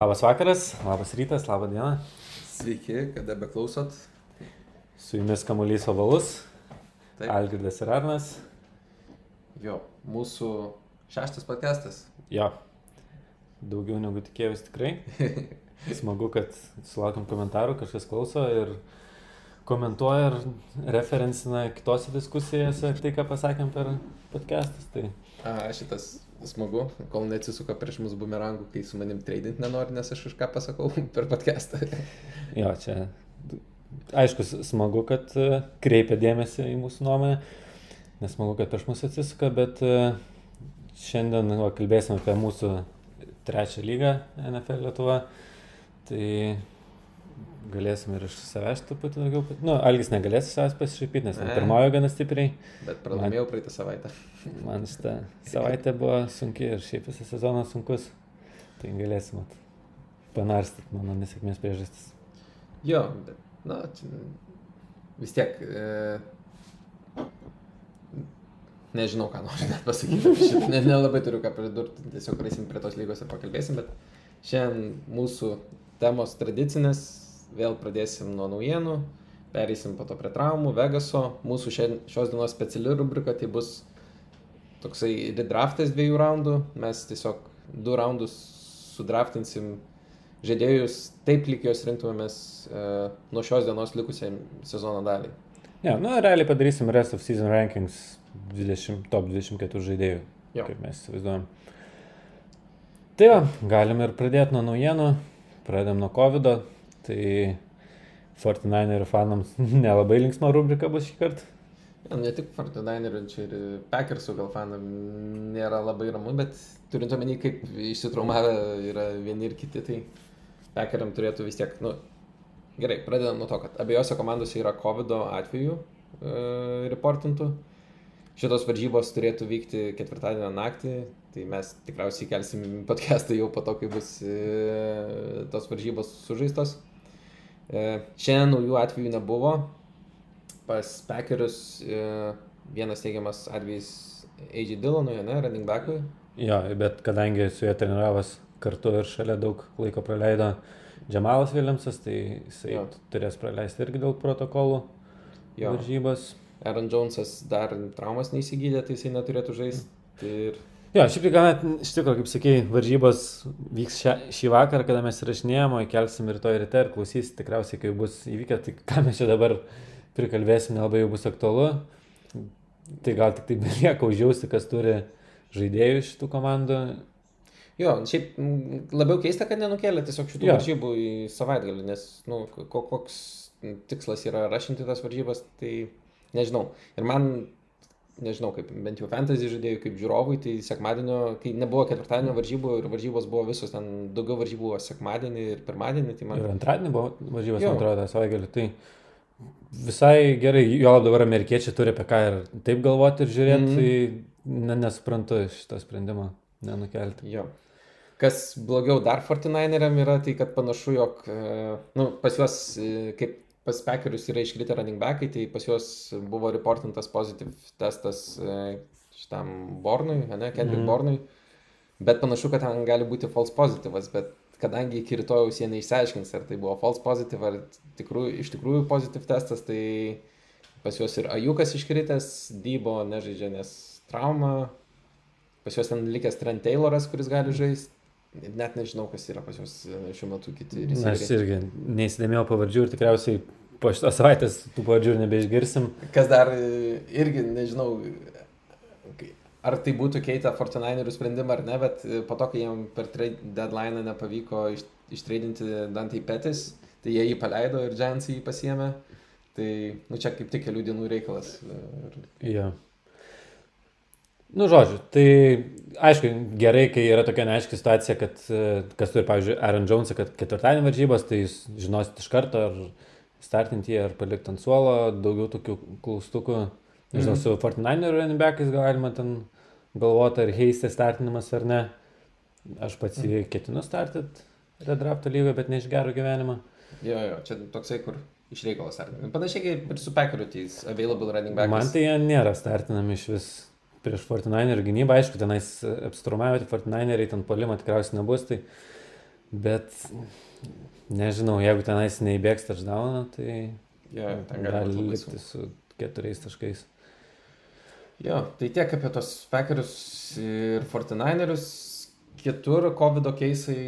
Labas vakaras, labas rytas, labą dieną. Sveiki, kada beklausot. Su jumis kamuolys ovalus. Algirdas ir Arnas. Jo, mūsų šeštas podcastas. Jo, daugiau negu tikėjausi tikrai. Smagu, kad sulaukiam komentarų, kažkas klauso ir komentuoja ir referencina kitose diskusijose tai, ką pasakėm per podcastus. Tai A, šitas smagu, kol neatsisuka prieš mus bumerangų, kai su manim tradint nenori, nes aš kažką pasakau per podcastą. jo, čia aišku, smagu, kad e, kreipia dėmesį į mūsų nuomonę, nesmagu, kad prieš mus atsisuka, bet e, šiandien va, kalbėsime apie mūsų trečią lygą NFL Lietuva. Tai galėsim ir iš savęs truputį daugiau. Nu, Algis negalės iš savęs pasišaipyti, nes pirmojo gana stipriai. Bet pralaimėjau praeitą savaitę. Man šitą savaitę buvo sunki ir šiaip visas sezonas sunkus. Tai galėsim panarstyti mano nesėkmės priežastis. Jo, bet, na, vis tiek. E, nežinau, ką noriu net pasakyti. šitą. Ne, nelabai turiu ką pridurti, tiesiog eisim prie tos lygos ir pakalbėsim, bet šiandien mūsų temos tradicinės, vėl pradėsim nuo naujienų, pereisim po to prie traumų, Vegaso, mūsų šiandien, šios dienos speciali rubrika, tai bus toksai redraftas dviejų raundų, mes tiesiog du raundus sudraftinsim žaidėjus taip, lyg juos rinktumėmės e, nuo šios dienos likusiai sezono daliai. Ne, nu, realiai padarysim rest of season rankings 20, top 24 žaidėjų, Jo. kaip mes įsivaizduojam. Tai va, galim ir pradėti nuo naujienų. Pradedam nuo COVID. -o. Tai 49 fanams nelabai linksma rubrika bus šį kartą. Ja, ne tik Fortinainerio, čia ir Packersų gal fanam nėra labai ramu, bet turint omeny, kaip išsitraumavę yra vieni ir kiti, tai Packeriam turėtų vis tiek, nu, gerai, pradedam nuo to, kad abiejose komandose yra COVID atveju e, reportintų. Šitos varžybos turėtų vykti ketvirtadienio naktį, tai mes tikriausiai kelsim podcastą jau po to, kai bus e, tos varžybos sužaistos. E, šiandien naujų atvejų nebuvo, pas Packerius e, vienas teigiamas atvejis AJ Dillonui, ne, running backui. Jo, bet kadangi su juo treniravas kartu ir šalia daug laiko praleido Džemalas Viljamsas, tai jisai Jo. turės praleisti irgi dėl protokolų Jo. varžybas. Aaron Jonesas dar traumas neįsigydė, tai jisai neturėtų žaisti. Ir Jo, šiaip tai gal net, iš tikrųjų, kaip sakei, varžybos vyks šią, šį vakarą, kada mes įrašinėjom, o įkelsim rytoj ryte ir klausys, tikriausiai, kai bus įvykę, tai ką mes čia dabar prikalbėsim, nelabai jau bus aktualu. Tai gal tik tai belieka užjausti, kas turi žaidėjų šitų komandų. jo, šiaip m, labiau keista, kad nenukėlė tiesiog šitų Jo. varžybų į savaitgalį, nes, nu, ko, koks tikslas yra rašinti tas varžybas, tai nežinau. Ir man, nežinau, kaip bent jau fantasy žaidėjų, kaip žiūrovui, tai sekmadienio, kai nebuvo ketvirtadienio varžybų ir varžybos buvo visos, ten daugiau varžybų buvo sekmadienį ir pirmadienį, tai man... Ir antradienį buvo varžybos, man atrodo, savaitgalį. Tai visai gerai, jo dabar amerikiečiai turi apie ką ir taip galvoti ir žiūrėti, Mhm. tai ne, nesuprantu šito sprendimo nenukelti. Jo. Kas blogiau dar Fortinaineriam yra, tai kad panašu, jog e, nu, pas juos, e, kaip pas Packerius yra iškritę running backai, tai pas juos buvo reportintas pozitiv testas e, šitam Bornui, ne, Kendrick mm. Bornui, bet panašu, kad ten gali būti false pozityvas, bet kadangi iki rytojaus jie neišsiaiškins, ar tai buvo false positive, ar tikrųjų, iš tikrųjų pozitiv testas, tai pas juos ir Ajukas iškritęs, Dybo nežaidžia, nes trauma, pas juos ten likęs Trent Tayloras, kuris gali žaisti. Net nežinau, kas yra pas juos e, šiuo metu kiti aš irgi neįsidėmėjau pavardžių ir tikriausiai po šitos savaitės tų pavardžių ir nebeišgirsim. Kas dar e, irgi nežinau, ar tai būtų keitę Fortinainerių sprendimą ar ne, bet e, po to, kai jiem per deadline nepavyko iš, ištreidinti Dantei Petis, tai jie jį paleido ir Giants jį pasiemė. Tai, nu čia kaip tik kelių dienų reikalas. e, Ir, Jo. Nu, žodžiu, tai aišku, gerai, kai yra tokia neaiški situacija, kad kas turi, pavyzdžiui, Aaron Jonesą, kad ketvirtadienį varžybos, tai jūs žinosit iš karto, ar startinti jį, ar palikti ant suolo, daugiau tokių klaustukų. Nežinau, Mhm. su Fortnite running backais galima ten galvoti, ar heistė startinimas ar ne. Aš pats jį ketinu startyti redrafto lygą, bet ne iš gero gyvenimo. jo, jo, čia toksai, kur iš reikalos ar ne. Panašiai kaip ir su Packeriu, tai jis available running back. Man tai jie nėra startinami iš vis prieš Fortnite ir gynybą. Aišku, tenais apstrumavę Fortnite ten polimo tikriausiai nebus. Tai Bet nežinau, jeigu tenais neįbėgs touchdowną, tai Jo, ten gali gali likti su keturiais taškais. Jo, tai tiek apie tos Packerius ir 49erius. Kitur COVID keisai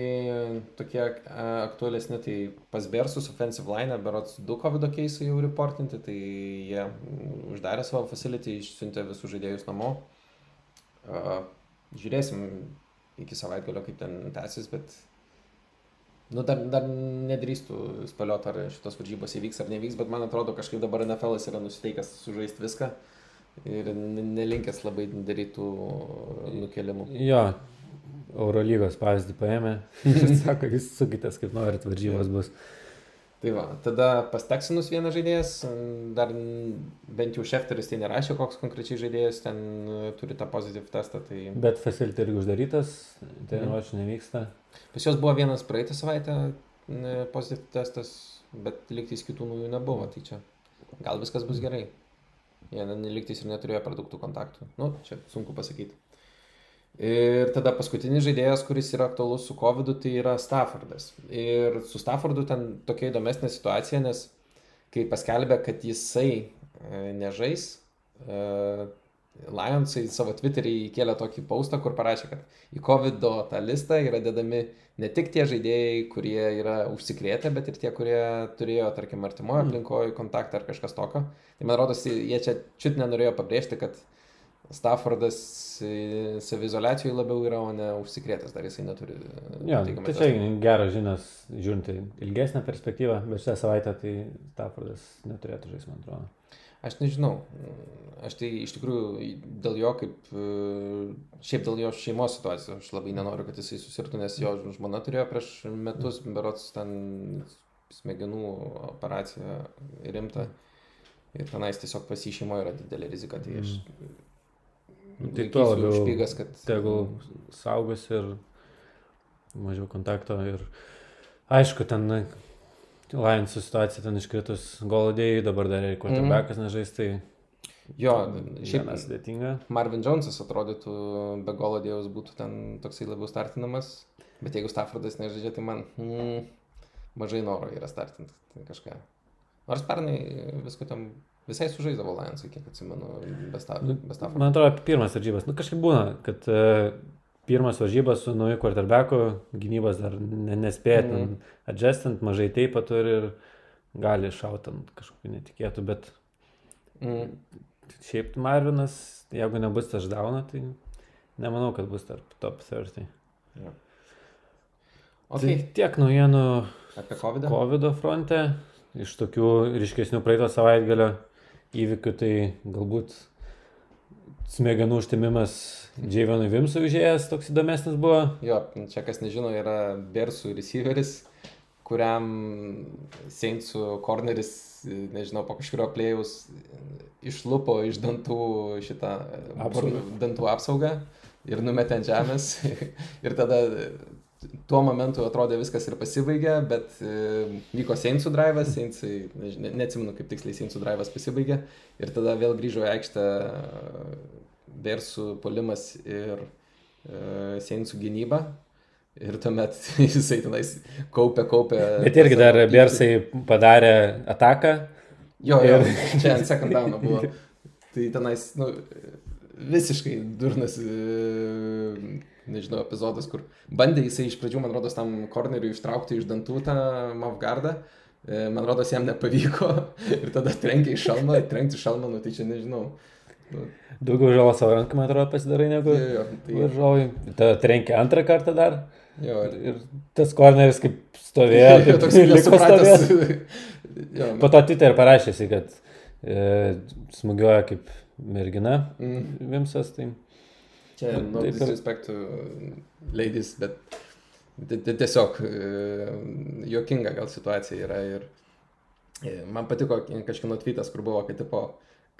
tokie aktualesni, tai pas Bersus offensive line, berots du COVID keisai jau reportinti, tai jie mm, uždarė savo facility, išsiuntė visus žaidėjus namo. Žiūrėsim iki savaitgalio, kaip ten tęsis, bet Nu, dar, dar nedrįstų spėlioti, ar šitos varžybos įvyks ar nevyks, bet man atrodo, kažkaip dabar NFL yra nusiteikęs sužaisti viską ir ne- nelinkęs labai darytų nukelimų. Jo, Eurolygos pavyzdį paėmė ir sako, jūs sukitės kaip norit, varžybos bus. Tai va, tada pas Texinus vienas žaidėjas, dar bent jau Šefteris tai nerašė, koks konkrečiai žaidėjas ten e, turi tą pozityvų testą. Tai Bet facility irgi uždarytas, treniruočio nevyksta. pas juos buvo vienas praeitą savaitę pozityvų testas, bet lygtais kitų naujų nebuvo. Tai čia gal viskas bus gerai. Jie neliktais ir neturėjo produktų kontaktų. Nu, čia sunku pasakyti. Ir tada paskutinis žaidėjas, kuris yra aktualus su COVID, tai yra Staffordas. Ir su Staffordu ten tokia įdomesnė situacija, nes kai paskelbė, kad jisai e, nežais, e, Lionsai savo Twitter'į įkėlė tokį postą, kur parašė, kad į COVID tą listą yra dedami ne tik tie žaidėjai, kurie yra užsikrėtę, bet ir tie, kurie turėjo, tarkim, artimoje aplinkoje kontaktą ar kažkas tokio. Tai man rodos, jie čia čiut nenorėjo pabrėžti, kad Staffordas e, savizolacijoje labiau yra, o ne užsikrėtęs, dar jisai neturi. e, Jo, tai čia geras žinios, žiūrint į ilgesnę perspektyvą, bet šią savaitę tai Staffordas neturėtų žaisti, man atrodo. Aš nežinau. Aš tai iš tikrųjų dėl jo, kaip e, šiaip dėl jo šeimos situacijos, aš labai nenoriu, kad jisai susirtų, nes jo žmona turėjo prieš metus, berots ten smegenų operaciją rimtą. Ir tenais tiesiog pas jį šeimoje yra didelė rizika. Tai aš Nu, tai tuo labiau užpygas, kad... Tegul saugus ir mažiau kontakto. Ir aišku, ten Lions situacija ten iškritus goladėjai, dabar dar ir quarterbackas mm. nežais, tai Jo, šiaip šiaip nesudėtinga. Marvin Jonesas atrodytų be golo dėjus būtų ten toksai labiau startinamas, bet jeigu Staffordas nežaidžia, tai man mm, mažai noro yra startinti kažką. Nors pernai visko ten visai sužaisdavo Lionsai, kiek atsimenu, be, sta, Nu. Man atrodo, pirmas varžybas. Nu, kažkaip būna, kad uh, pirmas varžybas su nauju quarterbacku, gynybos dar ne, nespėja ten Mhm. adjustant, mažai taip pat turi ir gali šautant kažkokiu netikėtų, bet Mm. šiaip Marvinas, jeigu nebus touchdown, tai nemanau, kad bus tarp top 30. Ja. Okay. Okay. Tai tiek naujienų Apie COVID. COVID fronte, iš tokių ryškesnių praeito savaitgalio įvykių, tai galbūt smegenų užtimimas Džiavianui Vimsui užėjęs toks įdomesnis buvo. Jo, čia kas nežino, yra Bersų receiveris, kuriam Seinsų corneris, nežinau, po kažkurio plėjus išlupo iš dantų šitą Apsaugą. dantų apsaugą ir numetė ant žemės. ir tada tuo momentu atrodė viskas ir pasibaigė, bet e, vyko Seinsų drivas, Seinsai, nežinau, neatsimenu kaip tiksliai Seinsų drivas pasibaigė ir tada vėl grįžo į aikštę Bersų polimas ir e, Seinsų gynyba. Ir tuomet jisai tenais kaupė, kaupė. Bet irgi dar. Bersai padarė ataką. Jo, jo, Ir- čia ant second down buvo. Tai tenais, nu, visiškai durnas, e, nežinau, epizodas, kur bandė jisai iš pradžių, man rodos, tam corneriui ištraukti iš dantų tą Mavgardą. E, Man rodos, jam nepavyko ir tada trenkė į šalmą, trenkti šalmą, nu tai čia nežinau. Nu, Daugiau žalo savo ranką, man atrodo, pasidarai negu tai, varžovai. Tada trenkė antrą kartą dar. jo, ir, Ir tas korneris kaip stovėjo, jo, taip toks liko. Jo, Po to Twitter parašė, jisai, kad e, smūgiuoja kaip mergina mm. Vimsas. Tai... Čia, nu, taip to ladies, bet ti- ti- tiesiog e, juokinga gal situacija yra ir e, man patiko kažkino tweetas, kur buvo, kad tipo,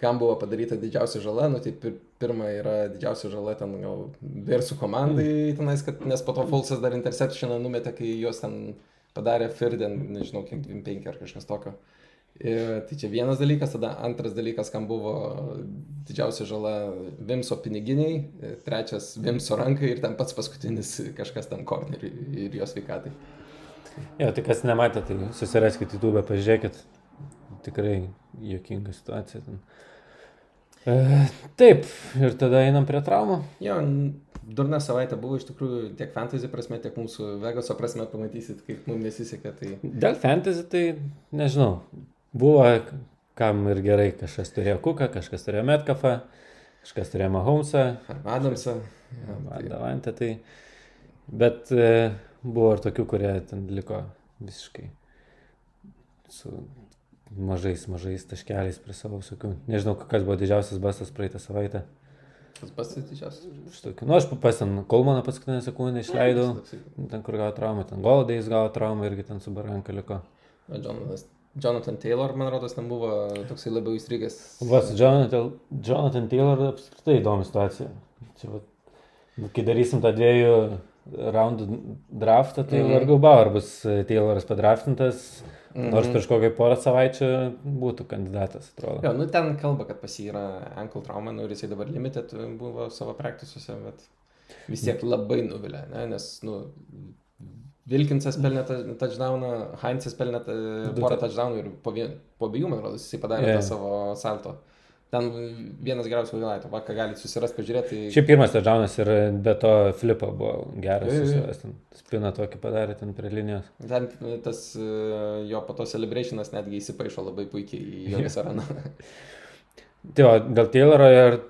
kam buvo padaryta didžiausia žala, nu tai pir, pirma yra didžiausia žala ten gal Bersų komandai, tenais, kad, nes po to Fulsas dar interceptioną numetė, kai juos ten padarė Firden, nežinau, kiek 25 ar kažkas tokio. Ir tai čia vienas dalykas, tada antras dalykas, kam buvo didžiausia žala Vimso piniginiai, trečias Vimso rankai ir ten pats paskutinis kažkas tam korneriui ir jos veikatai. Jo, tai kas nematė, tai susiraskite YouTube, pažiūrėkit. Tikrai jokinga situacija ten. E, taip, ir tada einam prie traumų. Jo, durna savaitė buvo iš tikrųjų tiek fantasy prasme, tiek mūsų Vegaso prasme, pamatysit, kaip mums nesisekė. Tai... Dėl fantasy tai nežinau. Buvo kam ir gerai, kažkas turėjo Kuką, kažkas turėjo Metkafą, kažkas turėjo Mahomesą. Arba Adamsą. Adamantę tai. Bet e, buvo ir tokių, kurie ten liko visiškai su mažais, mažais taškeliais prie savo visokių. Nežinau, kas buvo didžiausias basas praeitą savaitę. Tas basas didžiausias. Štokiu. Nu, aš pas ten Kolmaną paskutinę sekundę išleidau, ten kur gavo traumą, ten Goldais gavo traumą irgi ten su Baranka liko. O Jonathan, Taylor, man rodos, ten buvo toksai labiau įstrigęs. Vas, Jonathan, Jonathan Taylor apskritai įdomi situacija. Čia, va, kai darysim tą dviejų raundų draftą, tai mm. vargu bau, ar bus Tayloras padraftintas. Mm -hmm. Nors prieš kokią porą savaičių būtų kandidatas, atrodo. Jo, nu ten kalba, kad pas jį yra ankle trauma, nu ir jisai dabar limited buvo savo praktisuose, bet vis tiek labai nuvilia, ne? nes, nu, Vilkinsas pelnė touchdowną, Heinzas pelnė porą touchdownų ir po, vien, po abiejų, man rodos, jisai padarė yeah. tą savo salto. Ten vienas geriausių highlightų, va, ką galite susirasti, pažiūrėti. Tai... Šiaip pirmas touchdownas ir be to flipo buvo geras, susirasti. Spina tokį padarė ten prie linijos. Ten tas jo po to celebrationas netgi įsipaišo labai puikiai į jo visą raną. tai o dėl Tayloro ir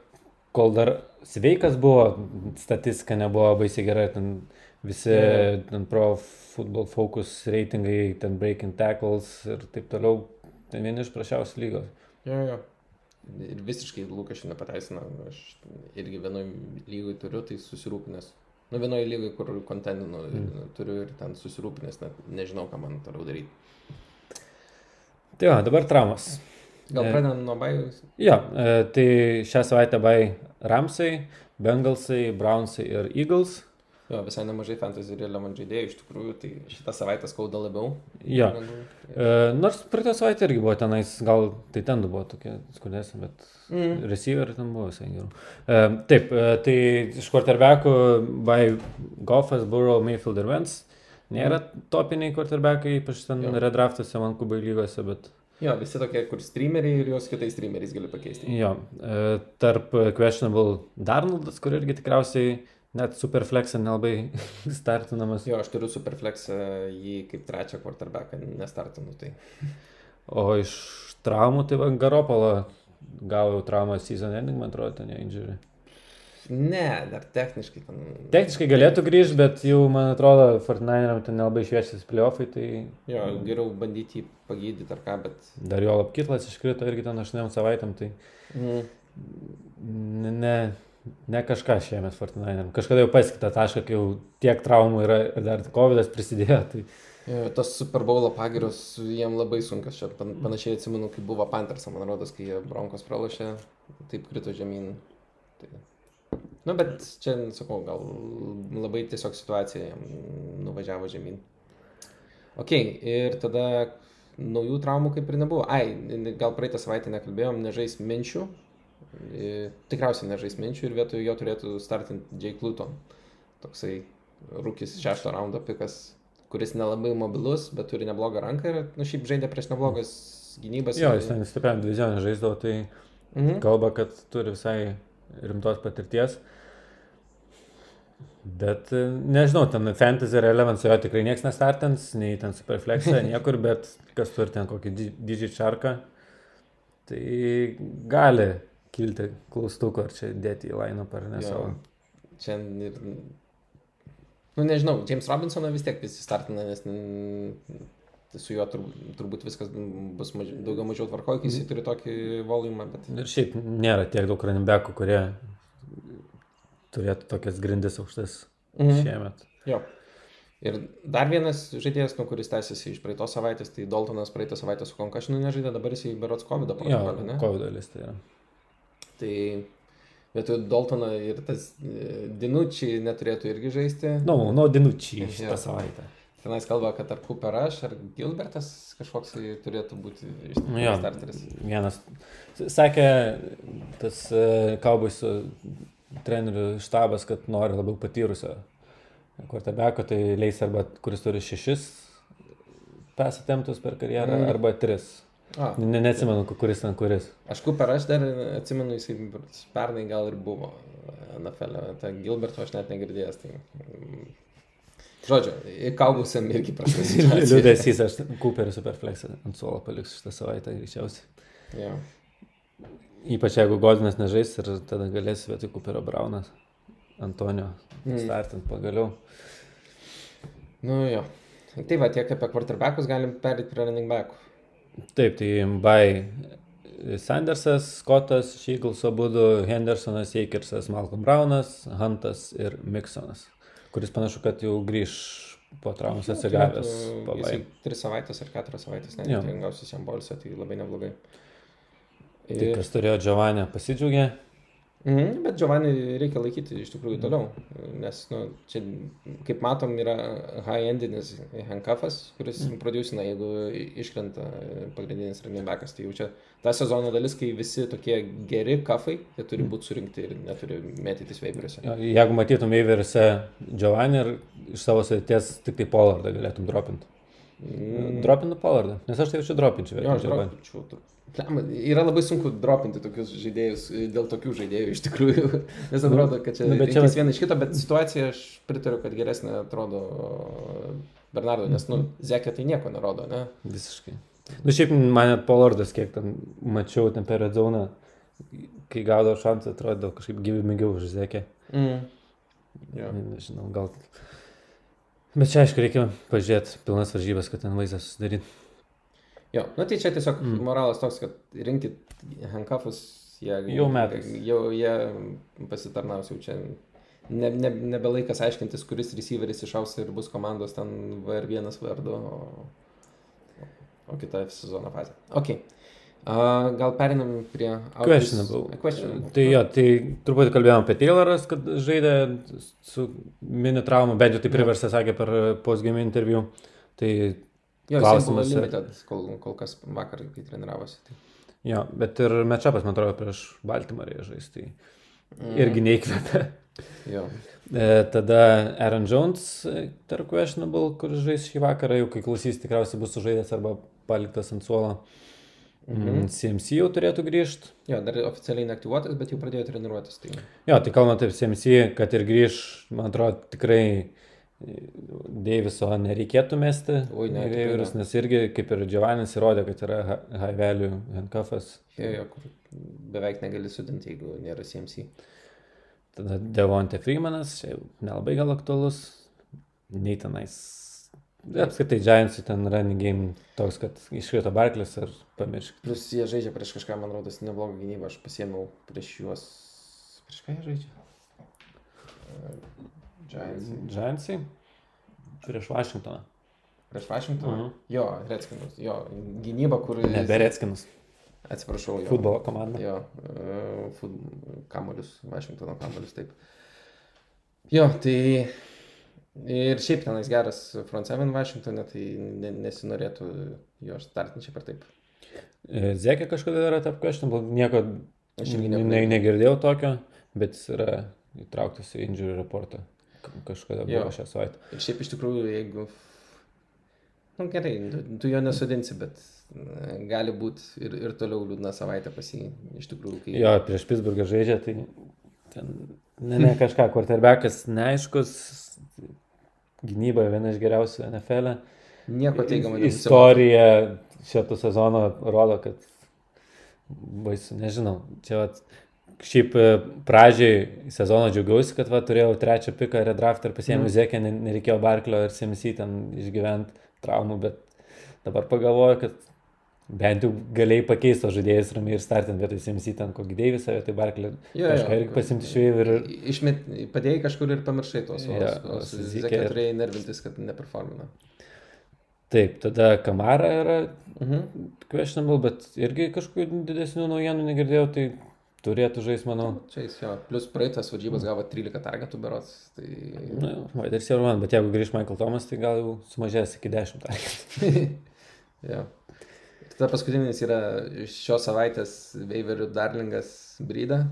kol dar sveikas buvo, statistika nebuvo baisiai gerai, ten visi yeah. ten pro football focus reitingai, ten breaking tackles ir taip toliau, ten vieni iš prašiausių lygos. Jo, yeah, jo. Yeah ir visiškai lūkesčių nepateisina. Aš irgi vienoje lygoje turiu, tai susirūpinęs. Nu, vienoje lygoje, kur kontentinu mm. turiu ir ten susirūpinęs, net nežinau, ką man toliau daryti. Tai jo, dabar traumas. Gal e, pradedam nuo baigų? Jo, e, tai šią savaitę bai Ramsai, Bengalsai, Brownsai ir Eagles. Jo, visai nemažai fantasy ir lemon žaidėjų iš tikrųjų, tai šitą savaitę skauda labiau. Jo. Negu... E, nors praeitą savaitę irgi buvo tenais, gal tai ten buvo tokie skudesni, bet mm. receiver ten buvo visai gerų. E, taip, e, tai iš quarterbackų by Goffas, Burrow, Mayfield ir Vance nėra mm. topiniai quarterbackai, ypač ten jo. redraftuose, man kubai lygose, bet... Jo, visi tokie, kur streameriai ir juos kitais streameriais gali pakeisti. Jo, e, tarp questionable Darnoldas, kur irgi tikriausiai Net Superflex'e nelabai startinamas. Jo, aš turiu Superflex'e jį kaip trečią quarterbacką, nestartinu tai. O iš traumų, tai va, Garopolo gavo traumą season ending, man atrodo, ten ne injury. Ne, dar techniškai ten. Techniškai galėtų grįžti, bet jau, man atrodo, Fortnite ten nelabai šviesis playoffai, tai... Jo, geriau bandyti jį pagydyti ar ką, bet... Dar jo lapkitlas iškrito irgi ten 8 savaitėm, tai... Mm. Ne, ne kažką šiemet Fortnite. Kažkada jau pasiekė tą tašką, kai jau tiek traumų yra ir dar COVID prisidėjo. Tai... Tas Super Bowlo pagirius jiem labai sunkas. Čia panašiai atsimenu, kai buvo Panthers, man rodos, kai jie Bronkos pralašė, taip krito žemyn. Tai... Nu, bet čia, sakau, gal labai tiesiog situacija jam nuvažiavo žemyn. Ok, ir tada naujų traumų kaip ir nebuvo. Ai, gal praeitą savaitę nekalbėjom, nežais minčių, tikriausiai nežais minčių ir vietoj jo turėtų startinti Jake Luton. Toksai rūkis šešto raundo pikas, kuris nelabai mobilus, bet turi neblogą ranką ir, nu, šiaip žaidė prieš neblogas gynybas. Jo, jis ten stipriam divizionį žaisdavo, tai mhm. kalba, kad turi visai rimtos patirties. Bet nežinau, ten Fantasy Relevance jo tikrai niekas nestartins, nei ten Superflex'e, niekur, bet kas turi ten kokį didžiąjį čarką, tai gali kilti klaustuko, ar čia dėti į line-up ar ne savo. Čia ir... Nu, nežinau, James Robinsoną vis tiek visi startina, nes su juo tur, turbūt viskas bus maži, daugiau mažiau tvarkoja, kai jis turi tokį volumą. Bet... Ir šiaip nėra tiek daug runningbekų, kurie turėtų tokias grindis aukštas mhm. šiemet. Jo. Ir dar vienas žaidėjas, nu, kuris tęsiasi iš praeitos savaitės, tai Daltonas praeitą savaitę su Konkašinu nežaidė, dabar jis į Berots COVID protokolą, ne? COVID listą yra. Tai vietoj Daltono ir tas e, Dinučiai neturėtų irgi žaisti. Nu, no, no Dinučiai šitą savaitę. Tenais kalba, kad ar Cooper aš, ar Gilbertas kažkoks tai turėtų būti Nu jo, starteris. vienas. Sakė tas kaubaisų trenerių štabas, kad nori labiau patyrusio quarterbacko, tai leis arba kuris turi šešis pasitemptus per karjerą, mm. arba tris. A, Ne, neatsimenu, kuris ten kuris. aš Cooper aš dar atsimenu, jisai pernai gal ir buvo NFL. -e. Ta Gilberto aš net negirdėjęs. Tai... mm, Žodžiu, įkaubusiam irgi prastas. Liūdėsys, aš Cooperį Superflexą ant suolo paliksiu šitą savaitę greičiausiai. Jo. Ypač jeigu Godinas nežais ir tada galės vietoj Cooperio Braunas, Antonio, Mm. startint pagaliau. Nu jo. Tai va, tiek apie quarterbackus galim perėti prie running backų. Taip, tai Bai Sandersas, Scottas, Šygals abudu, Hendersonas, Eikersas, Malcolm Brownas, Huntas ir Miksonas, kuris panašu, kad jau grįž po traumos atsigavęs. Bai. tris savaitės ar keturias savaitės, ne, tai gausis jam bolsio, tai labai neblogai. Tai kas turėjo Giovanę pasidžiaugė. Mhm, bet Giovanni reikia laikyti iš tikrųjų toliau, nes, nu, čia, kaip matom, yra high-endinis handcuffas, kuris Mhm. produsina, jeigu iškrenta pagrindinis running backas, tai jau čia ta sezono dalis, kai visi tokie geri kafai, jie turi būti surinkti ir neturi mėtytis veiberiuose. Jo, Jeigu matytum Eiveriuose Giovanį ir iš savo sėties tik tai Pollardą galėtum dropinti. Mm, Dropintų Pollardą, nes aš tai jaučiu dropinčiau. Jo, vietoj aš Giovanni. dropinčiau. Yra labai sunku dropinti tokius žaidėjus dėl tokių žaidėjų iš tikrųjų. Nes atrodo, kad čia, nu, nu, čia viena iš kito, bet situacija aš pritariu, kad geresnė atrodo Bernardo, nes, nu, Zekė tai nieko nerodo, ne? Visiškai. Nu šiaip man net Pollardas, kiek ten mačiau ten per Redzoną, kai gaudavo šansą, atrodo kažkaip gyvybingiau už Zekę. Mm. Jo. Nežinau, gal. Bet čia aišku, reikia pažiūrėti pilnas varžybas, kad ten vaizdas susidaryti. Jo, nu tai čia tiesiog Mm. moralas toks, kad rinkit handcuffus, jie Jau metas. Jau jie pasitarnaus, jau čia ne, ne, nebe laikas aiškintis, kuris receiveris išaus ir bus komandos ten VR1 vardu, o, o kita sezono fazė. Ok. Uh, gal perinam prie... Questionable. Questionable. Tai jo, tai truputį kalbėjome apie Tayloras, kad žaidė su mini trauma, bent jau tai priversė, sakė per postgame interviu. Tai jo, klausimas, limited, kol, kol kas vakar, kai treniravosi. Tai. jo, bet ir matchupas, man atrodo, prieš Baltimorį žaisti. Tai Mm. irgi neįkvėpė. Jo. E, tada Aaron Jones, e, tarp questionable, kur žais šį vakarą, jau kai klausys, tikriausiai bus sužaidęs arba paliktas ant suolo. Mhm. Mm. CMC jau turėtų grįžti. Jo, dar oficialiai neaktyvuotas, bet jau pradėjo treniruotis. Tai... Jo, tai kalbant apie CMC, kad ir grįž, man atrodo, tikrai e, Deiviso nereikėtų mesti. Oi, ne, ne. nes irgi, kaip ir Giovannis įrodė, kad yra high value handcuffas. Jo, jo, kur beveik negali sudinti, jeigu nėra CMC. Tada Devonte Freemanas, čia nelabai gal aktualus. Nei tenais. Apskritai, Giantsui ten running game toks, kad iškrito Barklis ir pamiršk. Plus jie žaidžia prieš kažką, man rodos, neblogą gynybą, aš pasiėmiau prieš juos. Prieš ką jie žaidžia? Giants. Giantsai prieš Vašingtoną. Prieš Vašingtoną? Mhm. Jo, Redskinus. Jo, gynyba, kur... Nebe Redskinus. Atsiprašau, jo. Futbolo komanda. Jo, uh, fut... kamolius, Vašingtono kamolius, taip. Jo, tai... Ir šiaip tenais geras front seven Vašingtonė, tai ne, nesinorėtų jo startinčiai per taip. E, Zekė kažkada yra tarp questionable, nieko Aš irgi ne, negirdėjau tokio, bet jis yra įtrauktas į injury reportą. Kažkada Jo. buvo šią savaitę. Ir šiaip iš tikrųjų, jeigu... Na nu, gerai, tu, tu jo nesudinsi, bet e, gali būti ir, ir toliau liūdna savaitė pasi, iš tikrųjų, kai... Jo, prieš Pittsburghą žaidžia, tai ten, ne, ne kažką, quarterbackas neaiškus, gynyba viena iš geriausių NFL. -e. Nieko teigiamo. Istorija šito sezono rodo, kad baisu, nežinau. Čia vat, šiaip e, pradžiai sezono džiaugiausi, kad va, turėjau trečią piką redraft ir pasiėmiau mm. Zekę, ne, nereikėjo Barklio ir CMC ten išgyventi traumų, bet dabar pagalvoju, kad bent jau galėjai pakeisti tos žaidėjus ramiai ir startinti vietoj CMC ten kokį Deivisą, vietoj Barklio. Jo, Kažką irgi pasimti iš vėjų ir... Išmet, padėjai kažkur ir pamiršai tos. Su Zekė turėjai nervintis, kad neperformina. Taip, tada Kamara yra Mhm. questionable, bet irgi kažkokių didesnių naujienų negirdėjau, tai turėtų žaisti, manau. Čia jis jo, plus praeitas varžybas gavo 13 targetų berots, tai... Na, wide receiver man, bet jeigu grįž Michael Thomas, tai gal jau sumažės iki 10 targetų. jo. Tada paskutinis yra šios savaitės Veiverių Darlingas Bryda.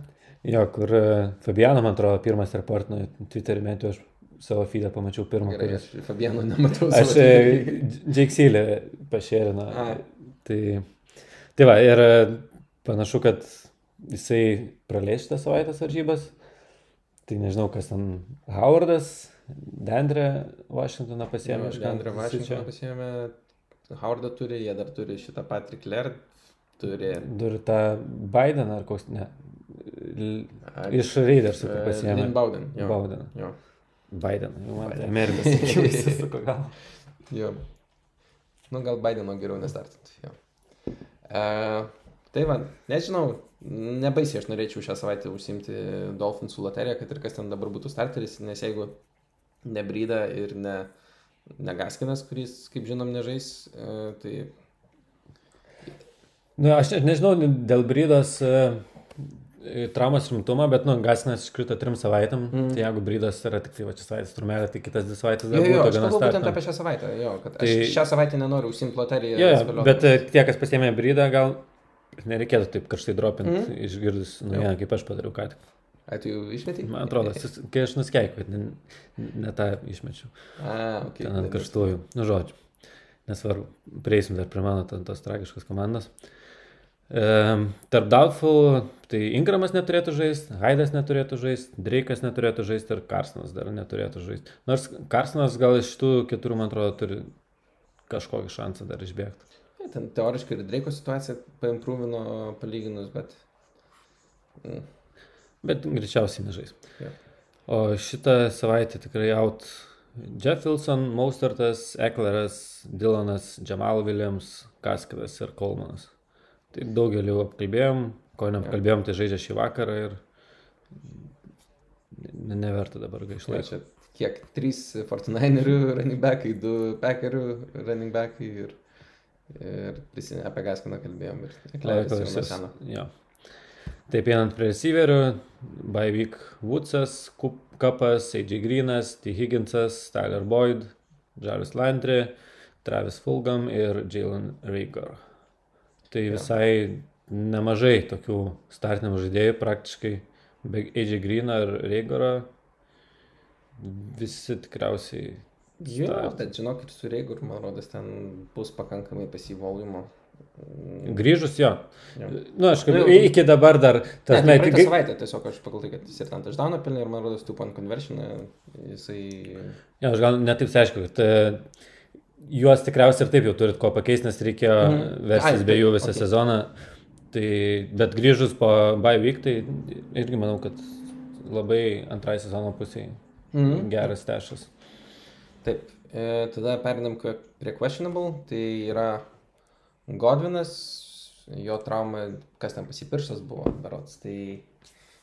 Jo, kur e, Fabiano, man atrodo, pirmas reportino Twitter'į, bent jau aš savo feedą pamačiau pirmą. Gerai, kuris- aš Fabiano nematau. Aš savo Jake Seelį pašėrinu. Ai. Tai, tai va, ir e, panašu, kad jisai praleis šitą savaitės varžybas. Tai nežinau, kas ten Howardas, Dendrė Washingtoną pasiemė. Aš Andrė Vašingtoną pasiėmė, Howardą turi, jie dar turi šitą Patrick Laird, turi... Dur tą Bideną ar koks, ne. L- a, Iš Raidersų e, pasiemė. Bowden. Jo. Bowdeną. Jo. Bideną, jau man tai. Amerikos sakiau, įsisuko gal. jo. Nu, gal Bideno geriau nestartinti. Jo. E, tai va, nežinau, nebaisiai aš norėčiau šią savaitę užsimti Dolphinsų loteriją, kad ir kas ten dabar būtų starteris, nes jeigu nebryda ir ne, negaskinas, kuris, kaip žinom, nežais, e, tai Nu, aš ne- nežinau dėl Brydos e, traumos rimtumą, bet, nu, Gasinas iškrito trim savaitėm. Mm. Tai jeigu Brydos yra tik tai va čia savaitės trumelė, tai kitas dvi savaitės dar būtų aš gana kalbu būtent apie šią savaitę, jo, kad Tai- aš šią savaitę nenoriu užsimti loteriją. Jo, jo, bet e, tie, kas pasiemė Brydą, gal nereikėtų taip karštai dropinti, mm. išgirdus naujieną, kaip aš padariau ką tik. Ai, tu jau išmetai? Man atrodo, kai aš nuskeikiu, kad ne, ne tą išmečiau. A, ok. Ten ant karštųjų. Nu, žodžiu. Nesvarbu. Prieisim dar prie mano ten tos tragiškos komandos. E, tarp Doubtful, tai Ingramas neturėtų žaisti, Haidas neturėtų žaisti, Dreikas neturėtų žaisti ir Karsonas dar neturėtų žaisti. Nors Karsonas gal iš tų keturių, man atrodo, turi kažkokį šansą dar išbėgti. Ten teoriškai ir Dreiko situacija paimprūvino palyginus, bet... Mm. Bet greičiausiai nežais. Jo. O šitą savaitę tikrai out Jeff Wilson, Maustertas, Ekleras, Dylanas, Jamal Williams, Kaskidas ir Kolmanas. Tai daugelį jau apkalbėjom, ko neapkalbėjom, tai žaidžia šį vakarą ir ne- neverta dabar gaišlaikyti. kiek? Trys Fortinainerių running backai, du Packerių running backai ir, ir prisimė, apie Gaskiną kalbėjom ir seno. Jo. Taip, einant prie receiverių, Baivik Woodsas, Kapas, AJ Greenas, T. Higginsas, Tyler Boyd, Jarvis Landry, Travis Fulgam ir Jalen Rager. Tai visai nemažai tokių startinių žaidėjų, praktiškai be AJ Greeno ir Ragero. Visi tikriausiai. Jo, Start. bet žinokit, su Reigur, man rodos, ten bus pakankamai pasivolumo. Grįžus jo. Jo. Na, nu, aš Nu, kaip jau- iki dabar dar. Tas, tai me, praeitą kai- savaitę tiesiog aš pagal tai, kad jis ir ten touchdowną pelnė ir man rodos, two point conversion, jisai... Jo, aš gal netaip aišku, kad e, juos tikriausiai ir taip jau turit ko pakeisti, nes reikėjo mm. verstis be jų visą okay. sezoną. Tai, bet grįžus po bye tai irgi manau, kad labai antrai sezono pusiai Mhm. geras tešas. Taip, e, tada perinam prie questionable, tai yra Godvinas, jo trauma, kas ten pasipirštas buvo, berots, tai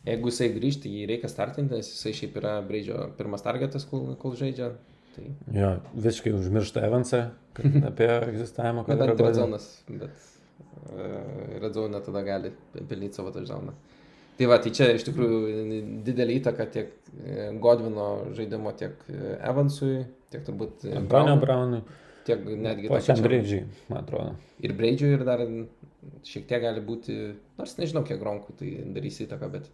jeigu jisai grįžti, jį reikia startinti, nes jisai šiaip yra Breidžio pirmas targetas, kol, kol žaidžia, tai Jo, visiškai užmiršta Evansą apie egzistavimą. nebent Godwin. Redzonas, bet uh, Redzone tada gali pelnyti savo touchdowną. Tai va, tai čia iš tikrųjų didelį įtaką tiek e, Godvino žaidimo, tiek e, Evansui, tiek turbūt e, Antonio Brownui, Braunui, tiek netgi pačiam Bridžiai, man atrodo. Ir Breidžiui ir dar šiek tiek gali būti, nors nežinau, kiek Gronkų tai darys įtaką, bet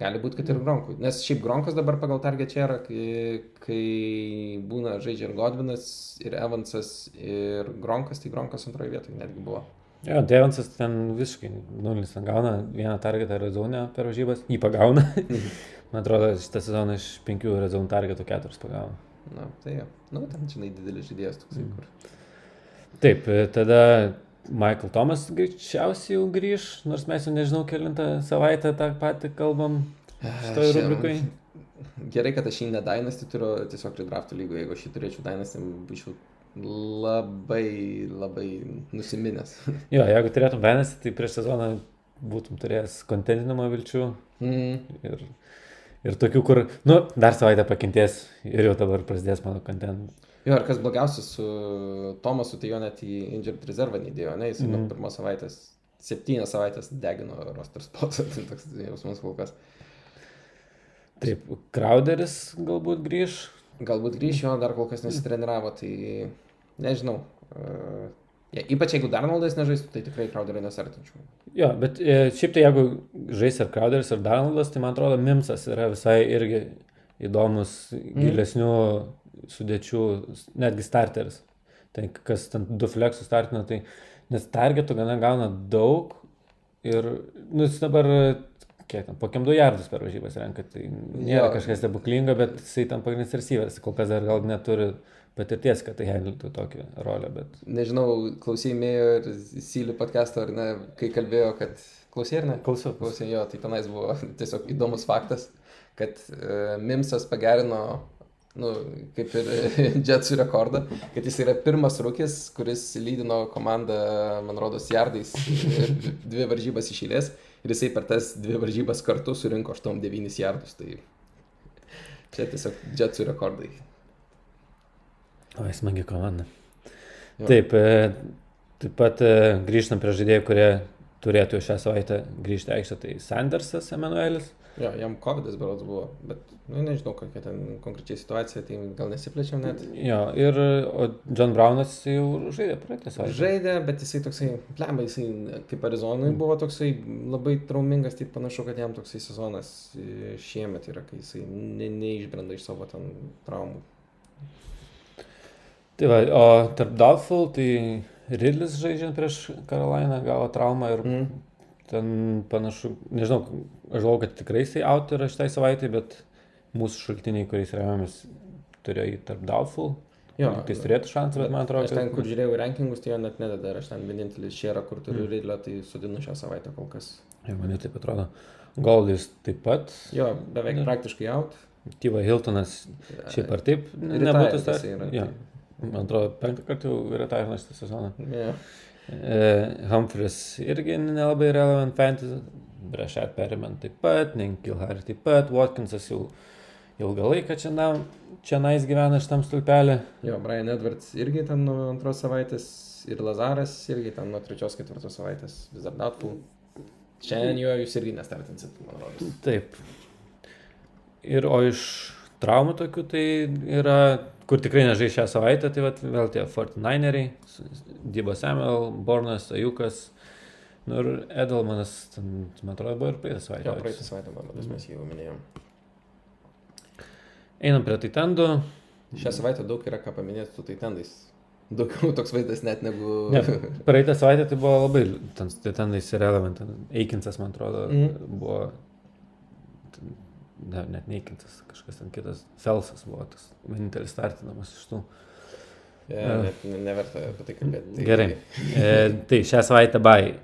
gali būti, kad ir Gronkų. Nes šiaip Gronkas dabar pagal target čia yra, kai, kai būna žaidžia ir Godvinas, ir Evansas, ir Gronkas, tai Gronkas antroje vietoje netgi buvo. Jo, Devansas ten visiškai nulis, ten gauna vieną targetą rezonę per varžybas, jį pagauna. man atrodo, šitą sezoną iš penkių rezonų targetų keturis pagauna. Na, tai. Nu, ten, žinai, didelis žaidėjas toksai, Mm. kur. Taip, e, tada Michael Thomas greičiausiai jau grįž, nors mes jau nežinau, kilintą savaitę tą patį kalbam šitoj Aš, em, rubrikai. Gerai, kad aš jį ne Dynasty turiu, tiesiog redraftų lygų, jeigu aš jį turėčiau Dynasty, būčiau labai, labai nusiminęs. Jo, jeigu turėtum Dynasty, tai prieš sezoną būtum turėjęs kontentinimo vilčių mm. ir, ir tokių, kur, nu, dar savaitę pakentės ir jau dabar prasidės mano kontent. Jo, ir kas blogiausia su Tomasu, tai jo net į injured rezervą neįdėjo, ne, jis mm. nuo Mhm. pirmos savaitės septynias savaitės degino roster spotą, tai toks jausmas kol kas. Taip, Crowderis galbūt grįž. Galbūt grįž jo, dar kol kas nesitreniravo, tai nežinau. Uh, ja, ypač jeigu Darnoldas nežaistų, tai tikrai Crowderį nesartinčiau. Jo, bet e, šiaip tai jeigu žais ir Crowderis, ir Darnoldas, tai man atrodo, Mimsas yra visai irgi įdomus, gilesnių mm. sudėčių, netgi starteris. Tai kas ten du flexus startina, tai nes targetų gana gauna daug ir, nu, jis dabar, kiek ten, po kiek du jardus per varžybas renka, tai nėra jo. kažkas stebuklingo, bet jisai tam pagrindinis receiveris, kol kas dar gal neturi patirties, kad tai handlintų tokią rolę, bet... Nežinau, klausymėjo ir Sylių podcast'o ar ne, kai kalbėjo, kad... Klausė ar ne? Klausiau. Klausė jo, tai tenais buvo tiesiog įdomus faktas, kad uh, Mimsas pagerino nu, kaip ir Jetsų rekordą, kad jis yra pirmas rūkis, kuris lydino komandą, man rodos, jardais dvi varžybas išėlės ir jisai per tas dvi varžybas kartu surinko 8-9 jardus. Tai čia tiesiog Jetsų rekordai. O, smagi komanda. Jo. Taip, e, taip pat e, grįžtam prie žaidėjų, kurie turėtų šią savaitę grįžti aikštę, tai Sandersas Emanuelis. Jo, jam COVID berods buvo, bet nu, nežinau, kokia ten konkrečiai situacija, tai gal nesiplečiam net. Jo, ir John Brownas jau žaidė praeitą savaitę. Žaidė, bet jisai toksai, plemba, jisai kaip Arizonui buvo toksai labai traumingas, tai panašu, kad jam toksai sezonas šiemet yra, kai jisai ne, neišbrenda iš savo ten traumų. Tai va, o tarp Doubtful, tai Ridlis žaidžiant prieš Karolainą gavo traumą ir mm ten panašu, nežinau, aš žinau, kad tikrai jisai out yra šitai savaitai, bet mūsų šaltiniai, kuriais remiamės, turėjo jį tarp doubtful. Jo, tai jis turėtų šansą, bet man atrodo. Aš ten, kad... kur žiūrėjau rankingus, tai jo net nedada, aš ten vienintelis šėra, kur turiu mm. Ridlę, tai sudinu šią savaitę kol kas. Jo, man taip atrodo. Goldis taip pat. Jo, beveik ne. praktiškai out. Tyva Hiltonas šiaip ar taip nebūtų tas. Ja. Man atrodo, penktą kartą jau yra taikinas šitą sezoną. Yeah. Uh, Humphreys irgi nelabai relevant fantasy, Brešat Periment taip pat, Nenkilhar taip pat, Watkinsas jau ilgą laiką čia, na, čia nais gyvena šitam stulpelį. Jo, Brian Edwards irgi ten nuo antros savaitės ir Lazaras irgi ten nuo trečios, ketvirtos savaitės vis dar doubtful. Šiandien jo jūs irgi nestartinsit, man rodos. Taip. Ir o iš traumų tokių tai yra kur tikrai nežai šią savaitę, tai vat, vėl tie Fortinaineriai, Dyba Samuel, Bornas, Ajukas. Nu ir Edelmanas, man atrodo, buvo ir praeitą savaitę. Jo, praeitą savaitę, man atrodo, mes jį jau minėjom. Einam prie Taitandų. Šią savaitę daug yra ką paminėti su Taitandais. Daugiau toks vaizdas net negu... Ne, praeitą savaitę tai buvo labai, ten Taitandais ir Element, Eikinsas, man atrodo, mm. buvo ne, net neikintas, kažkas ten kitas, Felsas buvo tas vienintelis startinamas iš tų. Yeah, net, neverta apie tai kalbėti. Tai... Gerai. e, tai šią savaitę bai.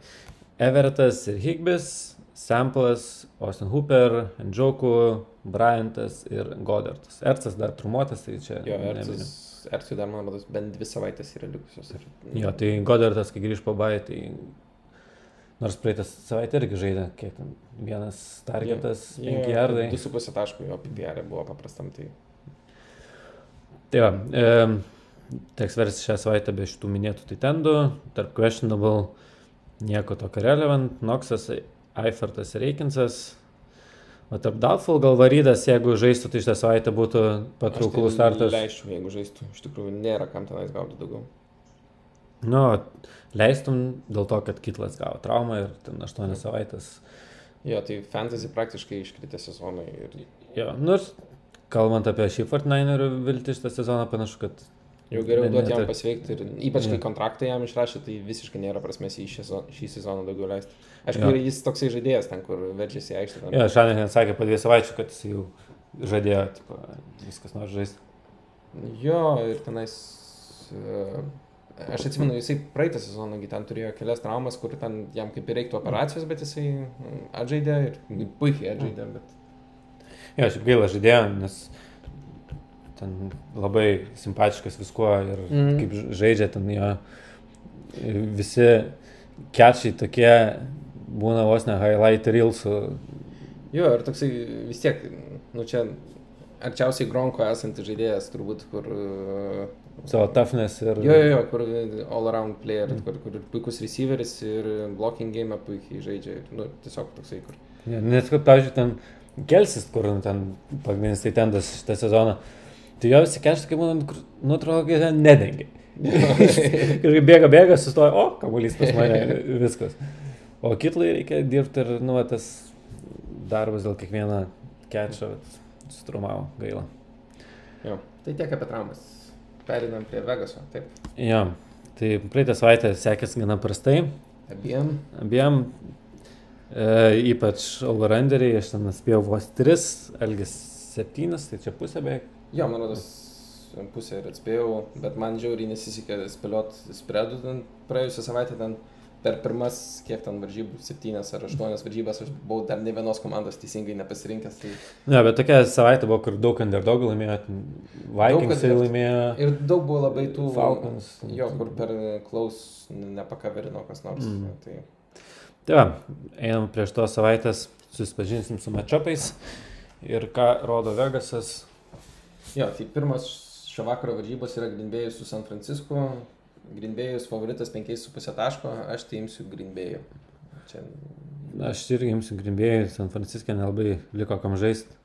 Evertas ir Higbis, Samplas, Austin Hooper, Njoku, Bryantas ir Godartas. Ercas dar trumuotas, tai čia... Jo, Ercas, Ercui dar, man atrodo, bent dvi savaitės yra likusios. Ir... Jo, tai Godartas, kai grįž po bai, tai Nors praeitą savaitę irgi žaidė, kiek ten vienas targetas, yeah, 5 jardai. 2,5 taškų jo PPR buvo paprastam. Tai, tai va, e, teks versti šią savaitę be šitų minėtų titendų, tarp questionable nieko tokio relevant, Noxas, Eifertas ir Reikinsas. O tarp Doubtful gal varydas, jeigu žaistų, tai šią savaitę būtų patrauklus tai startas. Leisčiau, jeigu žaistų, iš tikrųjų nėra kam tenais gauti daugiau. Nu, leistum dėl to, kad Kitlas gavo traumą ir ten 8 savaitės. Jo, tai fantasy praktiškai iškritę sezonai. Ir... Jo, nors kalbant apie šį Fortninerių viltį šitą sezoną, panašu, kad... Jau geriau duoti jam pasveikti ir ypač kai kontraktą jam išrašė, tai visiškai nėra prasmės į šį, šį sezoną daugiau leisti. Aišku, ir jis toksai žaidėjas ten, kur verčiasi aikštę. Jo, ja, šiandien sakė po dviejų savaičių, kad jis jau žadėjo, tipo, viskas nors žaisti. Jo, ir tenais... Uh, Aš atsimenu, jisai praeitą sezoną ten turėjo kelias traumas, kur ten jam kaip ir reiktų operacijos, bet jisai mm, atžaidė ir puikiai atžaidė. Bet... Jo, šiaip gaila žaidėjo, nes ten labai simpatiškas viskuo ir mm. kaip žaidžia ten jo visi kečiai tokie būna vos ne highlight reelsų. Jo, ir toksai vis tiek, nu čia arčiausiai Gronko esantis žaidėjas, turbūt, kur uh, savo toughness ir... Jo, jo, jo, kur all around player, kur, kur puikus receiveris ir blocking game puikiai žaidžia. Ir, nu, tiesiog toksai, kur. Ja, nes, kaip, pavyzdžiui, ten kelsis, kur ten pagrindinis tai tendas šitą sezoną. Tai jo visi keštai, kaip kur, nu, atrodo, kad ten nedengia. Kažkaip bėga, bėga, sustoja, o, kamuolys pas mane, viskas. O kitlai reikia dirbti ir, nu, tas darbas dėl kiekvieną kečą sutrumavo, gaila. Jo, tai tiek apie traumas. Perinam prie Vegaso, taip. Jo, tai praeitą savaitę sekėsi gana prastai. Abiem. Abiem, e, ypač overrunderiai, aš ten spėjau vos 3, Elgis 7, tai čia pusė beveik. Jo, manau, tas pusę ir atspėjau, bet man žiauriai nesisekė spėliot spredų ten praėjusią savaitę ten per pirmas, kiek ten varžybų, septynias ar aštuonias varžybas, aš buvau dar ne vienos komandos teisingai nepasirinkęs. Tai... Ne, bet tokia savaitė buvo, kur daug underdogų laimėjo, Vikingsai laimėjo. Ir daug buvo labai tų Falcons. Jo, kur per klaus nepakaverino kas nors. Mm. Tai... tai va, einam prieš tos savaitės, susipažinsim su matchupais ir ką rodo Vegasas. Jo, tai pirmas šio vakaro varžybos yra Grindbėjus su San Francisco. Grindbėjus favoritas 5,5 taško, aš tai imsiu Grindbėjų. Čia... Aš irgi imsiu Grindbėjų, San Francisco nelabai liko kam žaisti.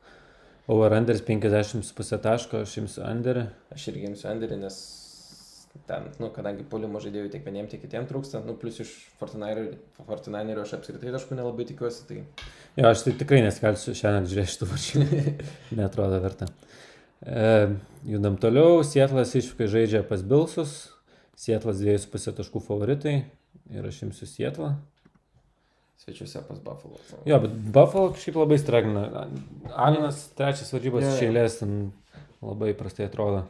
Overrunderis 50,5 taško, aš imsiu Underį. Aš irgi imsiu Underį, nes ten, nu, kadangi polimo žaidėjų tiek vieniem, tiek kitiem trūksta, nu, plus iš Fortinainerio aš apskritai taškų nelabai tikiuosi. Tai... Jo, aš tai tikrai neskelsiu šiandien žiūrėti šitų varžybų. Netrodo verta. E, judam toliau, Sietlas išvykai žaidžia pas Bilsus, Sietlas 2,5 taškų favoritai ir aš imsiu Sietlą. Svečiuose pas Buffalo. Jo, bet Buffalo kažkaip labai stragina. Alinas trečias varžybos iš eilės ten labai prastai atrodo.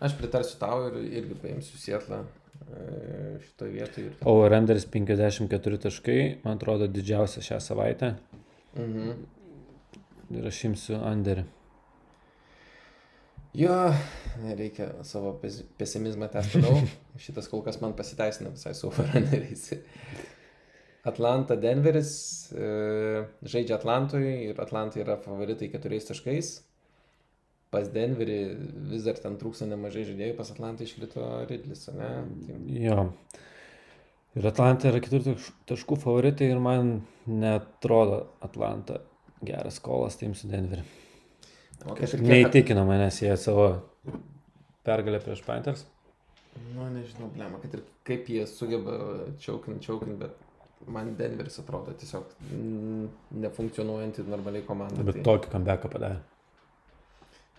Aš pritarsiu tau ir irgi paimsiu Sietlą e, šitoje vietoje. Ir... Overrenderis 54 taškai, man atrodo, didžiausia šią savaitę. Mhm. Ir aš imsiu Anderį. Jo, reikia savo pesimizmą tęsti toliau. Šitas kol kas man pasiteisina visai su overrunneriais. Atlanta, Denveris e, žaidžia Atlantui ir Atlantai yra favoritai keturiais taškais. Pas Denverį vis dar ten trūksta nemažai žaidėjų, pas Atlantą iškrito Ridlis, ne? Tai... Jo. Ir Atlanta yra keturių taškų favoritai ir man netrodo Atlanta geras kolas, tai imsiu Denverį. Kažkaip neįtikino manęs jie savo pergalę prieš Panthers. Nu, nežinau, blema, kad ir kaip jie sugeba čiaukint, čiaukint, bet man Denveris atrodo tiesiog nefunkcionuojanti normaliai komanda. Bet tai... tokį comeback padarė.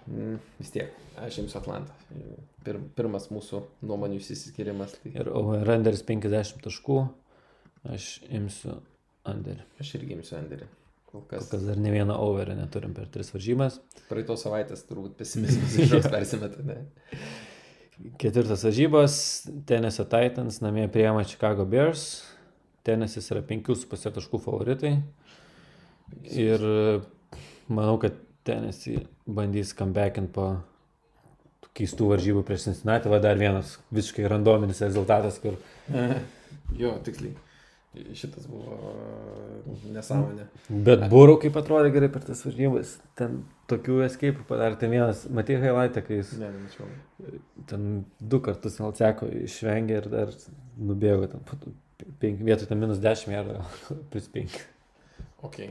Mm, vis tiek, aš imsiu Atlantą. Pir, pirmas mūsų nuomonių išsiskirimas. Tai... Ir Renderis 50 taškų, aš imsiu Anderį. Aš irgi imsiu Anderį. Kol kas, Kol kas dar ne vieną overį neturim per tris varžybas. Praeitos savaitės turbūt pesimizmas iš persimeta, ne? Ketvirtas varžybos, Tennessee Titans namie priema Chicago Bears. Tennessis yra 5,5 taškų favoritai. Ir manau, kad Tennessee bandys comebackinti po keistų varžybų prieš Cincinnati. Va dar vienas visiškai randominis rezultatas, kur... jo, tiksliai. Šitas buvo nesąmonė. Bet būrau kaip atrodė gerai per tas varžybas. Ten tokių escape padarė. Ten vienas, matai highlightą, kai jis... Ne, nemačiau. Ten du kartus Alceko išvengė ir dar nubėgo. Ten, penk, vietoj ten minus 10 ir plus 5. Ok.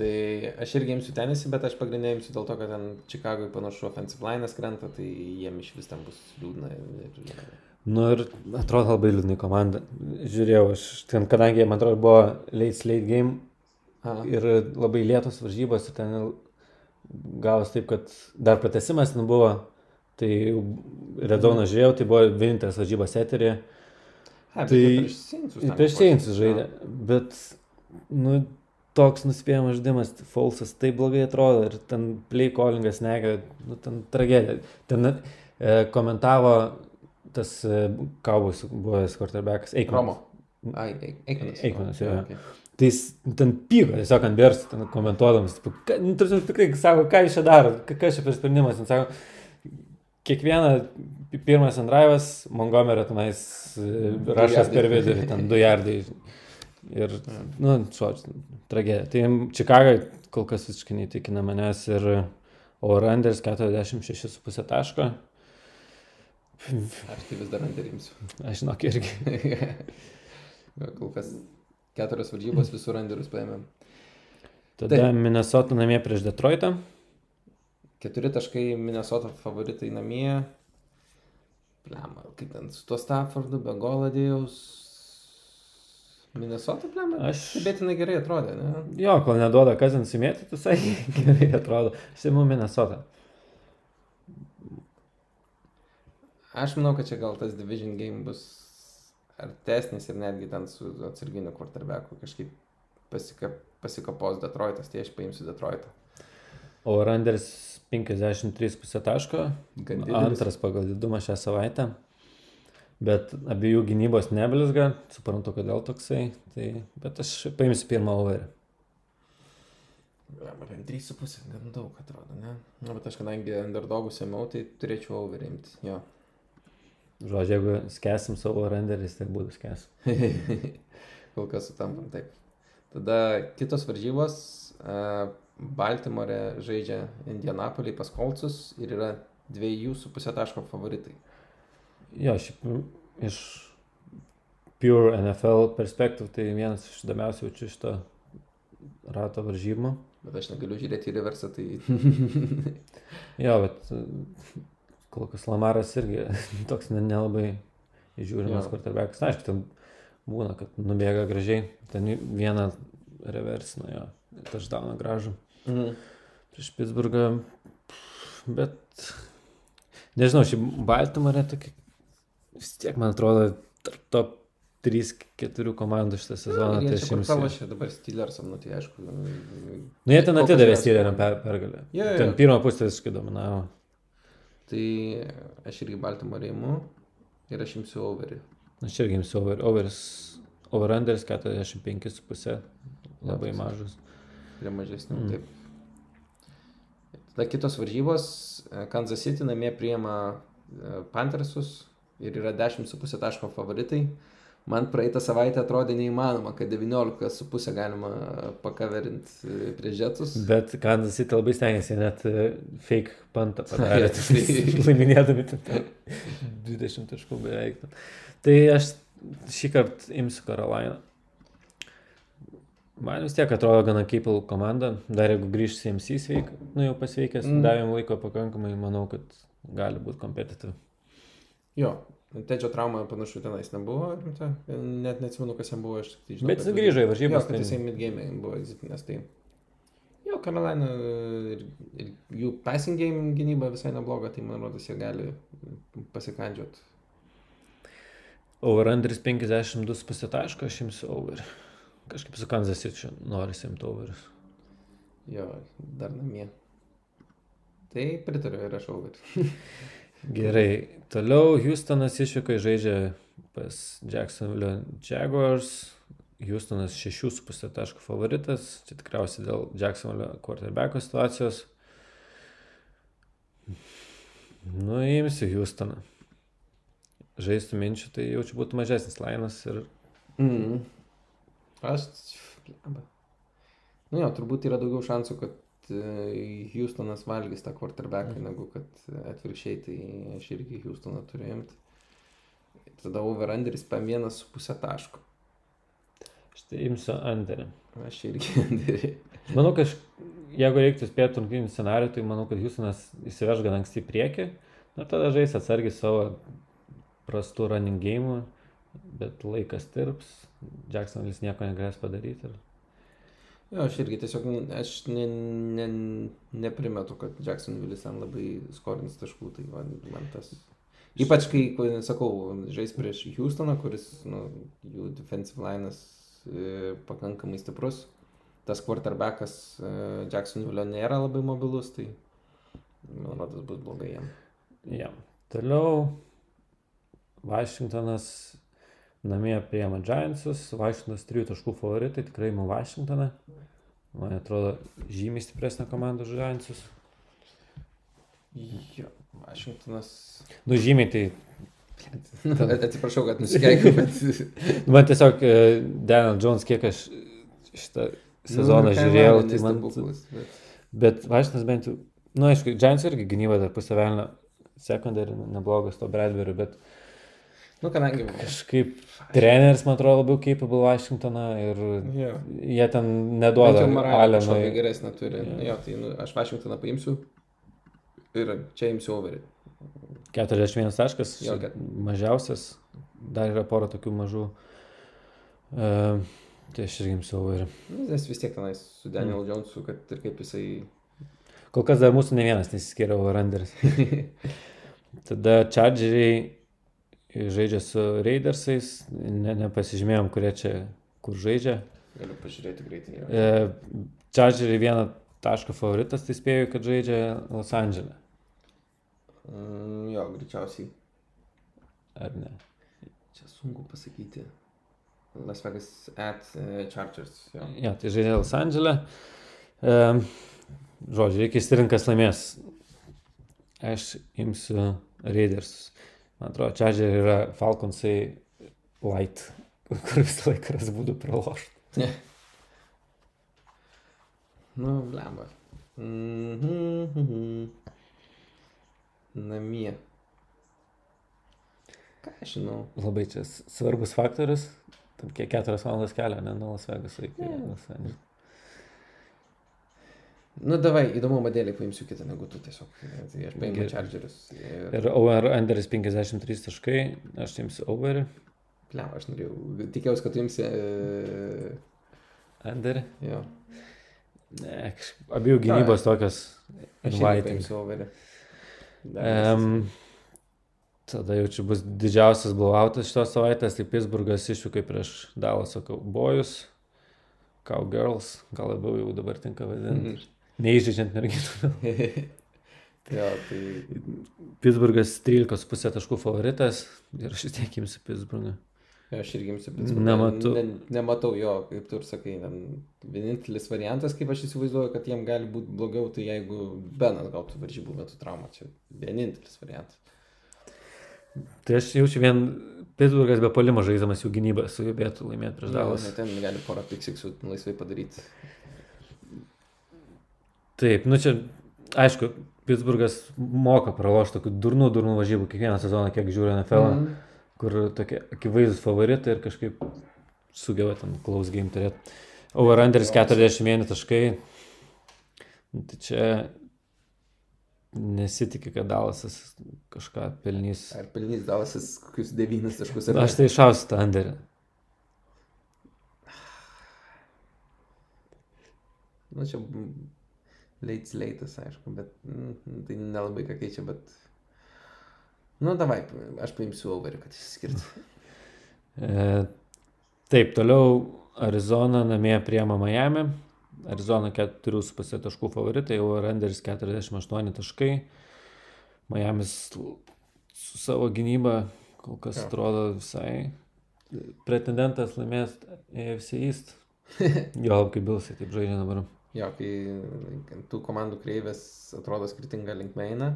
Tai aš irgi imsiu tenisį, bet aš pagrindinė imsiu dėl to, kad ten Čikagoje panašu offensive line krenta, tai jiem iš vis ten bus liūdna. Ir, ir... Nu ir atrodo labai liūdnai komanda. Žiūrėjau, aš ten, kadangi man atrodo buvo late slate game Aha. ir labai lėtos varžybos ir ten gavos taip, kad dar pratesimas ten buvo, tai Redoną žiūrėjau, tai buvo vienintelis varžybos eterį. Ha, tai prieš Seinsus žaidė, bet nu, toks nuspėjamas žaidimas, Falsas taip blogai atrodo ir ten play callingas nega, nu, ten tragedija. Ten e, komentavo tas Kaubus buvęs quarterbackas Eikmanas. Ai, Eikmanas. Eikmanas, jo. Okay. Tai jis ten pyko, tiesiog ant bėrs, ten komentuodamas, nu, tikrai sako, ką jis čia daro, kas čia per sprendimas, ten sako, kiekvieną pirmas andraivas, Montgomerio tenais rašas per vidurį, ten du jardai. Ir, nu, šuoč, tragedija. Tai Čikaga kol kas visiškai neįtikina manęs ir Oranders 46,5 taško. Aš tai vis dar underimsiu. Aš žinok irgi. Kol kas keturios varžybos visur underus paėmėm. Tada Taip. Minnesota namie prieš Detroitą. Keturi taškai Minnesota favoritai namie. Plema, kaip ten su tuo Staffordu, be Goladėjaus. Minnesota, plema. Aš- Stebėtinai gerai atrodė, ne? Jo, kol neduoda Kazins įmėti, tai visai gerai atrodo. Simu Minnesota. Aš manau, kad čia gal tas division game bus artesnis ir netgi ten su atsarginiu quarterbacku kažkaip pasika, pasikapos Detroitas, tai aš paimsiu Detroitą. O Randers 53,5 taško. Antras pagal didumą šią savaitę. Bet abiejų gynybos neblizga, suprantu, kodėl toksai. Tai, bet aš paimsiu pirmą overį. Ja, man 3,5 gan daug atrodo, ne? Na, bet aš kadangi underdogus ėmiau, tai turėčiau overimti. Jo. Žodžiu, jeigu skęsim savo renderis, tai būtų skęsim. Kol kas sutampam taip. Tada kitos varžybos. Uh, Baltimore žaidžia Indianapoliai pas Kolcus ir yra dviejų su pusė taško favoritai. Jo, šiaip iš pure NFL perspektyvų tai vienas iš įdomiausių jaučiu šito rato varžybų. Bet aš negaliu žiūrėti į reversą, tai Jo, bet e, kol kas Lamaras irgi toks ne- nelabai įžiūrimas Jo. quarterbackas. Aišku, ten būna, kad nubėga gražiai. Ten vieną reversiną jo, taždauną gražų mhm. prieš Pittsburghą. Bet nežinau, šį Baltimore tokį vis tiek, man atrodo, tarp top 3-4 komandų šitą sezoną. jie Tai aš kur imsiu. pralošė dabar Steelersam, nu tai aišku. Nu, jie ten atidavė Steeleriam per, pergalę. Jo, Ten jo. pirmą pusę visiškai dominavo. Tai aš irgi Baltimore įimu ir aš imsiu overį. Aš irgi imsiu over, overis, overrunderis 45,5. Labai toks. mažas. Prie mažesnių, Mm. taip. Tada kitos varžybos. Kansas City namie priema e, Panthersus ir yra 10,5 taško favoritai. Man praeitą savaitę atrodė neįmanoma, kad 19,5 galima pakaverinti prie žetus. Bet Kansas City labai stengiasi, net e, fake pantą tikrai. Laiminėdami ten ten 20 taškų beveik. Tai aš šį kartą imsiu Karolainą. Man vis tiek atrodo gana keipal komanda. Dar jeigu grįžt CMC sveik, nu jau pasveikęs, mm. davėm laiko pakankamai, manau, kad gali būti kompetitiv. Jo, Tedžio trauma panašu tenais nebuvo, rimta. net neatsimenu, kas jam buvo, aš tik tai žinau. Bet jis grįžo į varžybas. kad tai- jisai midgame buvo egzitinės, tai. Jo, Carolina ir, ir jų passing game gynyba visai nebloga, tai man rodos, jie gali pasikandžiot. Overrunderis 52,5 taško, aš imsiu over. Kažkaip su Kansas City nori simti overius. Jo, dar namie. Tai pritariu ir aš over. Gerai, toliau Houstonas išvyko žaidžia pas Jacksonville Jaguars. Houstonas 6,5 taškų favoritas. Čia tikriausiai dėl Jacksonville quarterbacko situacijos. Nuimsiu Houstoną. Žaistų minčių, tai jaučiu būtų mažesnis lainas ir Mm. Aš. Nu jo, turbūt yra daugiau šansų, kad Houstonas valgys tą quarterbacką, Mhm. negu kad atvirkščiai, tai aš irgi Houstoną turiu imti. Tada overrunderis PM 1,5 taško. štai imsiu Anderį. Aš irgi. Manau, kad aš- jeigu reiktų spėti rungtynių scenarių, tai manau, kad Houstonas įsiveš gan anksti į priekį. Na, tada žais atsargiai savo prastų running game, bet laikas tirps. Jacksonville'is nieko negalės padaryti. Ir... jo, aš irgi tiesiog, aš ne, ne, neprimetu, kad Jacksonville'is ten labai skorins taškų, tai man, man tas. Ypač kai, sakau, žais prieš Houstoną, kuris, nu, jų defensive line'as e, pakankamai stiprus. Tas quarterbackas e, Jacksonville nėra labai mobilus, tai man rodos bus blogai jam. Ja. Toliau Vašingtonas namie priema Giantsus. Vašingtonas 3 taškų favoritai, tikrai imu Vašingtoną. Man atrodo, žymiai stipresnė komanda už Giantsus. Jo, Vašingtonas. Nu, žymiai tai Atsiprašau, kad nusikeikiau, bet... Nu, Man tiesiog e, Daniel Jones, kiek aš šitą sezoną Nu, žiūrėjau, įmanoma, tai man... nestebuklas, bet- Bet Vašinas bent jau, na, nu, aišku, Giants irgi gynyba dar pusę velnio secondary neblogas to Bradbury, bet Nu, kadangi... kažkaip treneris, man atrodo, labiau capable Washingtoną ir Jo. jie ten neduoda Alenui. geresnę turi. Jo. Jo, tai nu, aš Vašingtoną paimsiu ir čia imsiu overį. 41 taškas, Jo, kad- mažiausias, dar yra pora tokių mažų. Uh, tai aš irgi imsiu over. Nu, Nes vis tiek tenais su Daniel Jonesu, kad ir kaip jisai... Kol kas dar mūsų ne vienas nesiskiria overanderis. Tada Chargeriai žaidžia su Raidersais, ne, nepasižymėjom, kurie čia kur žaidžia. Galiu pažiūrėti greitai. E, Chargeriai vieną tašką favoritas, tai spėju, kad žaidžia Los Andželė. Mm, jo, greičiausiai. Ar ne? Čia sunku pasakyti. Las Vegas at uh, Chargers. Jo. Jo, tai žaidė Los Andželė. E, žodžiu, reikia įsirinkti, kas laimės. Aš imsiu Raiders. Man atrodo, Chargeriai yra Falconsai light, kur visą laiką ras būdų pralošti. Nu, blemba. Mhm. Namie. Ką aš žinau? Labai čia svarbus faktorius. Tam kiek keturias valandas kelio, ne nuo Las Vegaso iki Ne. Los Andželio. Nu, davai, įdomumo dėlį paimsiu kitą negu tu tiesiog. Tai aš paimsiu. Chargerius. Ir... Ir over Anderis 53 taškai, aš imsiu overį. Blemba, aš norėjau. Tikėjausi, kad tu imsi... Uh, Anderį. jo. Ne, abiejų gynybos tokios. Aš paimsiu overį. Um, tada jau čia bus didžiausias blowoutas šitos savaitės, tai Pittsburghas išvykai prieš Dallaso Cowboys, Cowgirls, gal labiau jau dabar tinka vadinti, Mhm. Neįžeidžiant merginų. jo, tai... Pittsburghas 13,5 taškų favoritas ir aš vis tiek imsiu Pittsburghą. Aš irgi imsiu Pittsburghą. Nematau. Ne, nematau jo, kaip tu ir sakai. Ten, vienintelis variantas, kaip aš įsivaizduoju, kad jiem gali būti blogiau, tai jeigu Benas gautų varžybų metu traumą. Čia vienintelis variantas. Tai aš jaučiu vien Pittsburghas be polimo žaidžiamas jų gynybą sugebėtų laimėti prieš Jo, Dallas. ne, ten gali porą piksiksų laisvai padaryti. Taip, nu čia, aišku, Pittsburghas moka pralošti tokių durnų, durnų varžybų kiekvieną sezoną, kiek žiūri NFL, mm. Mhm. kur tokie akivaizdus favoritai ir kažkaip sugeba ten close game turėti. Overrunderis 41 taškai. Nu, Tai čia nesitikė, kad Dalasas kažką pelnys. Ar pelnys Dalasas kokius devynis taškus ar Aš tai išausiu tą underį. Nu, čia late leitas, aišku, bet mm, tai nelabai ką keičia, bet... Nu, davai, aš paimsiu overį, kad išskirti. E, taip, toliau Arizona namie priema Miami. Arizona 4,5 taškų favoritai, Overrunderis 48 taškai. Miamis su savo gynyba kol kas Jo. atrodo visai pretendentas laimės AFC East. Jo, kaip Bilsai taip žaidžia dabar. Jo, kai tų komandų kreivės atrodo skirtinga linkme eina.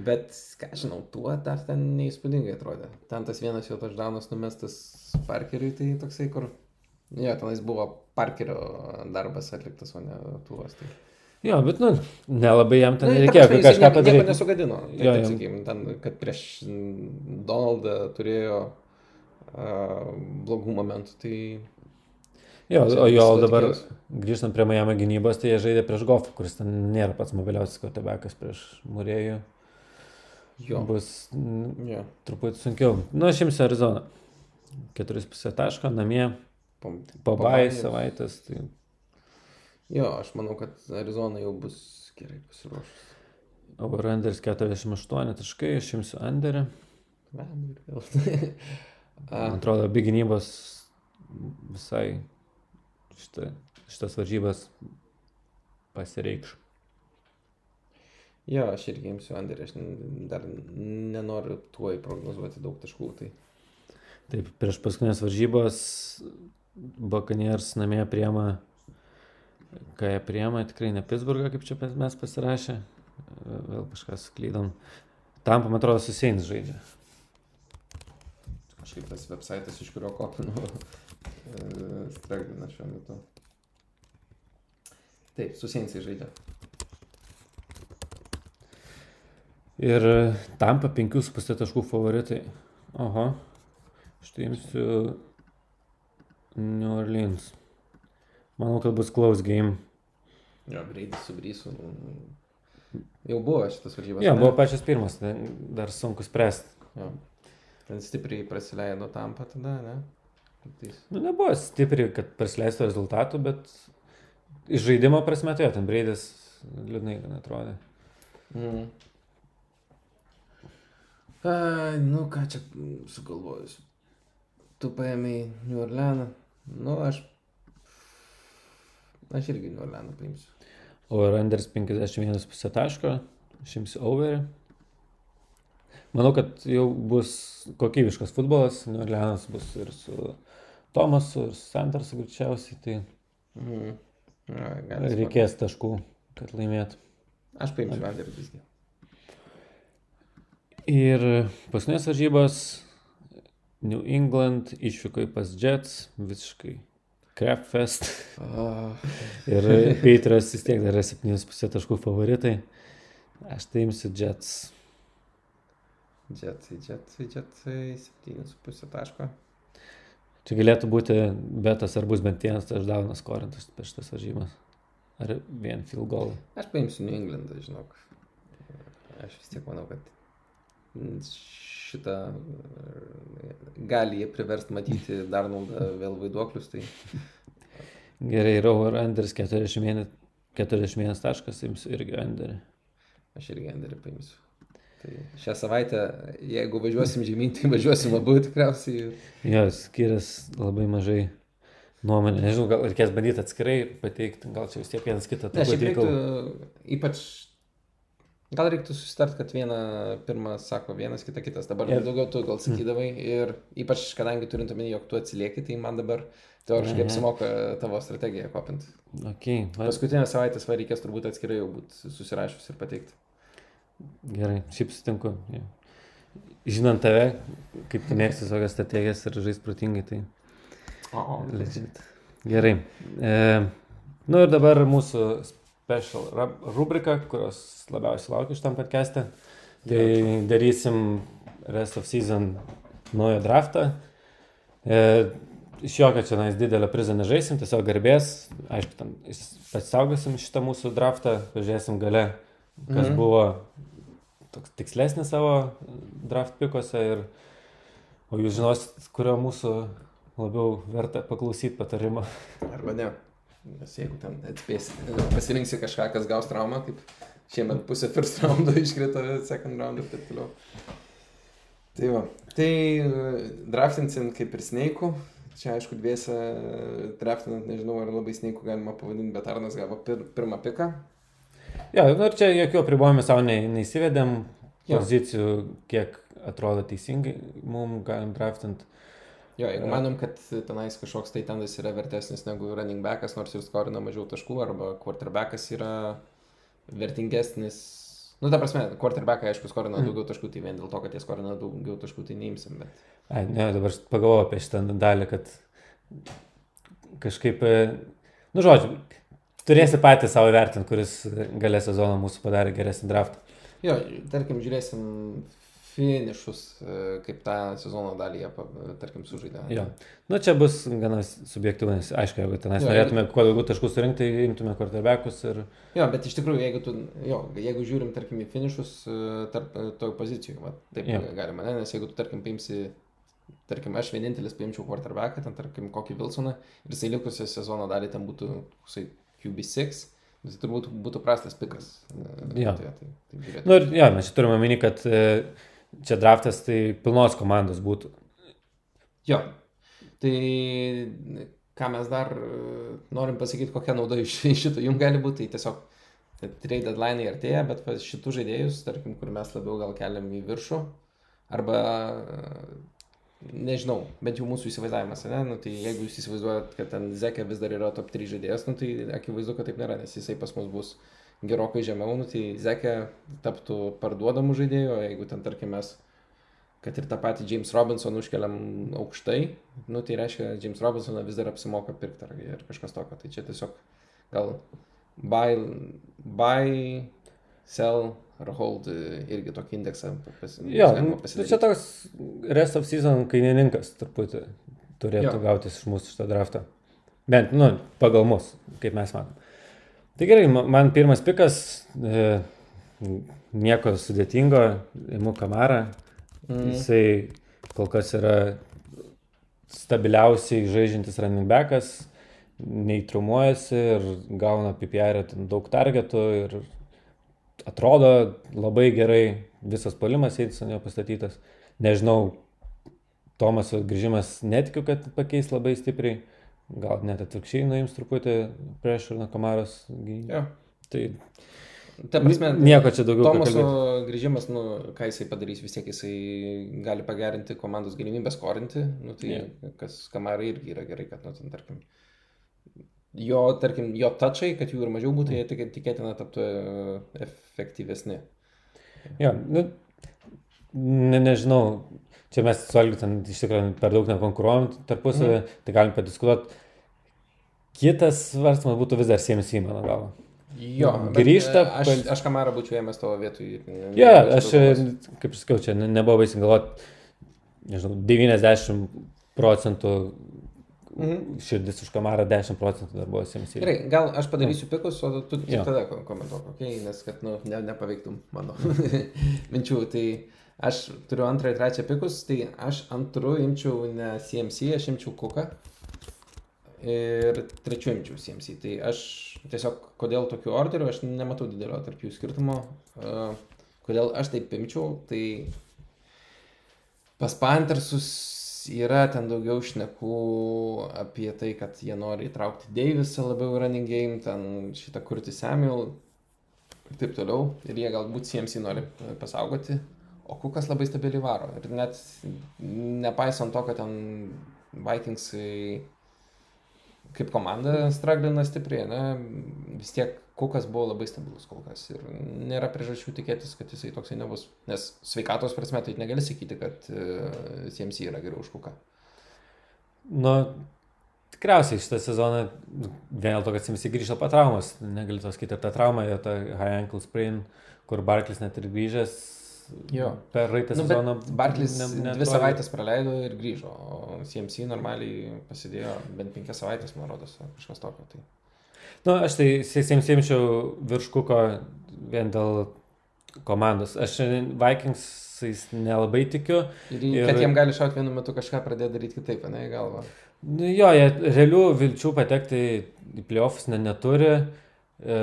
Bet, ką žinau, tuo dar ten neįspūdingai atrodė. Ten tas vienas jo touchdownas numestas Parkeriui, tai toksai, kur... Jo, tenais buvo Parkerio darbas atliktas, o ne tuos. Tai... Jo, bet, nu, nelabai jam ten ta reikėjo jisai kažką nieko- Nieko padaryti. nesugadino. Tai, Jo, jo. sakykim, ten, kad prieš Donaldą turėjo uh, blogų momentų, tai... Jo, o jo dabar grįžtant prie Miami gynybos, tai jie žaidė prieš Goffą, kuris ten nėra pats mobiliausias kotebekas prieš Murėjų. Jo. Bus Jo. truputį sunkiau. Nu, aš imsiu Arizoną. 4,5 taško, namie, pabai savaitės. Tai... jo, aš manau, kad Arizona jau bus gerai pasiruošus. Overrunderis 48 taškai, aš imsiu Anderį. Man atrodo, abi gynybos visai šitą, šitas varžybas pasireikš. jo, aš irgi imsiu Anderį, aš dar nenoriu tuo įprognozuoti daug taškų. Tai... Taip, prieš paskutinės varžybos Bakaniers namie priema, ką jie priema, tikrai ne Pittsburgą, kaip čia mes pasirašė, vėl kažką suklydom. Tam, man atrodo, susieins žaidžia. Kažkaip tas websaitas, iš kurio kopinu, stragdina šiuo metu. Taip, su Seinsai žaidžia. Ir tampa 5,5 taškų favoritai. Aha. Štai imsiu New Orleans. Manau, kad bus close game. Jo, Breidis su Brysu. Jau buvo šitas varžybas. Jo, ne? buvo pačias pirmas, dar sunku spręsti. Jo. Ten stipriai prasileido tampą tada, ne? Nu, nebuvo stipriai, kad prasileistų rezultatų, bet iš žaidimo prasme tai jo, ten Breidis liūdnai gan atrodė. Mm. A, nu, ką čia sugalvojus. Tu paėmėjai New Orleaną. Nu, aš. Aš irgi New Orleaną paimsiu. O Randers 51,5 taško, šimsi overį. Manau, kad jau bus kokybiškas futbolas, New Orleanas bus ir su Tomasu, ir su Sandersu greičiausiai, tai Mm. Gali reikės taškų, kad laimėtų. Aš paimsiu Vanderį visgi. Ir paskutinės varžybos New England išvyko į pas Jets, visiškai Crapfest. Oh, Ir Petras vis tiek dar yra 7,5 taškų favoritai. Aš tai imsiu Jets. džetai, džetai, džetai, 7,5 taško. Čia galėtų būti betas ar bus bent vienas touchdownas korintas per šitas varžybas. Ar vien field goal. Aš paimsiu New Englandą, žinok. Aš vis tiek manau, kad šitą gali jie priversti matyti dar naudą vėl vaiduoklius. Tai Gerai, ir over Anders 41, 41 taškas, imsiu irgi Anderį. aš irgi Anderį paimsiu. Tai šią savaitę, jeigu važiuosim žemyn, tai važiuosim abu tikriausiai. Jo, skirias labai mažai nuomonė. Nežinau, gal reikės bandyti atskirai pateikti, gal čia vis tiek vienas kitą šiaip truputį reiktų, ypač, gal reiktų susitart, kad vieną pirmą sako vienas, kitą kitas. Dabar Ir- daugiau tu gal sakydavai ir ypač, kadangi turint omeny, jog tu atsilieki, tai man dabar teoriškai apsimoka tavo strategiją kopint. Okay, va, Paskutinę savaitę va reikės turbūt atskirai jau būti susirašus ir pateikti. Gerai, šiaip sutinku. Jo. Žinant tave, kaip tu mėgsti tokias strategijas ir žais protingai, tai O, legit. Gerai. E, nu ir dabar mūsų special rub- rubrika, kurios labiausiai laukiu šitam podcast'e. Tai darysim rest of season naują draftą. E, iš jokio čia nais didelio prizo nežaisim, tiesiog garbės. Aišku, is- pasisaugosim šitą mūsų draftą, pažiūrėsim gale, kas Mhm. buvo toks tikslesnis savo draft pikose ir o jūs žinosit, kurio mūsų labiau verta paklausyti patarimo. Arba ne. Nes jeigu ten atspėsi, pasirinksi kažką, kas gaus traumą, kaip šiemet pusė first roundo iškrito, second round ir taip toliau. Tai va. Tai e, draftinsim kaip ir Snake'ų. Čia aišku, dviese e, draftinant, nežinau, ar labai Snake'ų galima pavadinti, bet Arnas gavo pir pirmą piką. Jo, nu ir čia jokių apribojimų savo ne, neįsivedėm, Jo. pozicijų, kiek atrodo teisingai mums galim draftinti. Jo, jeigu Jo. manom, kad tenais kažkoks tai tendas yra vertesnis negu running backas, nors ir skorina mažiau taškų, arba quarterbackas yra vertingesnis. Nu, ta prasme, quarterbackai, aišku, skorina Mhm. daugiau taškų, tai vien dėl to, kad jie skorina daugiau taškų, tai neimsim. Bet... Ai, ne, dabar pagalvoju apie šitą dalį, kad kažkaip, e, nu žodžiu, turėsi patys savo vertinti, kuris galę sezoną mūsų padarė geresnį draftą. Jo, tarkim, žiūrėsim finišus, e, kaip tą sezono dalį jie, tarkim, sužaidė. Jo. Nu čia bus gana subjektyvu, nes aišku, jeigu tenais Jo, norėtume kuo daugiau taškų surinkti, imtume quarterbackus ir... Jo, bet iš tikrųjų, jeigu, tu, jo, jeigu žiūrim, tarkim, į finišus e, tarp e, toj pozicijų, va, taip Jo. galima, ne? nes jeigu tu, tarkim, paimsi, tarkim, aš vienintelis paimčiau quarterbacką, ten, tarkim, kokį Wilsoną, ir jisai likusią sezono dalį ten būtų, koksai QB6, tai turbūt būtų prastas pikas. e, Jo. Tai, tai, tai žiūrėt. Nu ir jo, mes čia turime omeny, kad e, čia draftas tai pilnos komandos būtų. Jo. Tai ką mes dar e, norim pasakyti, kokia nauda iš iš šito jums gali būti, tai tiesiog tai trade deadline artėja, bet pas šitų žaidėjus, tarkim, kur mes labiau gal keliam į viršų, arba nežinau, bent jau mūsų įsivaizdavimas, ne, nu, tai jeigu jūs įsivaizduojat, kad ten Zekė vis dar yra top 3 žaidėjas, nu, tai akivaizdu, kad taip nėra, nes jisai pas mus bus gerokai žemiau, nu, tai Zekė taptų parduodamų žaidėjų, jeigu ten, tarkim, mes kad ir tą patį James Robinson užkeliam aukštai, nu tai reiškia, James Robinsoną vis dar apsimoka pirkti ar, ir kažkas tokio. Tai čia tiesiog gal buy, buy sell, ar hold e, irgi tokį indeksą pas, Jo, nu, tai pasidaryti. čia toks rest of season kainininkas truputį turėtų Jo. gautis iš mūsų šitą draftą. Bent, nu, pagal mus, kaip mes matom. Tai gerai, ma- man pirmas pikas, e, nieko sudėtingo, imu kamarą. Mm. Jisai kol kas yra stabiliausiai žaidžiantis running backas, neįtrumuojasi ir gauna PPR ten daug targetų ir atrodo labai gerai, visas polimas Eidson jo pastatytas. Nežinau, Tomaso grįžimas netikiu, kad pakeis labai stipriai, gal net atvirkščiai nuims truputį prieš ir nuo Kamaros. Jo. Tai Ta prasme, nieko čia daugiau Tomaso grįžimas, nu, ką jisai padarys, vis tiek jisai gali pagerinti komandos galimybę skorinti, nu, tai yeah. kas kamarai irgi yra gerai, kad, nu, ten, tarkim, jo, tarkim, jo tačiai, kad jų ir mažiau būtų, jie tik, tikėtina taptų e, efektyvesni. Jo, nu, ne, nežinau, čia mes su Algiu ten iš tikrųjų per daug nekonkuruojam tarpusavį, mm. tai galim padiskutuoti. Kitas svarstymas būtų vis dar CMC, mano galva. Jo, Nu, grįžta, e, Aš, pal- aš kamarą būčiau ėmęs tavo vietoj. ne- Jo, ja, aš, e, kaip sakiau, čia ne- nebuvo baisiai galvoti, nežinau, 90 procentų Mhm. širdis už kamarą, 10 procentų dar buvo CMC. Gerai, gal aš padarysiu pikus, o tu Jo. tada ko- komentuok, okay? nes kad nu, ne, nepaveiktum mano minčių. Tai aš turiu antrą ir trečią pikus, tai aš antru imčiau ne CMC, aš imčiau kuką. Ir trečiu imčiau CMC. Tai aš tiesiog, kodėl tokiu orderiu, aš nematau didelio tarp jų skirtumo. Uh, kodėl aš taip imčiau, tai pas Panthersus yra ten daugiau šnekų apie tai, kad jie nori įtraukti Deivisą labiau į running game, ten šitą kurti Samuel ir taip toliau. Ir jie galbūt CMC nori e, pasaugoti, o Kukas labai stabiliai varo. Ir net nepaisant to, kad ten Vikingsai kaip komanda straglina stipriai, ne, vis tiek Kukas buvo labai stabilus kol kas ir nėra priežasčių tikėtis, kad jisai toksai nebus. Nes sveikatos prasme tai negali sakyti, kad CMC yra geriau už Kuką. Nu, tikriausiai šitą sezoną, dėl to, kad CMC grįžo po traumos, negali to sakyti, ir ta trauma, jo ta high ankle sprain, kur Barklis net ir grįžęs Jo. per raitą Nu, sezoną. Barklis ne- ne, dvi savaitės praleido ir grįžo, o CMC normaliai pasidėjo bent penkias savaitės, man rodos, kažkas tokio. Tai. Nu, aš tai visiems imčiau virš kuko vien dėl komandos. Aš Vikingsais nelabai tikiu. Ir, Ir- ir... kad jiem gali šauti vienu metu kažką pradėti daryti kitaip, ne, į galvą. Nu, jo, jie realių vilčių patekti į playoffs ne, neturi. E,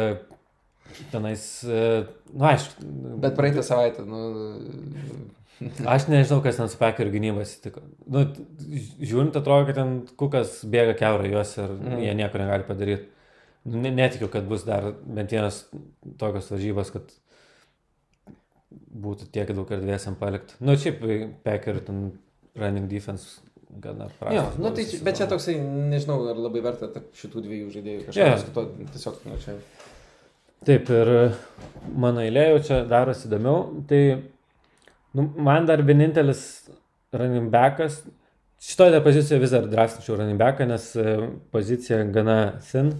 tenais, e, nu, aišku. Bet praeitą savaitę, nu, Aš nežinau, kas ten su Packers gynybos atsitiko. Nu, žiūrint, atrodo, kad ten kukas bėga keurai juos ir mm. Jie nieko negali padaryti. Nu, ne- Netikiu, kad bus dar bent vienas tokios varžybos, kad būtų tiek daug erdvės jam palikti. Nu, šiaip Packers ten running defense gana prastas. jo, nu, tai, bet čia toksai, nežinau, ar labai verta tarp šitų dviejų žaidėjų kažką yeah. diskutuoti. Tiesiog, nu, čia. Taip, ir mano eilė jau čia darosi įdomiau. Tai nu, man dar vienintelis running backas, šitoje pozicijoje vis dar drąsinčiau running backą, nes e, pozicija gana thin.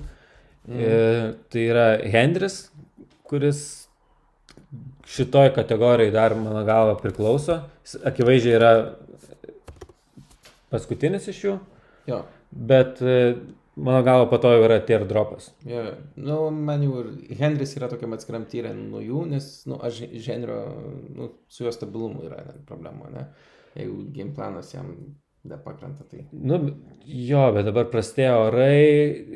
Mm. E, tai yra Hendris, kuris šitoje kategorijoje dar mano galva priklauso. Jis akivaizdžiai yra paskutinis iš jų, Jo, bet e, mano galva po to jau yra teardropas. jo, jo. nu, man jau ir Henris yra tokiam atskiram tyrė nuo jų, nes, nu, aš Henrio, nu, su jo stabilumu yra problema, ne? Jeigu game planas jam nepakrenta, tai. Nu, jo, bet dabar prastėjo orai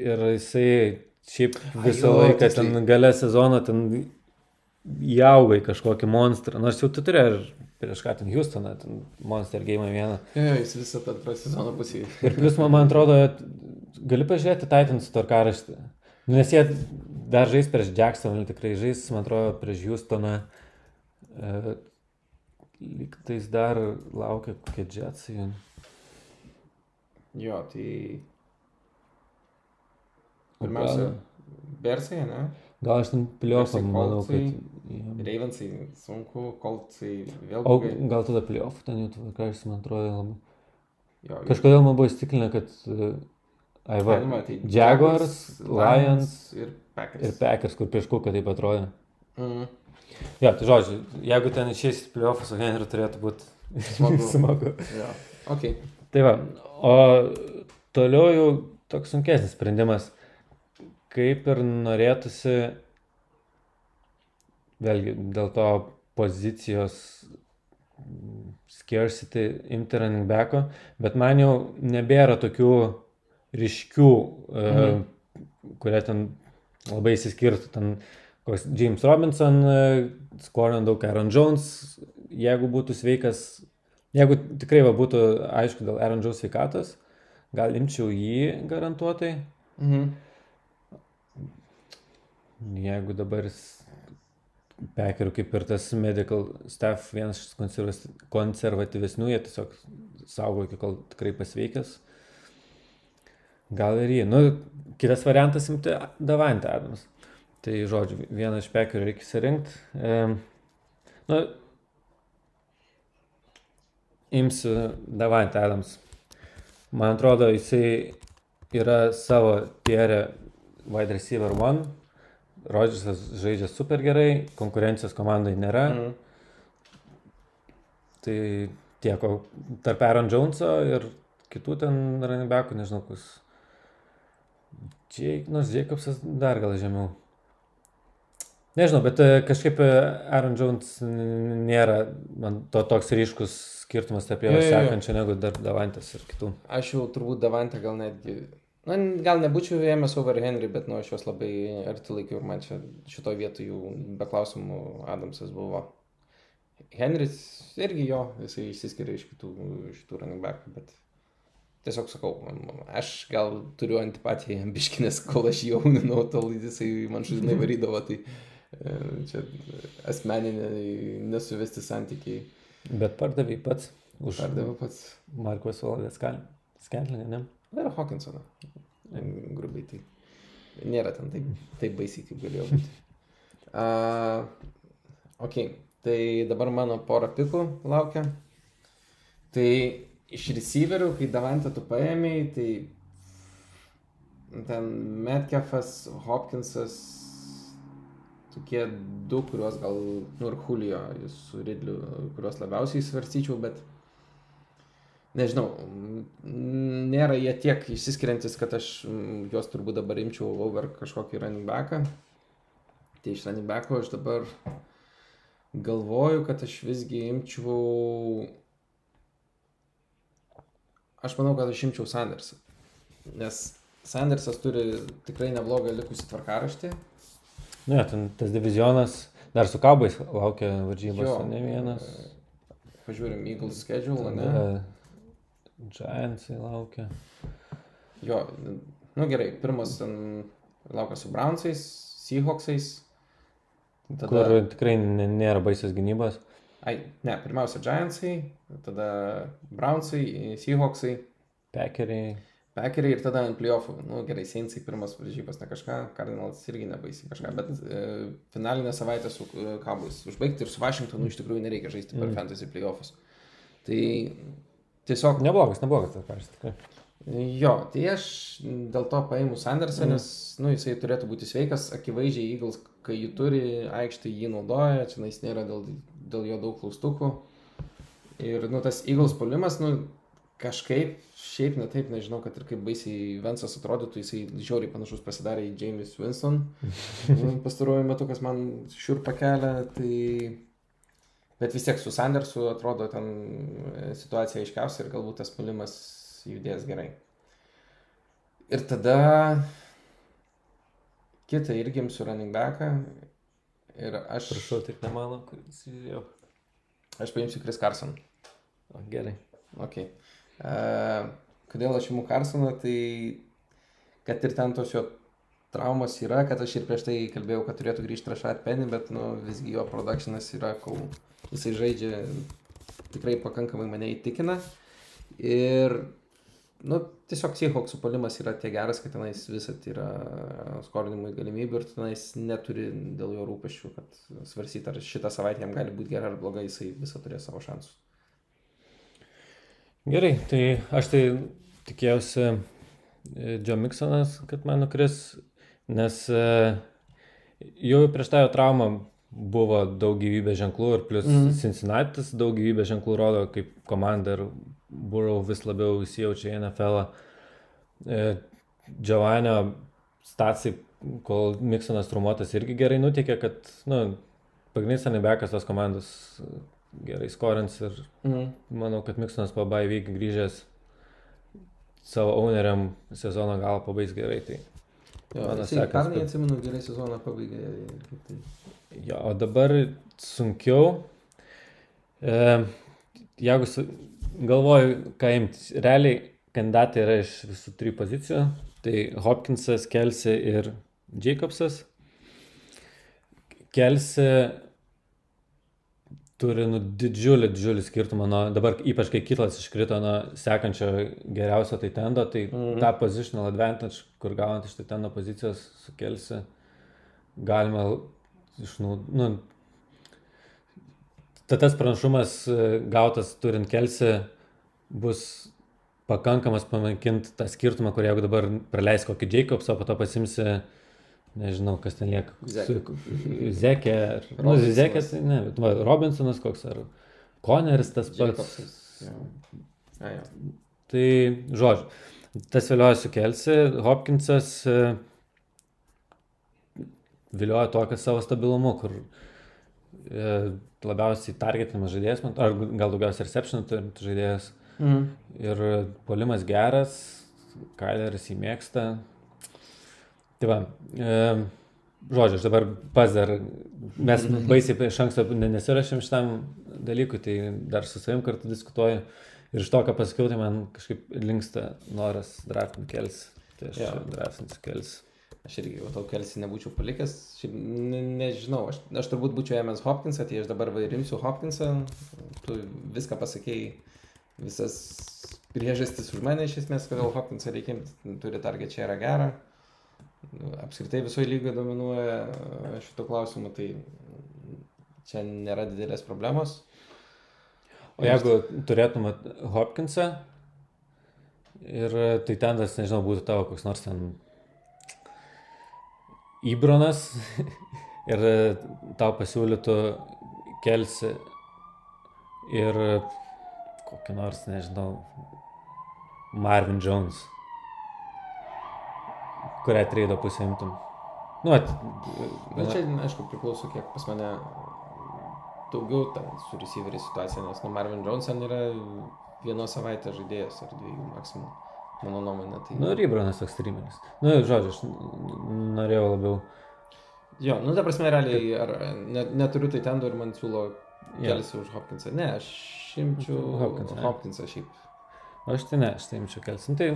ir jisai šiaip visą jo, laiką tiksliai. ten gale sezono ten įauga į kažkokį monstrą. Nors jau tu turi ir prieš ką ten Houstoną, ten Monster Game vieną. Jo, jo, jis visą tą antrą sezoną pusį. Ir plus man, man atrodo, gali pažiūrėti Titans tvarkaraštį. Nu, Nes jie dar žais prieš Jacksoną, tikrai žais, man atrodo, prieš Houstoną. E, lyg tais dar laukia kokie Jetsai. Jo, tai. Pirmiausia, Bersai, ne? Gal aš ten pliofą, manau, kad... Jiem- Ravensai sunku, Coltsai vėl O gal tada pliofų ten jau tvarkaraštis, man atrodo, labai. Jo, jo. Kažkodėl man buvo įstikinę, kad... Uh, Aiva, Galima, tai Jaguars, Lions ir Packers. ir Packers, kur prieš kuką taip atrodė. Mm. Ja, tai žodžiu, jeigu ten playoffus, su Henriu turėtų būti Smagu. smagu. Jo. Ok. Tai va, o toliau jau toks sunkesnis sprendimas. Kaip ir norėtųsi, vėlgi dėl to pozicijos scarcity imti running backo, bet man jau nebėra tokių ryškių, mhm. e, kurie ten labai įsiskirtų. Ten koks James Robinson, e, skorina daug Aaron Jones, jeigu būtų sveikas, jeigu tikrai va, būtų aišku dėl Aaron Jones sveikatos, gal imčiau jį garantuotai. Mhm. Jeigu dabar pekerių kaip ir tas medical staff vienas iš konservatyvesnių, jie tiesiog saugo iki kol tikrai pasveikęs. Gal ir jį. Nu, kitas variantas imti Davantę Adamas. Tai žodžiu, vieną iš pekerių reikia įsirinkti. E, nu, imsiu Davantę Adams. Man atrodo, jisai yra savo tierė wide receiver one. Rodžersas žaidžia super gerai, konkurencijos komandai nėra. Mhm. Tai tiek tarp Aaron Jones'o ir kitų ten running backų, nežinau, kas. Jake, nors Jacobsas dar gal žemiau. Nežinau, bet e, kažkaip e, Aaron Jones nėra man to toks ryškus skirtumas tarp jo sekančio negu dar Davantis ir kitų. Aš jau turbūt Davantę gal netgi, na, gal nebūčiau ėmęs over Henry, bet nu aš juos labai arti laikiau ir man čia šito vietoj jų be klausimų Adamsas buvo. Henris irgi jo, jisai išsiskiria iš kitų šitų running backų, bet tiesiog sakau, aš gal turiu antipatiją jam biškinės, kol aš jau auninau, tol jisai man šudinai varydavo, tai e, čia asmeniniai nesuvesti santykiai. Bet pardavai pats už Pardavė pats. Markos Valadės Skentlinį, ne? Ir Hawkinsoną. Grubiai tai. Nėra ten taip, taip baisiai, kaip galėjo būti. Uh, ok, tai dabar mano pora pikų laukia. Tai iš receiverių, kai Davantą tu paėmėjai, tai ten Metcalfas, Hopkinsas, tokie du, kuriuos gal, nu ir Julio su Ridliu, kuriuos labiausiai svarstyčiau, bet nežinau, nėra jie tiek išsiskiriantis, kad aš mm, juos turbūt dabar imčiau over kažkokį running backą. Tai iš running backo aš dabar galvoju, kad aš visgi imčiau... Aš manau, kad aš imčiau Sandersą. Nes Sandersas turi tikrai neblogą likusį tvarkaraštį. Ne, ten tas divizionas dar su kabais laukia varžybos, Jo. ne vienas. Pažiūrim Eagles schedule, ne? Giantsai laukia. Jo, nu gerai, pirmas ten laukia su Brownsais, Seahawksais. Tada, Kur tikrai nėra baisios gynybos. Ai, ne, pirmiausia Giantsai, tada Brownsai, Seahawksai, Pekeriai. Packeriai ir tada ant playoffų. Nu gerai, Saintsai pirmas varžybas ne kažką, Cardinals irgi nebaisiai kažką, bet e, finalinę savaitę su e, Cowboys užbaigti ir su Washingtonu iš tikrųjų nereikia žaisti per Mm. fantasy playoffus. Tai tiesiog Neblogas, neblogas tas tikrai. Jo, tai aš dėl to paimu Sandersą, Mm. nes, nu, jisai turėtų būti sveikas, akivaizdžiai Eagles, kai jį turi, aikštį jį naudoja, čia jis nėra dėl, dėl jo daug klaustukų. Ir, nu, tas Eagles polimas, nu, kažkaip, šiaip netaip, nežinau, kad ir kaip baisiai Vensas atrodytų, jisai žiauriai panašus pasidarė į James Winston. Nu, Pastaruoju metu, kas man šiurpa kelia, tai... Bet vis tiek su Sandersu atrodo ten e, situacija aiškiausia ir galbūt tas pulimas judės gerai. Ir tada kitą irgi imsiu running backą. Ir aš, Prašau, tik nemano, kuris žiūrėjau. aš paimsiu Chris Carson. O, gerai. Ok. Uh, kodėl aš imu Carsoną, tai kad ir ten tos jo traumos yra, kad aš ir prieš tai kalbėjau, kad turėtų grįžti Rašat Penny, bet nu, visgi jo produkcionas yra, kol jisai žaidžia, tikrai pakankamai mane įtikina. Ir, nu, tiesiog Seahawksų polimas yra tiek geras, kad tenais visat yra skolinimui galimybių ir tenais neturi dėl jo rūpeščių, kad svarsyti, ar šitą savaitę jam gali būti gera ar bloga, jisai visą turės savo šansus. Gerai, tai aš tai tikėjausi e, Joe Miksonas, kad man nukris, nes e, jau prieš tą jo traumą buvo daug gyvybės ženklų ir plus mm. Cincinnati daug gyvybės ženklų rodo, kaip komanda ir Burrow vis labiau įsijaučia į NFL. E, Giovanio stacijai, kol Miksonas trumuotas, irgi gerai nutikė, kad nu, pagrindinis anibekas tos komandos gerai skorins ir Mm. manau, kad Miksonas po Baivik grįžęs savo owneriam sezono galą pabaigs gerai. Tai, Jo, Mano sekas, pernai kad- atsimenu gerai sezoną pabaigė. Tai... jo, o dabar sunkiau. E, jeigu galvoju, ką imti, realiai kandidatai yra iš visų trijų pozicijų. Tai Hopkinsas, Kelsi ir Jacobsas. Kelsi turi nu, didžiulį, didžiulį skirtumą nuo, dabar ypač kai Kitlas iškrito nuo sekančio geriausio taitendo, tai mm. -hmm. tą positional advantage, kur gaunant iš taitendo pozicijos sukelsi, galima išnaudoti, nu, ta tas pranašumas e, gautas turint kelsi bus pakankamas pamankinti tą skirtumą, kur jeigu dabar praleis kokį Jacobsą, po to pasimsi, nežinau, kas ten lieka. Zek. Su- Zekė. Nu, Robinsonas. Zekė, tai ne, va, Robinsonas koks ar Koneris tas pats. Jacobsas. Jo. A, jo. Tai, žodžiu, tas vilioja sukelsi, Hopkinsas e, vilioja tokią savo stabilumu, kur labiausiai targetinamas žaidėjas, ar gal daugiausiai receptionų turintis žaidėjas. Mhm. Ir polimas geras, Kaileris jį mėgsta. Tai va, e, žodžiu, aš dabar pas dar, mes baisiai iš anksto ne- nesirašėm šitam dalykui, tai dar su savim kartu diskutuoju. Ir iš to, ką pasakiau, tai man kažkaip linksta noras draftinti kels. Tai aš draftinti kels. Aš irgi jau tau kelsi nebūčiau palikęs. Šiaip ne, nežinau, aš, aš turbūt būčiau ėmęs Hopkinsą, tai aš dabar va ir imsiu Hopkinsą. Tu viską pasakėjai, visas priežastis už mane iš esmės, kodėl Hopkinsą reikia imti. Turi target čia yra gera. Nu, Apskritai visoje lygoje dominuoja e, šito klausimu, tai čia nėra didelės problemos. O jeigu turėtum Hopkinsą ir tai ten tas, nežinau, būtų tavo koks nors ten įbronas ir tau pasiūlytų kelsi ir kokį nors, nežinau, Marvin Jones, kurią treido pusę imtum. Nu, at, Bet čia, aišku, priklauso, kiek pas mane daugiau ten su receiveriai situacija, nes nu Marvin Jones ten yra vienos savaitės žaidėjas ar dviejų maksimum, mano nuomonė. Tai... nu, ir įbronas toks streameris. Nu, žodžiu, aš norėjau labiau. Jo, nu ta prasme, realiai, ar ne, neturiu tai ten ir man siūlo kelsi už Hopkinsą. Ne, aš imčiau Hopkinsą? Hopkinsą šiaip. O aš tai ne, aš tai imčiau kelsi. Nu, tai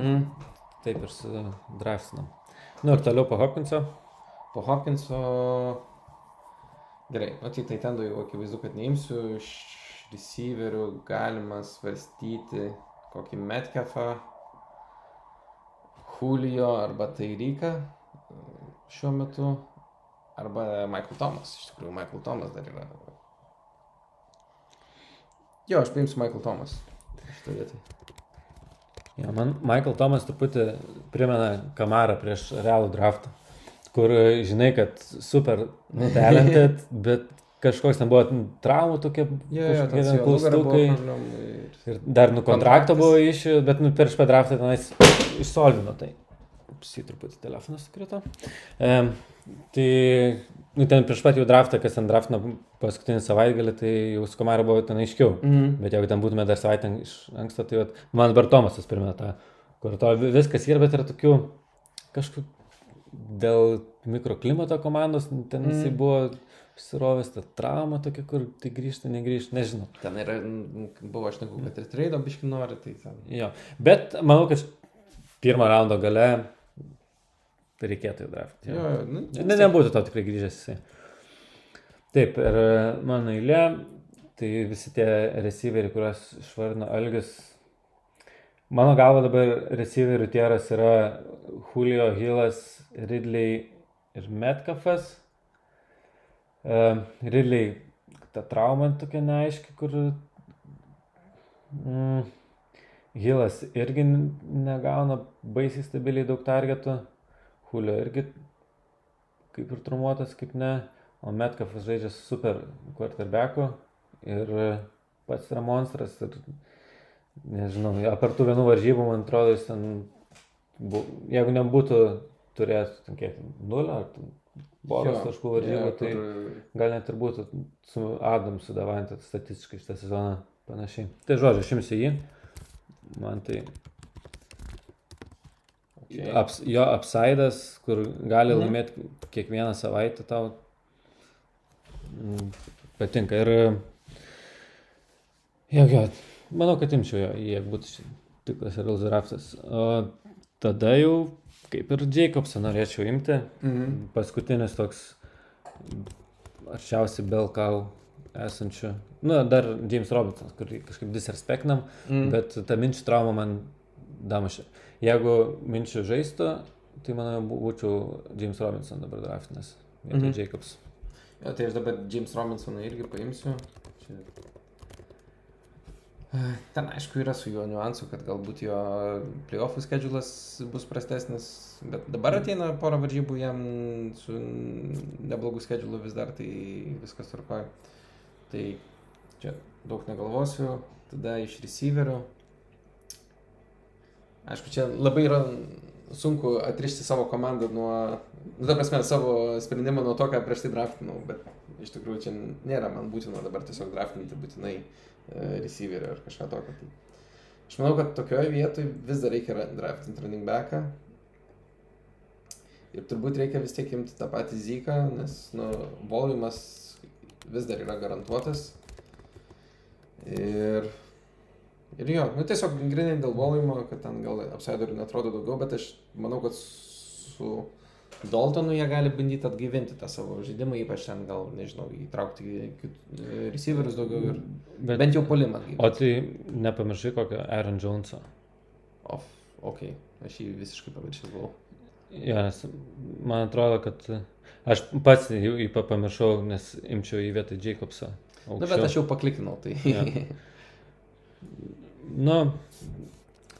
Mm. taip ir su draftinam. Nu, ir toliau po Hopkinso. Po Hopkinso. Gerai, o tik tai ten jau akivaizdu, kad neimsiu. Iš receiverių galima svarstyti kokį Metcalfą, Julio arba Tairyką šiuo metu. Arba Michael Thomas. Iš tikrųjų, Michael Thomas dar yra. Jo, aš paimsiu Michael Thomas. Šitą vietą. Ja, man Michael Thomas truputį primena kamarą prieš realų draftą, kur žinai, kad super talented, bet kažkoks ten buvo traumų tokie nugara buvo klaustukai. ir- Ir dar nu kontrakto buvo iš, bet nu prieš pat draftą tenais išsolvino tai. Jį truputį telefonas sukrito. E, tai, nu ten prieš pat jau draftą, kas ten draftino paskutinį savaitgalį, tai jau su komara buvo ten aiškiau. Mhm. Bet jeigu ten būtume dar savaitę iš anksto, tai vat, man dabar Tomasas primeta, kur to vi- viskas yra, bet yra tokių kažkokių dėl mikroklimato komandos, ten jisai Mm. buvo pasirovęs, ta trauma tokia, kur tai grįžta, negrįžta, nežinau. Ten yra, mm, buvo aš nežinau, kad ir traido biški nori, tai ten. Jo. Bet manau, kad pirmą raundo gale reikėtų įdrafti. Jo, jo, nu, Ne, nebūtų to tikrai grįžęs. Taip, ir e, mano eilė, tai visi tie receiveriai, kuriuos išvardino Algis. Mano galva dabar receiverių tieras yra Julio Hillas, Ridley ir Metcalfas. Uh, Ridley, ta trauma tokia neaiški, kur mm, Hillas irgi negauna baisiai stabiliai daug targetų. Julio irgi kaip ir trumuotas, kaip ne. o Metkafas žaidžia su super quarterbacku ir pats yra monstras ir nežinau, apartų vienų varžybų, man atrodo, jis ten, bu, jeigu nebūtų turėjęs, kiek, nulio ar poros taškų varžybų, tai kur... gal net ir būtų su Adamsu davant statistiškai šitą sezoną panašiai. Tai žodžiu, aš imsiu jį, man tai okay. aps, jo apsaidas, kur gali mhm. laimėti kiekvieną savaitę tau mm, patinka. Ir jo, jo, manau, kad imčiau jo, jeigu būtų tikras Real Zeraftas. O tada jau kaip ir Jacobsą norėčiau imti. Mhm. Paskutinis toks arčiausiai Belkau esančių. Nu, dar James Robinsons, kurį kažkaip disrespektinam, mm. bet ta minčių trauma man damušė. Jeigu minčių žaistų, tai manau būčiau James Robinson dabar draftinas, vietoj mm -hmm. Jacobs. Ja, tai aš dabar James Robinsoną irgi paimsiu. Čia Ten aišku yra su juo niuansu, kad galbūt jo playoffų skedžiulas bus prastesnis, bet dabar ateina pora varžybų jam su neblogu skedžiulu vis dar, tai viskas tvarkoja. Tai čia daug negalvosiu, tada iš receiverių. Aišku, čia labai yra sunku atrišti savo komandą nuo, nu, ta prasme, savo sprendimą nuo to, ką prieš tai draftinau, bet iš tikrųjų čia nėra man būtina dabar tiesiog draftinti būtinai E, receiverio ar kažką tokio. Tai aš manau, kad tokioje vietoje vis dar reikia draftinti running backą. Ir turbūt reikia vis tiek imti tą patį zyką, nes nu, volumas vis dar yra garantuotas. Ir, ir jo, nu tiesiog grinai dėl volumo, kad ten gal apsaidorių netrodo daugiau, bet aš manau, kad su Daltonu jie gali bandyti atgaivinti tą savo žaidimą, ypač ten gal, nežinau, įtraukti receiverius daugiau ir Bet, bent jau polimą. O tai nepamiršai kokio Aaron Jones'o. O, ok, aš jį visiškai pamiršau buvau. Ja, nes man atrodo, kad aš pats jį pamiršau, nes imčiau į vietą Jacobsą. Na, nu, bet aš jau paklikinau, tai. Ja. nu,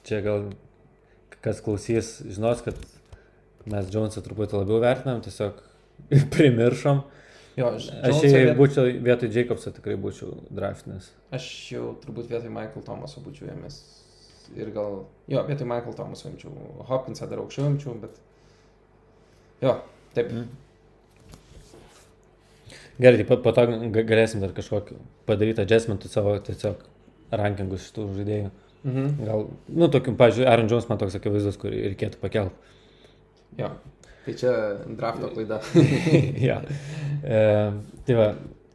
čia gal kas klausys, žinos, kad mes Jonesą truputį labiau vertinam, tiesiog primiršom. Jo, aš, aš jei viet... būčiau vietoj Jacobso tikrai būčiau draftinis. Aš jau turbūt vietoj Michael Thomaso būčiau ėmęs. Ir gal, jo, vietoj Michael Thomaso imčiau. Hopkinsą dar aukščiau imčiau, bet... Jo, taip. Mm. Gerai, tai po, po to galėsim dar kažkokį padaryti adjustmentų savo tiesiog rankingus šitų žaidėjų. Mhm. Gal, nu, tokiu, pažiūrėjau, Aaron Jones man toks akivaizdus, kurį reikėtų pakelti. Jo. Tai čia drafto klaida. ja. E, tai va,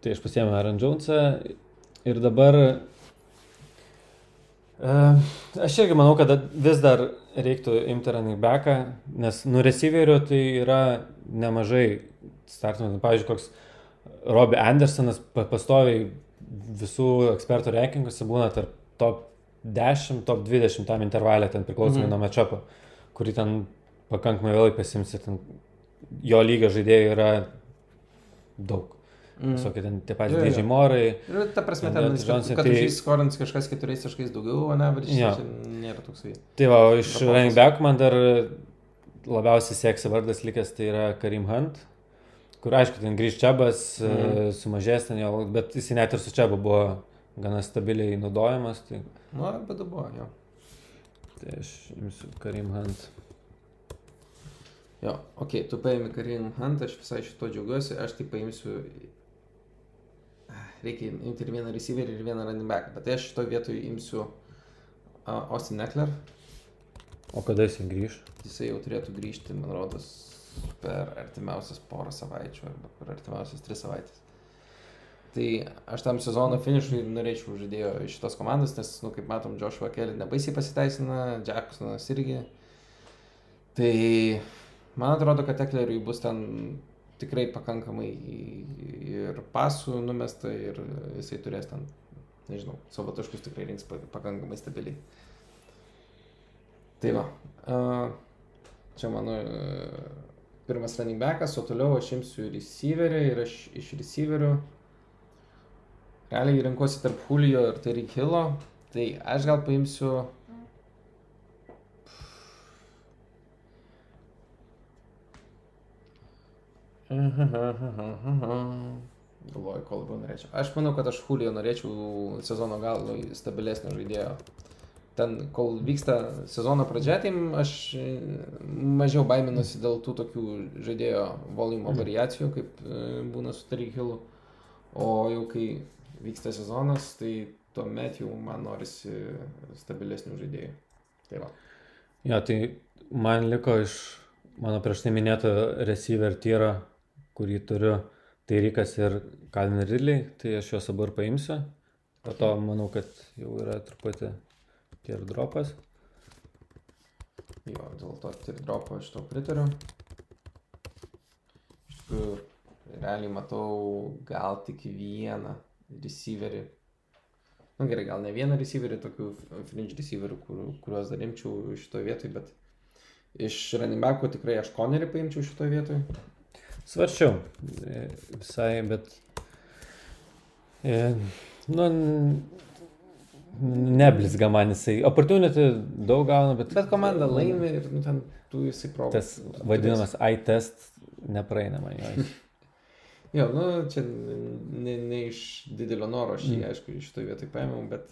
tai aš pasiėmiau Aaron Jonesą ir dabar e, aš irgi manau, kad vis dar reiktų imti running backą, nes nu receiverių tai yra nemažai startinų. Pavyzdžiui, koks Robbie Andersonas pastoviai visų ekspertų reikinguose būna tarp top 10, top 20 tam intervalė, ten priklausomai mm nuo matchupo, kurį ten pakankamai vėlai pasimsi, ten jo lygio žaidėjų yra daug. Mm. Visokie ten tie patys didžiai morai. Ir ta prasme, ten, ten Johnson, kad, kad tai... skorins kažkas keturiais taškais daugiau, o ne, virš ja. nėra toksai. Tai va, iš running back man dar labiausiai seksi vardas likęs, tai yra Karim Hunt, kur aišku, ten grįž Čiabas, mm. sumažės ten jo, bet jis net ir su Čiabu buvo gana stabiliai naudojamas. Tai... Nu, bet buvo, jo. Tai aš imsiu Karim Hunt. Jo, ok, tu paimi Karim Hunt, aš visai šito džiaugiuosi, aš tai paimsiu... Reikia imti ir vieną receiverį, ir vieną running back, bet tai aš šito vietoj imsiu uh, Austin Eckler. O kada jisai grįž? Jisai jau turėtų grįžti, man rodos, per artimiausias porą savaičių arba per artimiausias tris savaitės. Tai aš tam sezono finišui norėčiau žaidėjo iš šitos komandos, nes, nu, kaip matom, Joshua Kelly nebaisiai pasiteisina, Jacksonas irgi. Tai Man atrodo, kad Ekleriui bus ten tikrai pakankamai ir pasų numesta ir jisai turės ten, nežinau, savo taškus tikrai rinks pakankamai stabiliai. Tai va, čia mano pirmas running backas, o toliau aš imsiu receiverį ir aš iš receiverių realiai renkuosi tarp Julio ir Terry Hillo, tai aš gal paimsiu Galvoju, kol labiau norėčiau. Aš manau, kad aš Julio norėčiau sezono galo stabilesnio žaidėjo. Ten, kol vyksta sezono pradžia, tai aš e, mažiau baiminuosi dėl tų tokių žaidėjo volumo variacijų, kaip e, būna su Tarikilu. O jau kai vyksta sezonas, tai tuomet jau man norisi stabilesnių žaidėjų. Tai va. Ja, tai man liko iš mano prieš tai minėto receiver tyro, kurį turiu, tai Rikas ir Calvin Ridley, tai aš juos abu ir paimsiu. Po to manau, kad jau yra truputį tier dropas. Jo, dėl to tier dropo aš to pritariu. Iš tikrųjų, realiai matau gal tik vieną receiverį. Na nu, gerai, gal ne vieną receiverį, tokių fringe receiverių, kur, kuriuos dar imčiau šitoje vietoje, bet iš running backų tikrai aš konerį paimčiau šitoje vietoje. Svarčiau e, visai, bet... E, nu, neblizga man jisai. Opportunity daug gauna, bet... Bet komanda laimi ir nu, ten tu jisai provo. Tas vadinamas I-test nepraeina man jo. jo, nu, čia ne, ne iš didelio noro aš jį, mm. aišku, iš šitoje vietoje paėmiau, bet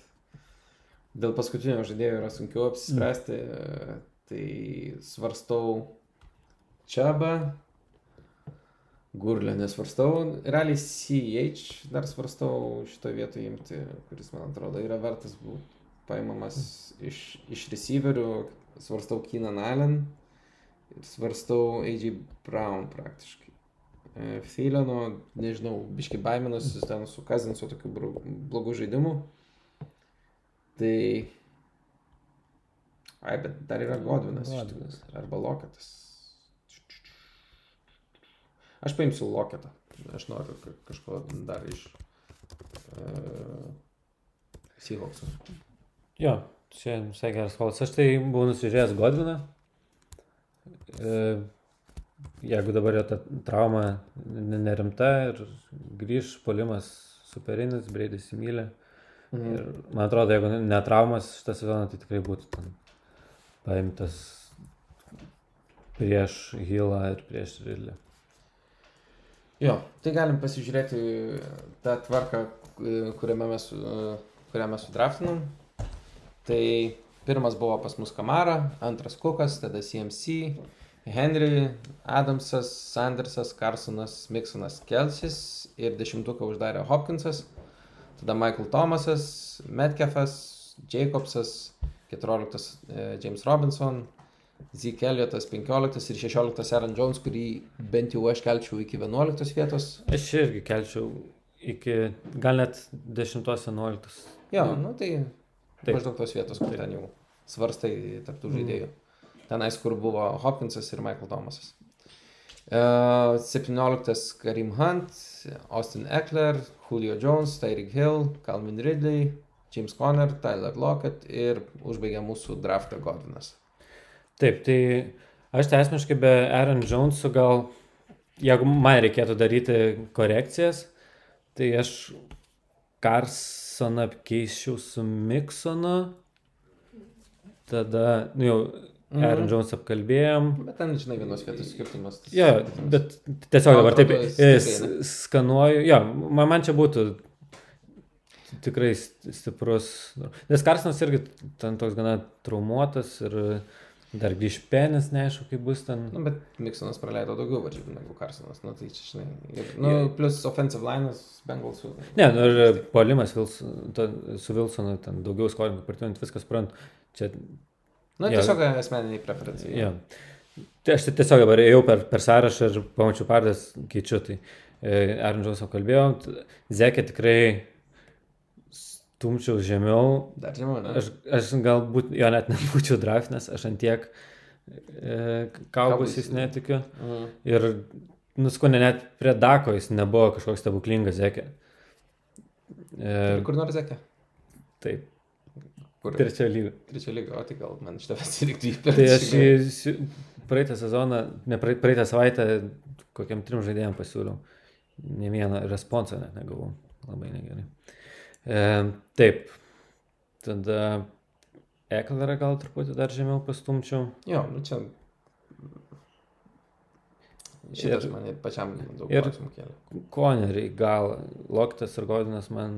dėl paskutinio žaidėjo yra sunkiau apsispręsti. Mm. Tai svarstau Čiabą, Gurlę nesvarstau, realiai CH dar svarstau šito vietoje imti, kuris man atrodo yra vertas būti paimamas iš, iš receiverių, svarstau Keenan Allen ir svarstau AJ Brown praktiškai. Feileno, nežinau, biški baiminuosi ten su Kazinsu tokiu blogu žaidimu. Tai... Ai, bet dar yra Godvinas. Godvinas. Arba Loketas. Aš paimsiu loketą. Aš noriu kažko dar iš uh, Seahawksų. Jo, čia visai geras kolas. Aš tai buvau nusižiūrėjęs Godviną. E, jeigu dabar jo ta trauma nerimta ir grįž polimas superinis, Breidis įmylė. Mhm. Ir man atrodo, jeigu netraumas šitą sezoną, tai tikrai būtų ten paimtas prieš Hilą ir prieš Ridley. Jo, tai galim pasižiūrėti tą tvarką, kuriame mes, kurią mes sudraftinom. Tai pirmas buvo pas mus Kamara, antras Kukas, tada CMC, Henry, Adamsas, Sandersas, Carsonas, Miksonas, Kelsis ir dešimtuką uždarė Hopkinsas, tada Michael Thomasas, Metcalfas, Jacobsas, 14 e, James Robinson, Zeke Elliotas 15 ir 16 Aaron Jones, kurį bent jau aš kelčiau iki 11 vietos. Aš irgi kelčiau iki gal net 10-11. Jo, nu tai Taip. maždaug tos vietos, kur Taip. ten jau svarstai tarptų žaidėjų. Mm. Tenais, kur buvo Hopkinsas ir Michael Thomasas. Uh, 17 Karim Hunt, Austin Eckler, Julio Jones, Tyreek Hill, Calvin Ridley, James Conner, Tyler Lockett ir užbaigė mūsų draftą Godvinas. Taip, tai aš tai asmeniškai be Aaron Jones'ų gal, jeigu man reikėtų daryti korekcijas, tai aš Carsoną apkeisčiau su Miksonu, tada, nu jau, Mm. Aaron Jones apkalbėjom. Bet ten, žinai, vienos vietos skirtumas. Jo, ja, bet tiesiog dabar taip skanuoju. Jo, man, man čia būtų tikrai stiprus. Nes Karsonas irgi ten toks gana traumuotas ir Dar grįž penis, neaišku, kaip bus ten. Nu, bet Miksonas praleido daugiau varžybų negu Karsonas. Nu, tai čia, žinai. Ir, nu, yeah. plus offensive line'as Bengalsų. Ne, nu, ir ta, su Wilsonu ten daugiau skolininkų partijant, viskas prant. Čia. Nu, tiesiog ja, asmeniniai preferencijai. Ja. Tai aš tiesiog dabar ėjau per, per sąrašą ir pamačiau pardės, keičiu. Tai e, Aaron Jones'o kalbėjau, Zekė tikrai stumčiau žemiau. Dar žemiau, ne? Aš, aš galbūt jo net nebūčiau draftinęs, aš antiek e, kaubusis netikiu. Mhm. Ir nuskonė net prie Dako jis nebuvo kažkoks stebuklingas zekė. E, kur nors zekė? Taip. Kur? Trečio lygio. Trečio lygio, o tai gal man tavęs reiktų jį perėti. Tai aš praeitą sezoną, ne praeitą savaitę kokiam trim žaidėjim pasiūliau. Ne vieną responsą net negavau. Labai negerai. E, taip, tada Eklerą gal truputį dar žemiau pastumčiau. Jo, nu čia. Šitas Ir- man ir pačiam daug klausimų kėlė. Koneriai gal, Loktas ir Godinas man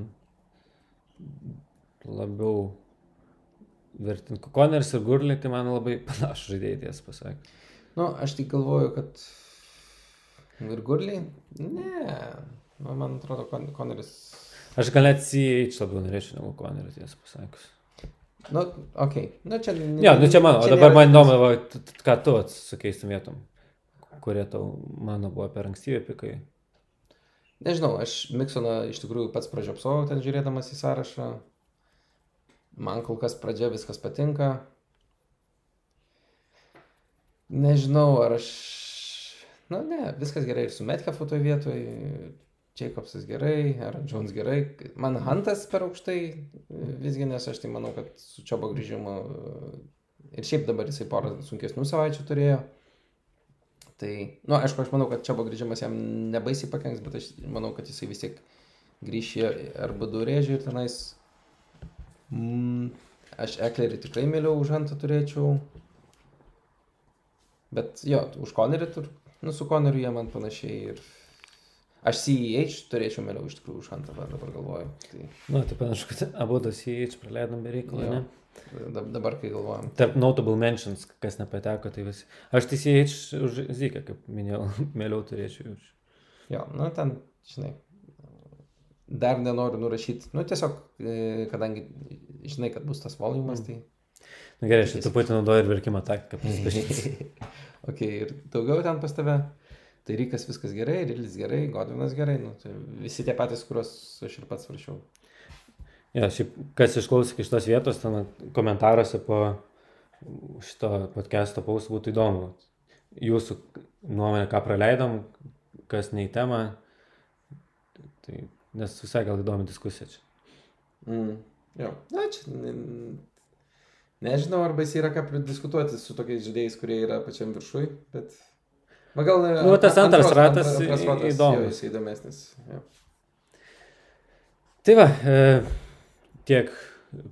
labiau vertinti. Koneris ir Gurlį, tai man labai panašu žaidėjai tiesą pasakė. Nu, aš tik galvoju, kad ir Gurliai, ne, nu, man atrodo, Kon- Koneris, Aš gal CH labiau norėčiau negu Konerį tiesą pasakius. nu, okei, okay. nu čia... ne- Jo, nu čia mano, o dabar man įdomu, ką tu atsikeistum vietom, kurie tau mano buvo per ankstyvi pikai. Nežinau, aš Miksoną iš tikrųjų pats pražiopsojau ten žiūrėdamas į sąrašą. Man kol kas pradžia viskas patinka. Nežinau, ar aš... Na ne, viskas gerai ir su Metcalfu toje vietoje. Jacobsas gerai, ar Jones gerai. Man Huntas per aukštai visgi, nes aš tai manau, kad su Čiobo grįžimu ir šiaip dabar jisai porą sunkesnių savaičių turėjo. Tai, na, nu, aišku, aš manau, kad Čiabo grįžimas jam nebaisiai pakenks, bet aš manau, kad jisai vis tiek grįš į arba du rėžį ir tenais. Mm, aš Eklerį tikrai mėliau už Hantą turėčiau. Bet jo, už Konerį tur, nu su Koneriu jie man panašiai ir... Aš CEH turėčiau mėliau iš tikrųjų už Hantą, va, dabar galvoju. Tai Nu, tai panašu, kad abu tas CH praleidom be reikalo, ne? da- dabar, kai galvojam. Tarp notable mentions, kas nepateko, tai visi. Aš tai CH už Zyką, kaip minėjau, mėliau turėčiau už. Jo, nu ten, žinai, dar nenoriu nurašyti. Nu tiesiog, e, kadangi žinai, kad bus tas volumas, tai... Na gerai, aš truputį naudoju ir verkimo taktiką. ok, ir daugiau ten pas tave. Tai Rykas viskas gerai, Rilis gerai, Godvinas gerai, nu, tai visi tie patys, kuriuos aš ir pats rašiau. Ja, šiaip, kas išklausė iš tos vietos, ten komentaruose po šito podcast'o paus būtų įdomu. Jūsų nuomonė, ką praleidom, kas ne į temą. Tai, nes visai gal įdomi diskusija čia. Mm, jo, na čia, ne, nežinau, arba jis yra ką pridiskutuoti su tokiais žaidėjais, kurie yra pačiam viršui, bet... Ma gal... Nu, tas antras ratas antras ratas įdomus. jis įdomesnis. Jo. Tai va, e, tiek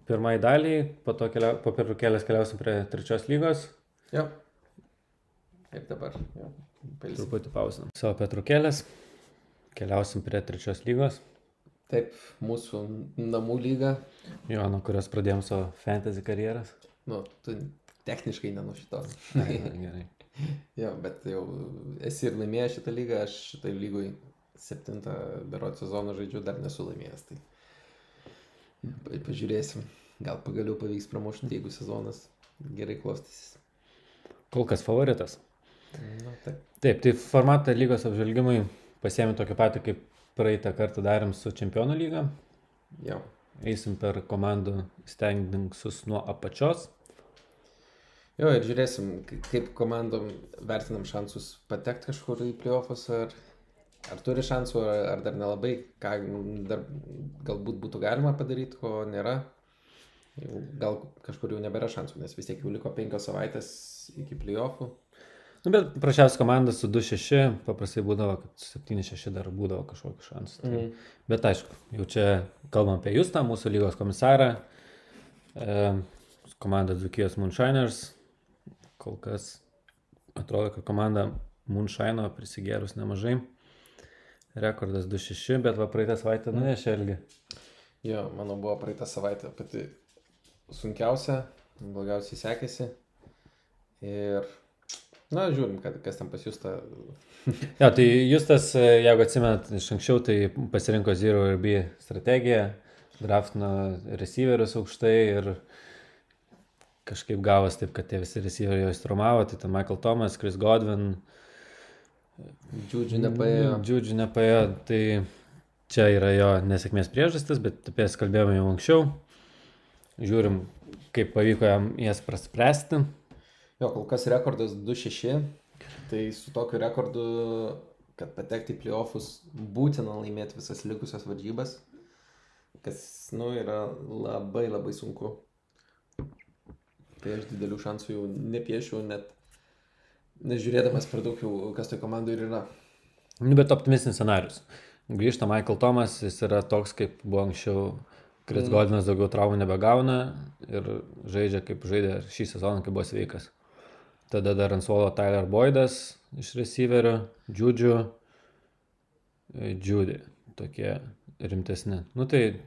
pirmai daliai, po to kelia, po pertraukėlės keliausim prie trečios lygos. jo. Ir dabar, jo, pailsim. Truputį pausinam savo pertraukėlės. Keliausim prie trečios lygos. Taip, mūsų namų lyga, Jo, nuo kurios pradėjom savo fantasy karjeras. nu, tu techniškai ne nuo šitos. Ai, Gerai. jo, bet jau esi ir laimėjęs šitą lygą, aš šitą lygoj septintą berot sezoną žaidžiu, dar nesu laimėjęs. Tai pa- pažiūrėsim, gal pagaliau pavyks pramušti, jeigu sezonas gerai klostysis. Kol kas favoritas. Na, taip. Taip, tai formatą lygos apžvelgimui pasiemi tokį patį, kaip praeitą kartą darėm su Čempionų lyga. Jo. Eisim per komandų stengdingsus nuo apačios. Jo, ir žiūrėsim, kaip komandom vertinam šansus patekti kažkur į playoffus, ar, ar turi šansų, ar, ar dar nelabai, ką dar galbūt būtų galima padaryti, ko nėra. Jau, gal kažkur jau nebėra šansų, nes vis tiek jau liko penkios savaitės iki playoffų. Nu, bet prašiausia komanda su 2-6, paprastai būdavo, kad 7-6 dar būdavo kažkokiu šansu. Tai, Mhm. Bet aišku, jau čia kalbam apie Justą, mūsų lygos komisarą. E, komanda Dzukijos Moonshiners. Kol kas atrodo, kad komanda Moonshino prisigėrus nemažai. Rekordas 2-6, bet va praeitą savaitę nunešė Elgi. Jo, mano buvo praeitą savaitę pati sunkiausia, blogiausiai sekėsi. Ir, na, žiūrim, kad, kas ten pasijusta. Ja, tai Justas, e, jeigu atsimenat iš anksčiau, tai pasirinko Zero ir B strategiją, draftino receiverius aukštai ir kažkaip gavos taip, kad tie visi receiveriai jo įstrumavo, tai ten Michael Thomas, Chris Godwin, Džiūdžių nepaėjo. Džiudžių nepaėjo, tai čia yra jo nesėkmės priežastis, bet apie jas kalbėjome jau anksčiau. Žiūrim, kaip pavyko jam jas praspręsti. Jo, kol kas rekordas 2-6. Tai su tokiu rekordu, kad patekti į playoffus, būtina laimėti visas likusias varžybas. Kas, nu, yra labai labai sunku. Tai aš didelių šansų jau nepiešiu, net nežiūrėdamas per daug jau, kas tai komandai ir yra. Nu, bet optimistinis scenarius. Grįžta Michael Thomas, jis yra toks, kaip buvo anksčiau. Kris Mm. Godinas daugiau traumų nebegauna ir žaidžia kaip žaidė šį sezoną, kai buvo sveikas. tada dar ant suolo Tyler Boydas iš receiverio, Džiudžių, Džiudį, tokie rimtesni. Nu tai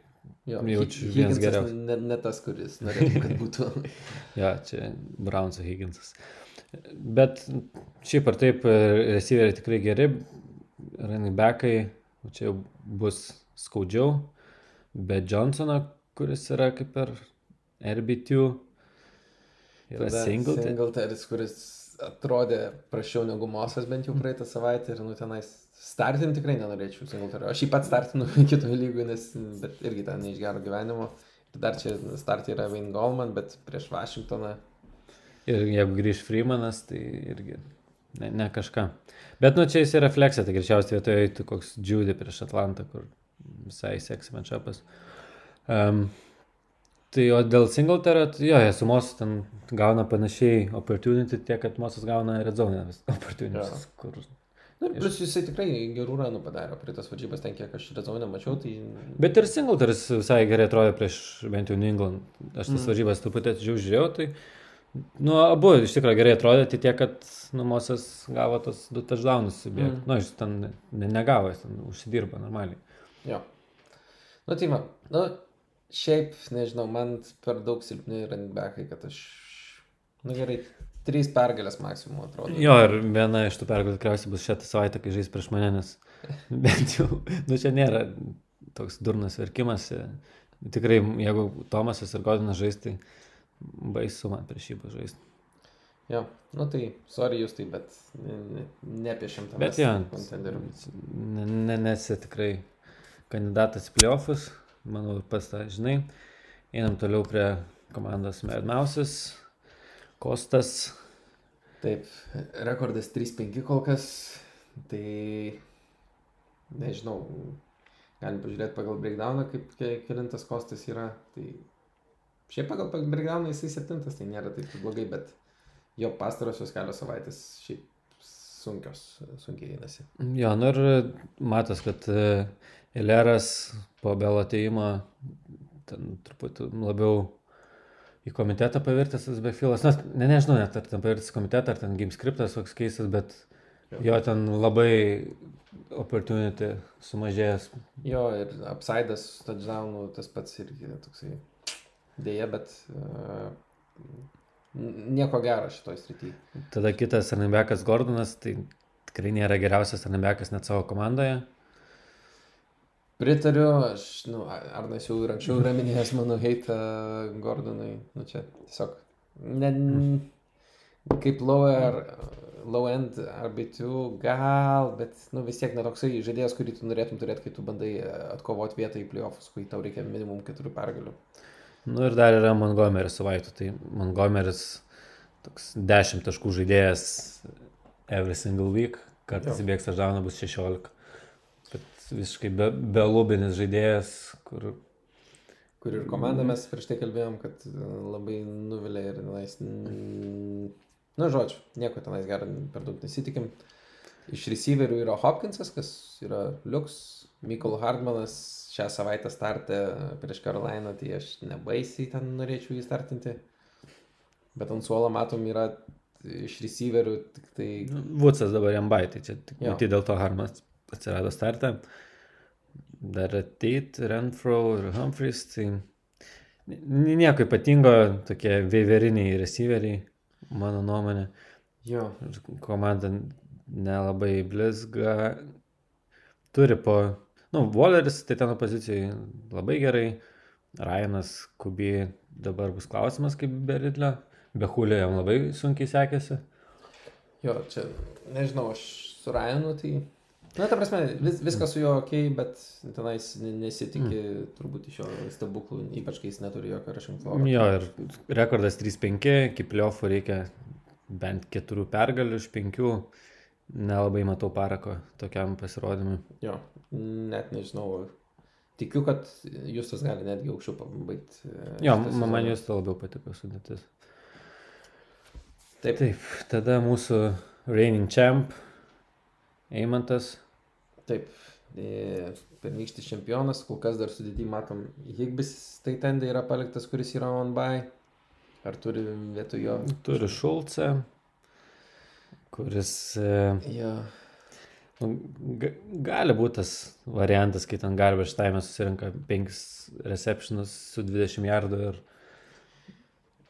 Jo, Jaučiu vienas geriausių. Ne, ne tas, kuris norėtų, kad būtų. Ja, čia Browns'o Higginsas. Bet šiaip ar taip, receiveriai tikrai geri, running backai, čia jau bus skaudžiau, bet Johnsono, kuris yra kaip ir RB2, yra Tada single. Singletaris, kuris atrodė prašiau negu Mosas bent jau praeitą savaitę ir nu tenais startinti tikrai nenorėčiau Singletario. Aš jį pats startinu kitoje lygoje, nes bet irgi ten ne iš gero gyvenimo. Ir dar čia startė yra Wayne Goldman, bet prieš Vašingtoną. Ir jeigu grįž Freemanas, tai irgi ne, ne kažką. Bet nu čia jis yra refleksija, tai greičiausiai vietoje eitų koks Judy prieš Atlantą, kur visai seksy matšapas. Um, tai o dėl Singletario, tai jo, jie su Mosu ten gauna panašiai opportunity, tiek kad Mosas gauna redzonę opportunities. Jo. Kur... Nu, ir plus jisai tikrai gerų ranų padarė. Praeitas varžybas ten, kiek aš rezonę mačiau, tai... Bet ir Singletaris visai gerai atrodė prieš bent jau New England. Aš tas Mm. varžybas truputį atidžiau žiūrėjau, tai nu, abu iš tikrųjų gerai atrodė, tai tiek, kad nu, Mosas gavo tos du touchdownus subėgti. Mm. Nu, jis ten ne, negavo, jis ten užsidirbo normaliai. Jo. Nu, tai man, nu, šiaip, nežinau, man per daug silpni running backai, kad aš, nu gerai, trys pergalės maksimum atrodo. Jo, ir viena iš tų pergalių tikriausiai bus šią savaitę, kai žais prieš mane, nes bent jau, nu čia nėra toks durnas verkimas. Tikrai, jeigu Tomasas ir Godinas žais, tai baisu man prieš jį bus žaisti. Jo, nu tai, sorry jūs tai, bet ne, ne, nepiešiam tam. Bet jo, ne, ne, nesi tikrai kandidatas į playoffus, manau, pas tą žinai. Einam toliau prie komandos Merdmausis, Kostas. Taip, rekordas 3-5 kol kas, tai nežinau, galim pažiūrėti pagal breakdowną, kaip kelintas kostas yra. Tai šiaip pagal pa- breakdowną jisai septintas, tai nėra taip blogai, bet jo pastarosios kelios savaitės šiaip sunkios, sunkiai einasi. Jo, nu ir matas, kad e, Ileras po Belo ateimo ten truputį labiau į komitetą pavirtęs tas backfieldas. Na, ne, nežinau net, ar ten pavirtęs komitetą, ar ten game scriptas toks keistas, bet jo ten labai opportunity sumažėjęs. Jo, ir upside'as touchdownų tas pats irgi toksai dėja, bet uh, nieko gero šitoj srityje. Tada kitas Arnebekas Gordonas, tai tikrai nėra geriausias Arnebekas net savo komandoje. Pritariu, aš, nu, Arnas jau ir anksčiau yra minėjęs mano heitą Gordonui, nu čia tiesiog, ne, kaip lower, low end RB2 gal, bet, nu, vis tiek netoksai žaidėjas, kurį tu norėtum turėti, kai tu bandai atkovoti vietą į playoffs, kai tau reikia minimum keturių pergalių. Nu ir dar yra Montgomeris su Vaitu, tai Montgomeris toks 10 taškų žaidėjas every single week, kartais įbėgs touchdown bus 16. Visiškai be, belubinis žaidėjas, kur Kur ir komanda mes prieš tai kalbėjom, kad e, labai nuvilė ir tenais... Nu, žodžiu, nieko tenais gero per daug nesitikim. Iš receiverių yra Hopkinsas, kas yra Liuks, Mikol Hardmanas šią savaitę startė prieš Karolainą, tai aš nebaisiai ten norėčiau jį startinti. Bet ant suolo matom yra iš receiverių tik tai... Vucas dabar jam baitai, čia tik matyt dėl to Harmas atsirado startą. Dar ateit Renfro ir Humphreys, tai ni- nieko ypatingo, tokie veiveriniai receiveriai, mano nuomonė. Jo, komanda nelabai blizga. Turi po, nu, Walleris tai ten pozicijai labai gerai. Ryanas Kubi dabar bus klausimas kaip Beridlio. Be Hulio jam labai sunkiai sekėsi. jo, čia, nežinau, aš su Ryanu tai... Na, ta prasme, vis, viskas su juo ok, bet tenais ne- nesitiki mm. turbūt iš jo stebuklų, ypač kai jis neturi jokio rašymo. Jo, ir rekordas 3-5, iki pliofų reikia bent keturių pergalių iš penkių. Nelabai matau parako tokiam pasirodymui. Jo, net nežinau. Tikiu, kad Justas gali netgi aukščiau pabaigti. e, Jo, man jūs to labiau patiko sudėtis. Taip, Taip, tada mūsų reigning champ, Eimantas. Taip. E, Pernykštis čempionas, kol kas dar sudėti matom, Higbis tai tendai yra paliktas, kuris yra on by. Ar turi vietoj jo? Turi Šulcą. kuris e, Jo. nu, ga- gali būti tas variantas, kai ten garbage time susirinka 5 receptionus su 20 jardų ir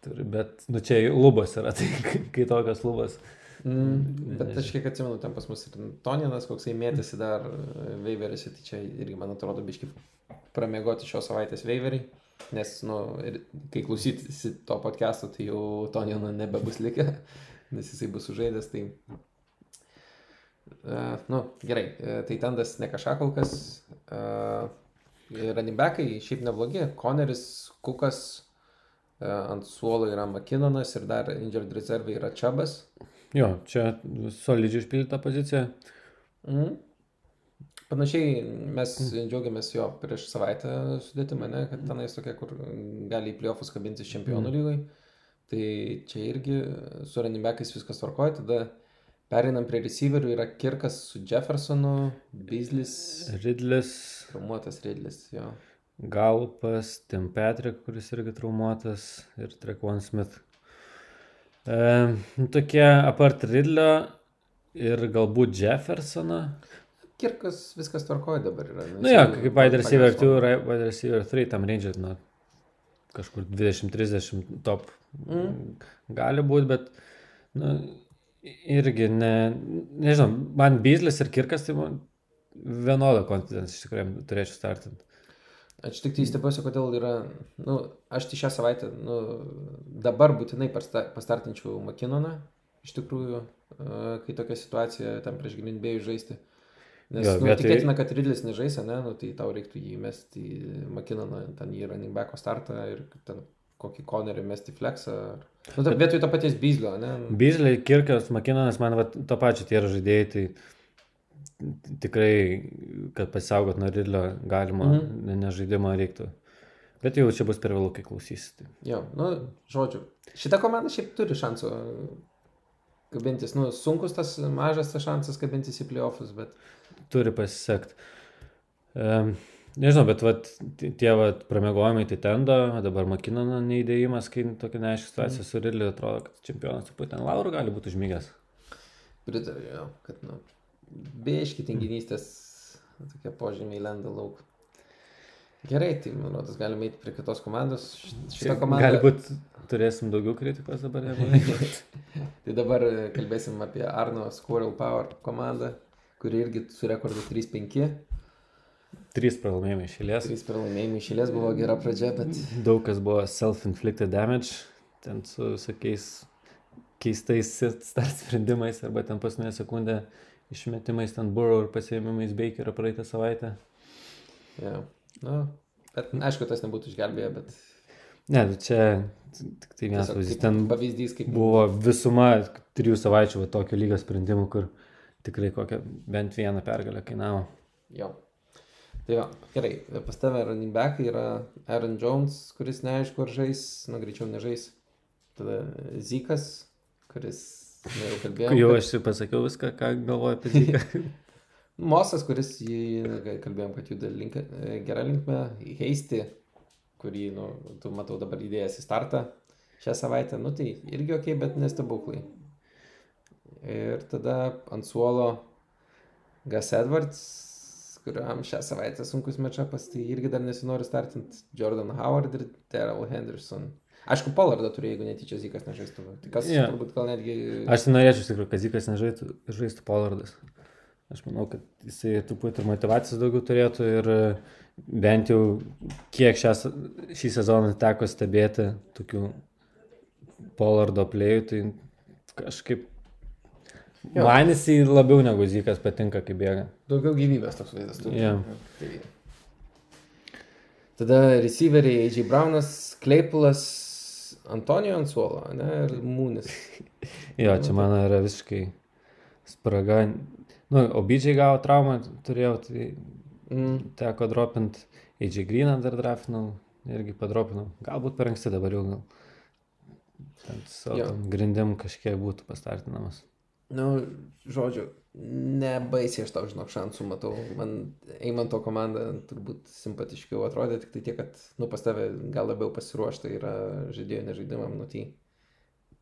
turi, bet, nu čia lubos yra, tai kai tokios lubos. Mm, bet aš kiek atsimenu, ten pas mus ir Toninas, koksai mėtėsi dar Veiverėse, tai čia irgi, man atrodo, biški pramiegoti šios savaitės Veiveriai. Nes, nu, ir kai klausysi to podcast'o, tai jau Tonino nebebus likę, nes jisai bus sužaidęs, tai... Uh, nu, gerai, uh, tai tendas ne kažką kol kas. Uh, running backai šiaip neblogi. Koneris, Kukas, ant suolo yra Makinonas ir dar injured reserve yra Čabas. Jo, čia solidžiai išpildyta pozicija. Mhm. Panašiai mes džiaugiamės jo prieš savaitę sudėtimą, ne, kad tenais tokia, kur gali į playoffus kabintis čempionų Mhm. lygai. Tai čia irgi su ranimekais viskas tvarkoja, tada pereinam prie receiverių, yra Kirkas su Jeffersonu, Beaslis, Ridlis, traumuotas Ridlis, jo. Galpas, Tim Patrick, kuris irgi traumuotas, ir Trekwan Smith. E, nu, tokie apart Ridlio ir galbūt Jeffersono. Kirkas viskas tvarkoja dabar yra. Na, nu, jo, kaip wide receiver 2, wide receiver 3, tam range, nu, kažkur 20-30 top Mm. gali būti, bet, nu, irgi, ne, nežinau, man Beaslis ir Kirkas, tai man vienodą confidence iš tikrųjų turėčiau startinti. Aš tik tai stebiuosi, kodėl yra, nu, aš tai šią savaitę, nu, dabar būtinai pasta- pastartinčiau Makinoną, iš tikrųjų, kai tokia situacija tam prieš Grindbėjų žaisti. Nes, Jo, nu, vietoj- tikėtina, kad Ridlis nežais, ne, nu, tai tau reiktų jį mesti į Makinoną, ten į running backo startą ir ten kokį konerį mesti į flexą. ar- Nu, ta, vietoj to paties Beaslio, ne? Beasley, Kirkas, Makinanas, man va, to pačio tie yra žaidėjai, tai tikrai, kad pasisaugot nuo Ridlio galima, Mhm. ne, nežaidimo reiktų. Bet jau čia bus per vėlų, kai klausysi. Tai. Jo, nu, žodžiu, šita komanda šiaip turi šansų kabintis, nu, sunkus tas mažas tas šansas kabintis į playoffus, bet... Turi pasisekti. Um, nežinau, bet vat, tie vat, pramegojimai tai tendo, dabar Makinano neįdėjimas, kai tokia neaiški situacija su Ridliu, atrodo, kad čempionas truputį ten laurų gali būti užmygęs. Pritariu, jo, kad, nu, beiški tinginystės tokie požymiai lenda lauk. Gerai, tai, manau, tas galime eiti prie kitos komandos. Š- Šita komanda. Galbūt turėsim daugiau kritikos dabar. Tai dabar e, kalbėsim apie Arno Squirrel Power komandą, kuri irgi su rekordu 3-5. Trys pralaimėjimai išėlės. 3 pralaimėjimai išėlės buvo gera pradžia, bet Daug kas buvo self-inflicted damage, ten su visokiais keistais sprendimais arba ten paskutinę sekundę išmetimais ten Burrow ir pasiėmimais Bakerio praeitą savaitę. ja, nu, bet aišku, tas nebūtų išgelbėję, bet Ne, tai čia tik tai vienas pavyzdys. Ten pavyzdys, kaip buvo visuma trijų savaičių va, tokio lygio sprendimų, kur tikrai kokią bent vieną pergalę kainavo. Jo. Tai va, gerai, pas tave running back yra Aaron Jones, kuris neaišku ar žais, nu greičiau nežais. Tada Zikas, kuris, na jau kalbėjau. Jau aš ir pasakiau viską, ką galvoju apie tai. Mosas, kuris jį, kalbėjom, kad juda link, gerą linkmę, Heisti, kurį, nu, tu matau dabar įdėjęs į startą šią savaitę, nu tai irgi ok, bet nestebuklai. Ir tada ant suolo Gas Edwards, kuriam šią savaitę sunkus mečapas, tai irgi dar nesinori startinti Jordan Howard ir Terrell Henderson. Aišku, Pollardą turi, jeigu netyčia Zikas nežaistų. Tai kas yeah. turbūt gal netgi... Aš tai norėčiau, iš tikrųjų, kad Zikas nežaistų, žaistų Polardas. Aš manau, kad jisai truputį ir motivacijos daugiau turėtų ir e, bent jau kiek šią, se- šį sezoną teko stebėti tokių Polardo plėjų, tai kažkaip Jo. man jisai labiau negu Zikas patinka, kai bėga. Daugiau gyvybės toks vaizdas turi. Jo. Tai... Tada receiveriai AJ Brownas, Kleipulas, Antonijo ant suolo, ne, ir Mūnis. Jo, čia mano yra visiškai spraga. Nu, obidžiai gavo traumą, turėjau, tai Mm. teko dropint AJ Greeną dar drafinau, irgi padropinau. Galbūt per anksti dabar jau gal. Ten su grindim kažkiek būtų pastartinamas. Nu, žodžiu, nebaisiai aš tau žinok šansų matau. Man Eimanto komanda turbūt simpatiškiau atrodė, tik tai tiek, kad, nu, pas tave gal labiau pasiruošta yra žaidėjų nežaidimam, nu, tai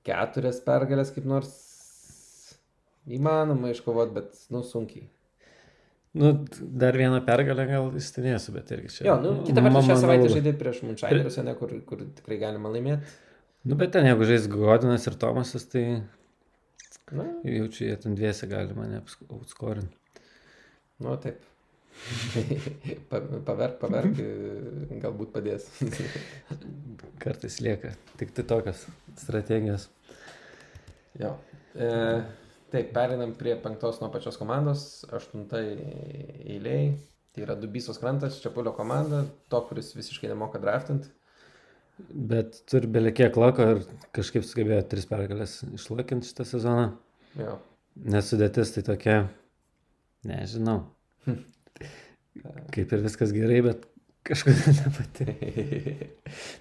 keturias pergalės kaip nors Įmanoma iškovoti, bet, nu, sunkiai. Nu, dar vieną pergalę gal įstinėsiu, bet irgi čia. Jo, nu, kita vertus, šią savaitę žaidė prieš Munšainerius, ne, kur, kur tikrai galima laimėti. Nu, bet ten jeigu žais Godinas ir Tomasas, tai Na, jaučiu, jie ten dviese gali mane atskorinti. nu, taip. Pa- paverk, paverk, galbūt padės. Kartais lieka. Tik tai tokios strategijos. jo. E, taip, perinam prie penktos nuo pačios komandos, aštuntai eiliai. Tai yra Dubysos krantas, Čiapulio komanda, to, kuris visiškai nemoka draftinti. Bet turi belikiek lako ir kažkaip sugebėjo tris pergalės išlaikinti šitą sezoną. Jo. Nesudėtis tai tokia, nežinau. Kaip ir viskas gerai, bet kažkodėl nepati.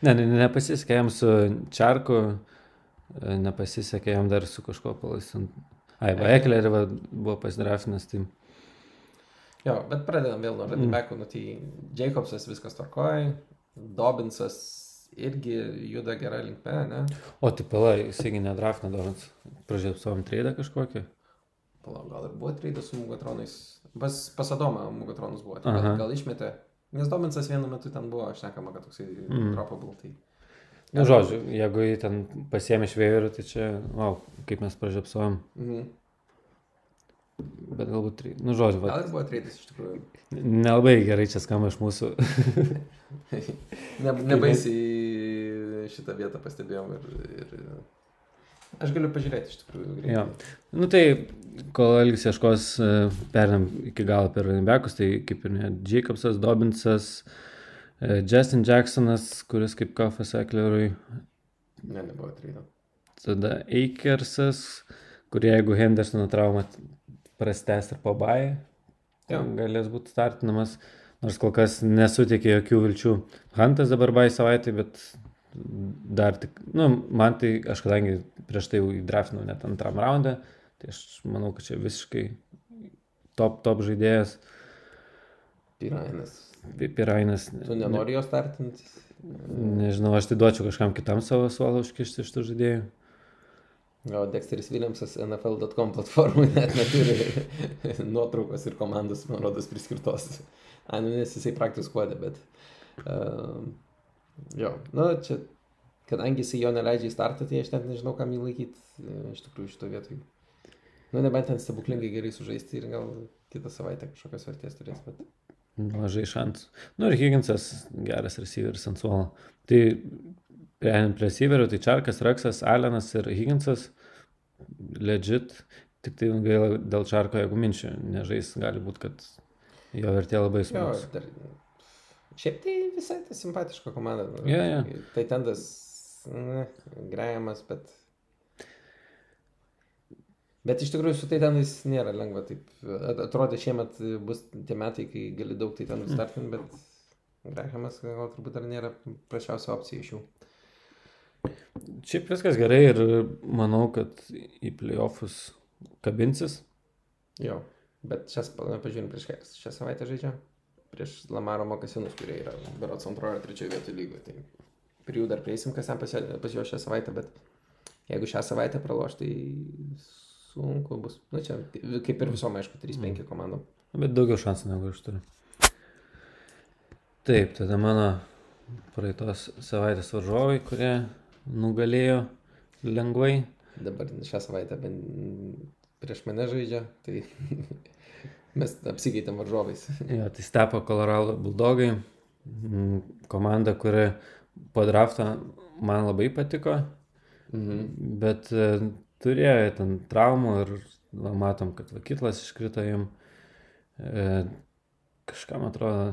Ne, ne, nepasisekė jam su Čarku, nepasisekė jam dar su kažkuo palaisant. Ai, va, Eklerį va, buvo pasidrafinas, tai Jo, bet pradedam vėl nuo Radibekų, mm. nu tai Jacobsas viskas tvarkoja, Dobinsas irgi juda gerą linkmę, ne? O, tai pala, jisai nedrafina Dovans. Pražiūrėjau savo treidą kažkokį. Palauk, gal ir buvo treidas su Mugatronais. Pas, pas Adomą Mugatronus buvo, tai gal, gal išmetė. Nes Dobinsas vienu metu ten buvo, aš nekama, kad toksai Mm. dropable. Tai... Na, Nu, žodžiu, jeigu jį ten pasiemė švėjų, tai čia, wow, kaip mes pražiopsojom. Mhm. Bet galbūt, nu, žodžiu, va, Gal ir buvo treidas iš tikrųjų. nelabai gerai čia skamba iš mūsų. Ne, nebaisiai šitą vietą pastebėjom ir, ir aš galiu pažiūrėti iš tikrųjų. greitai. Jo. Nu tai, kol Elgis ieškos, e, perinam iki galo per runbekus, tai kaip ir ne, Jacobsas, Dobinsas, e, Justin Jacksonas, kuris kaip kafas Eklerui, Ne, nebuvo treido. tada Eikersas, kurie jeigu Hendersono traumą prastęs ir pabai, Jo. galės būti startinamas, nors kol kas nesutikė jokių vilčių. Hantas dabar bai savaitę, bet dar tik, nu, man tai, aš kadangi prieš tai jau įdrafinau net antram raundą, tai aš manau, kad čia visiškai top, top žaidėjas, Pirainas. Pi- Pirainas. Tu nenori jo startinti? Nežinau, aš tai duočiau kažkam kitam savo suolą užkišti iš tų žaidėjų. Gal Dexteris Williamsas NFL.com platformai net neturi nuotraukos ir komandos, man rodos, priskirtos. A, nu, jisai praktikuodė, bet... Um, jo, nu, čia, kadangi jisai jo neleidžia į startą, tai aš net nežinau, kam jį laikyti iš tikrųjų šito vietoj. Nu, nebent ten stebuklingai gerai sužaisti ir gal kitą savaitę kažkokios vertės turės, bet... Mažai šansų. Nu ir Higginsas geras receiveris ant suolo. Tai perėmėm prie receiverių, tai Čarkas, Raksas, Alenas ir Higginsas. Legit. Tik tai gaila dėl Čarko, jeigu minčių nežais, gali būti, kad jo vertė labai smagus. dar... Šiaip tai visai ta simpatiška komanda. Jo, jo. Tai tendas, ne, Grahamas, bet... Bet iš tikrųjų su tai tenais nėra lengva. Taip, at- atrodė šiemet bus tie metai, kai gali daug tai ten startinti, bet Grahamas gal turbūt dar nėra prašiausia opcija iš jų. Šiaip viskas gerai ir manau, kad į playoffus kabinsis. Jo, bet šias, pažiūrėjom, prieš ką šią savaitę žaidžia. Prieš Lamaro mokasinus, kurie yra berots antrojo ar trečiojo vietoje lygoje. Tai prie jų dar prieisim, kas ten pas, juos šią savaitę, bet jeigu šią savaitę praloš, tai sunku bus. Na čia, kaip ir visom, aišku, 3-5 komandom. Bet daugiau šansų negu aš turiu. Taip, tada mano praeitos savaitės varžovai, kurie nugalėjo lengvai. Dabar šią savaitę prieš mane žaidžia, tai mes apsikeitėm varžovais. Jo, tai stepo Colorado Bulldogai. Mm, Komanda, kuri po drafto man labai patiko, Mhm. bet e, turėjo ten traumų ir va, matom, kad Vakitlas iškrito jam. E, kažkam atrodo,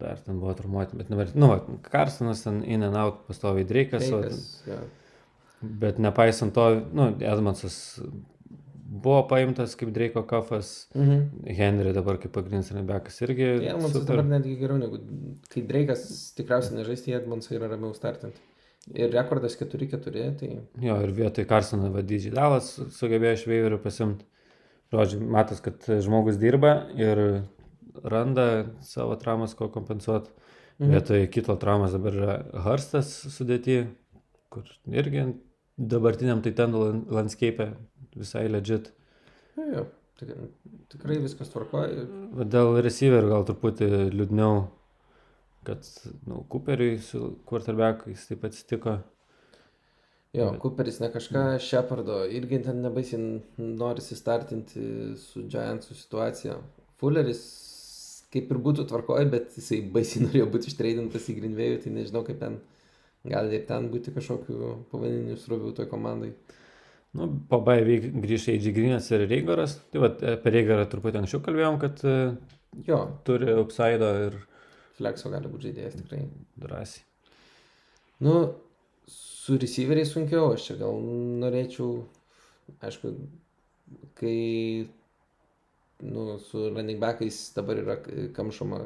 dar ten buvo traumuoti, bet nevar... Nu, va, Karsonas ten in and out pastoviai Dreikas, o Feikas, jo. Bet nepaisant to, nu, Edmondsas buvo paimtas kaip Dreiko kafas, Mhm. Henry dabar kaip pagrindinis rebekas irgi. Edmondsas super. dabar netgi geriau negu, kai Dreikas tikriausiai nežaisti, Edmondsai yra ramiau startinti. Ir rekordas 4-4, tai Jo, ir vietoj Karsono vadydžiai Dalas sugebėjo iš Veiverių pasimti. Žodžiu, matas, kad žmogus dirba ir randa savo traumas, ko kompensuoti. Mhm. Mhm. Vietoj kito traumas dabar yra Harstas sudėti, kur irgi dabartiniam tai ten landscape visai legit. Jo, jo, tik, tikrai viskas tvarkoja. Va Dėl receiverių gal truputį liūdniau, kad, nu, Cooperiui su quarterbackais taip atsitiko. Jo, Bet- Cooperis ne kažką, Shepardo irgi ten nebaisiai norisi startinti su Giantsų situacija. Fulleris kaip ir būtų tvarkoja, bet jisai baisiai norėjo būti ištreidintas į Greenvėjų, tai nežinau, kaip ten gali ir ten būti kažkokiu povandeniniu sroviu toj komandai. Nu, po baivį grįžta į Džigrinės ir Reigoras. Tai va, apie Reigorą truputį anksčiau kalbėjom, kad e, Jo, turi upside ir Flexo gali būti žaidėjas tikrai. drąsiai. Nu, su receiveriais sunkiau, aš čia gal norėčiau, aišku, kai, nu, su running backais dabar yra kamšoma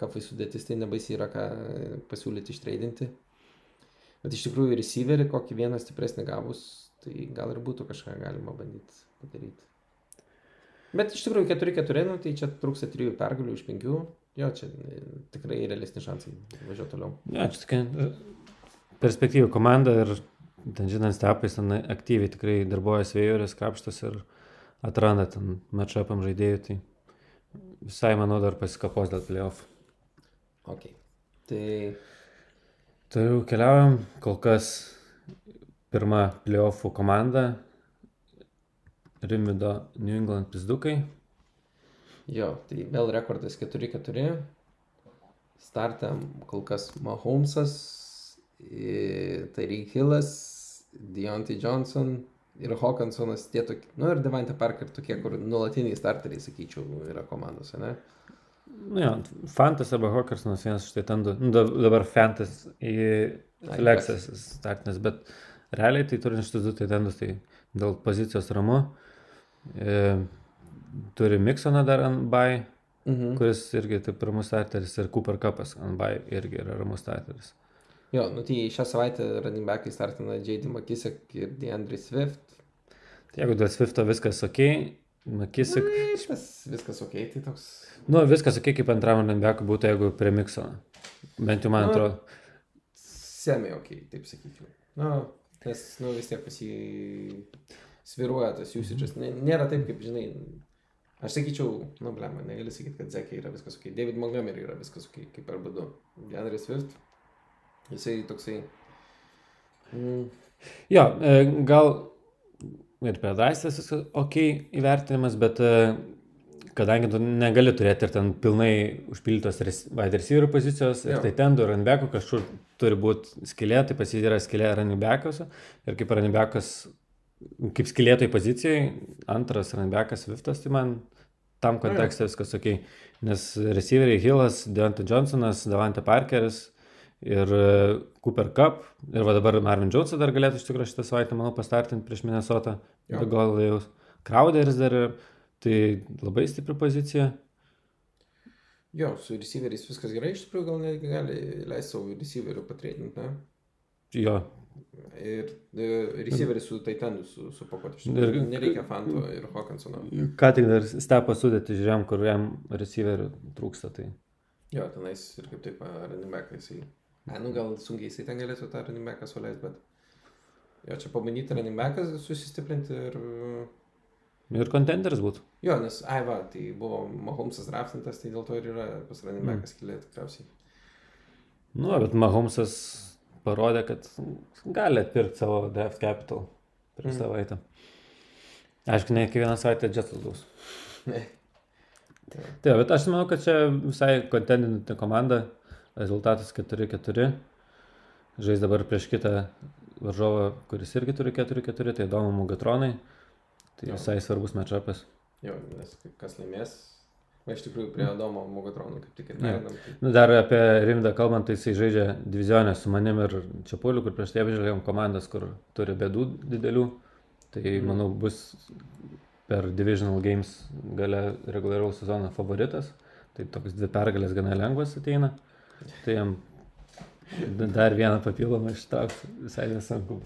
kafai sudėtis, tai nebaisiai yra ką pasiūlyti ištreidinti. Bet iš tikrųjų receiverį kokį vieną stipresnį gavus, tai gal ir būtų kažką galima bandyti padaryti. Bet iš tikrųjų 4-4, nu, tai čia trūksta 3 pergalių iš 5. Jo, čia e, tikrai realesni šansai važiuoti toliau. Ne, čia tokia e, perspektyvų komanda ir ten žinant stepais, ten aktyviai tikrai darbuojas vėjurės, krapštas ir atranda ten matchupam žaidėjų, tai visai manau dar pasikapos dėl playoff. Ok. Tai Tai jau keliaujam, kol kas pirma playoffų komanda, Rimvido New England pizdukai. jo, tai vėl rekordas 4-4. Startėm kol kas Mahomesas, Tariq Hillas, Deontay Johnson ir Hawkinsonas, tie tokie, nu ir Devante Parker tokie, kur nuolatiniai starteriai, sakyčiau, yra komandose, ne? Nu jo, Fantas arba Hawkersonas vienas iš tai ten du. Nu, da- dabar Fantas į Ai, Flexas startinis, bet realiai tai turint šitus du tai tendus, tai dėl pozicijos ramu. E, turi Miksoną dar ant bai, Mhm. kuris irgi taip ramus starteris ir Cooper Cupas ant bai irgi yra ramus starteris. Jo, nu tai šią savaitę running backai startina J.D. McKissick ir DeAndre Swift. Tai jeigu dėl Swifto viskas ok, Makisik, Tas viskas ok, tai toks. nu viskas ok, kaip antram runbekui būtų, jeigu prie Miksono. Bent jau man Nu, atrodo. Semi ok, taip sakyčiau. Nu, nes, nu vis tiek pas jį sviruoja tas usage'as. Nė- Nėra taip, kaip žinai. Aš sakyčiau, nu, blema, negali sakyti, kad Zekė yra viskas ok. David Montgomery yra viskas ok, kaip arba du. Deandre Swift. Jisai toksai. Mm, Jo, e, gal ir prie Daisės viskas ok įvertinimas, bet e, kadangi tu negali turėti ir ten pilnai užpildytos wide receiver pozicijos, ir Jo. tai ten du runbekų kažkur turi būti skilė, tai pas jį yra skilė runbekuose ir kaip runbekas, kaip skilėtoj pozicijai, antras runbekas Viftas, tai man tam kontekste viskas ok, nes receiveriai Hillas, Deontay Johnsonas, Davante Parkeris ir e, Cooper Cup. Ir va dabar Marvin Jonesą dar galėtų iš tikrųjų šitą savaitę, manau, pastartinti prieš Minnesotą. Be gal jau Crowderis dar ir tai labai stipri pozicija. jo, su receiveriais viskas gerai, iš tikrųjų gal netgi gali leisti savo receiverių patreidinti, ne? Jo, Ir e, receiveris su Titanu su, supakuoti. iš Ir-. Nereikia Fanto ir Hawkinsono. ką tik dar stepą sudėti, žiūrėjom, kur jam receiverių trūksta. Tai. Jo, tenais ir kaip taip, ranimekai jisai. Ne, nu gal sunkiai jisai ten galėtų tą ranimeką suleisti, bet... Jo, čia pabandyti ranimeką susistiprinti ir... Ir kontenderis būtų. Jo, nes, ai va, tai buvo Mahomesas draftintas, tai dėl to ir yra pas ranimekas kilė tikriausiai. Nu, bet Mahomesas parodė, kad gali atpirkti savo draft capital prieš Mm. savaitę. Aišku, ne kiekvieną savaitę gaus. Ne. Taip, bet aš manau, kad čia visai kontendinti komanda. Rezultatas 4-4. Žais dabar prieš kitą varžovą, kuris irgi turi 4-4, tai įdomu Mugatronai. Tai Jo. visai svarbus matchupas. Jo, nes kas laimės. Va, iš tikrųjų, prie Adomo Mugatronų kaip tik ir pereinam. Tai... Nu, dar apie Rimdą kalbant, tai jisai žaidžia divizionę su manim ir Čiapuliu, kur prieš tai apžvelgiam komandas, kur turi bėdų didelių. Tai Mhm. manau bus per Divisional Games gale reguliaraus sezono favoritas. Tai toks dvi pergalės gana lengvas ateina. Tai jam da- dar vieną papildomą ištraukti visai nesunku.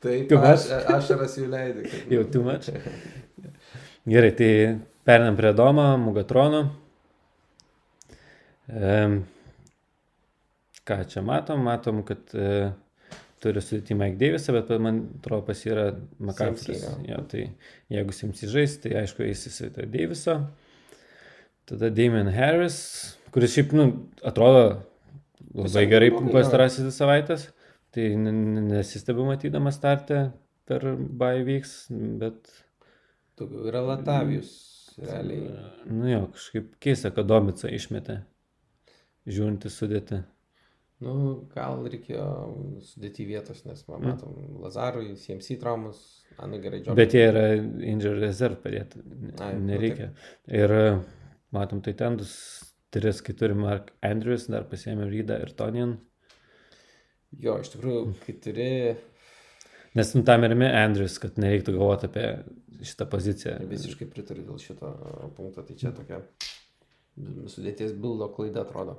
Taip, aš, much? ašaras jų leidai. kad- Jau too much. Gerai, tai perinam prie Domo, Mugatrono. Ehm, ką čia matom? Matom, kad e, turi sudėti Mike Davisą, bet man atrodo pas yra McCarthy's. Ja, tai jeigu Simsi žais, tai aišku, eis į vietą Daviso. Tada Damien Harris, kuris šiaip, nu, atrodo labai gerai pastarasis savaitės. Tai nesistebiu matydamas startę per Bay vyks, bet, Daugiau yra Latavijus, realiai. nu jo, kažkaip keista, kad Domica išmetė, žiūrint į sudėtį. Nu, gal reikėjo sudėti vietos, nes man Mm. matom Lazarui, CMC traumas, Anu gerai, Jordan. Bet jie yra injury reserve padėti, Ai, nu nereikia. Ir matom, tai tendus tris, kai turi Mark Andrews, dar pasiėmė Rydą ir Tonian. Jo, iš tikrųjų, kai turi Nes nu, tam ir imi Andrews, kad nereiktų galvoti apie šitą poziciją. visiškai pritariu dėl šito punkto, tai čia tokia sudėties bildo klaida atrodo.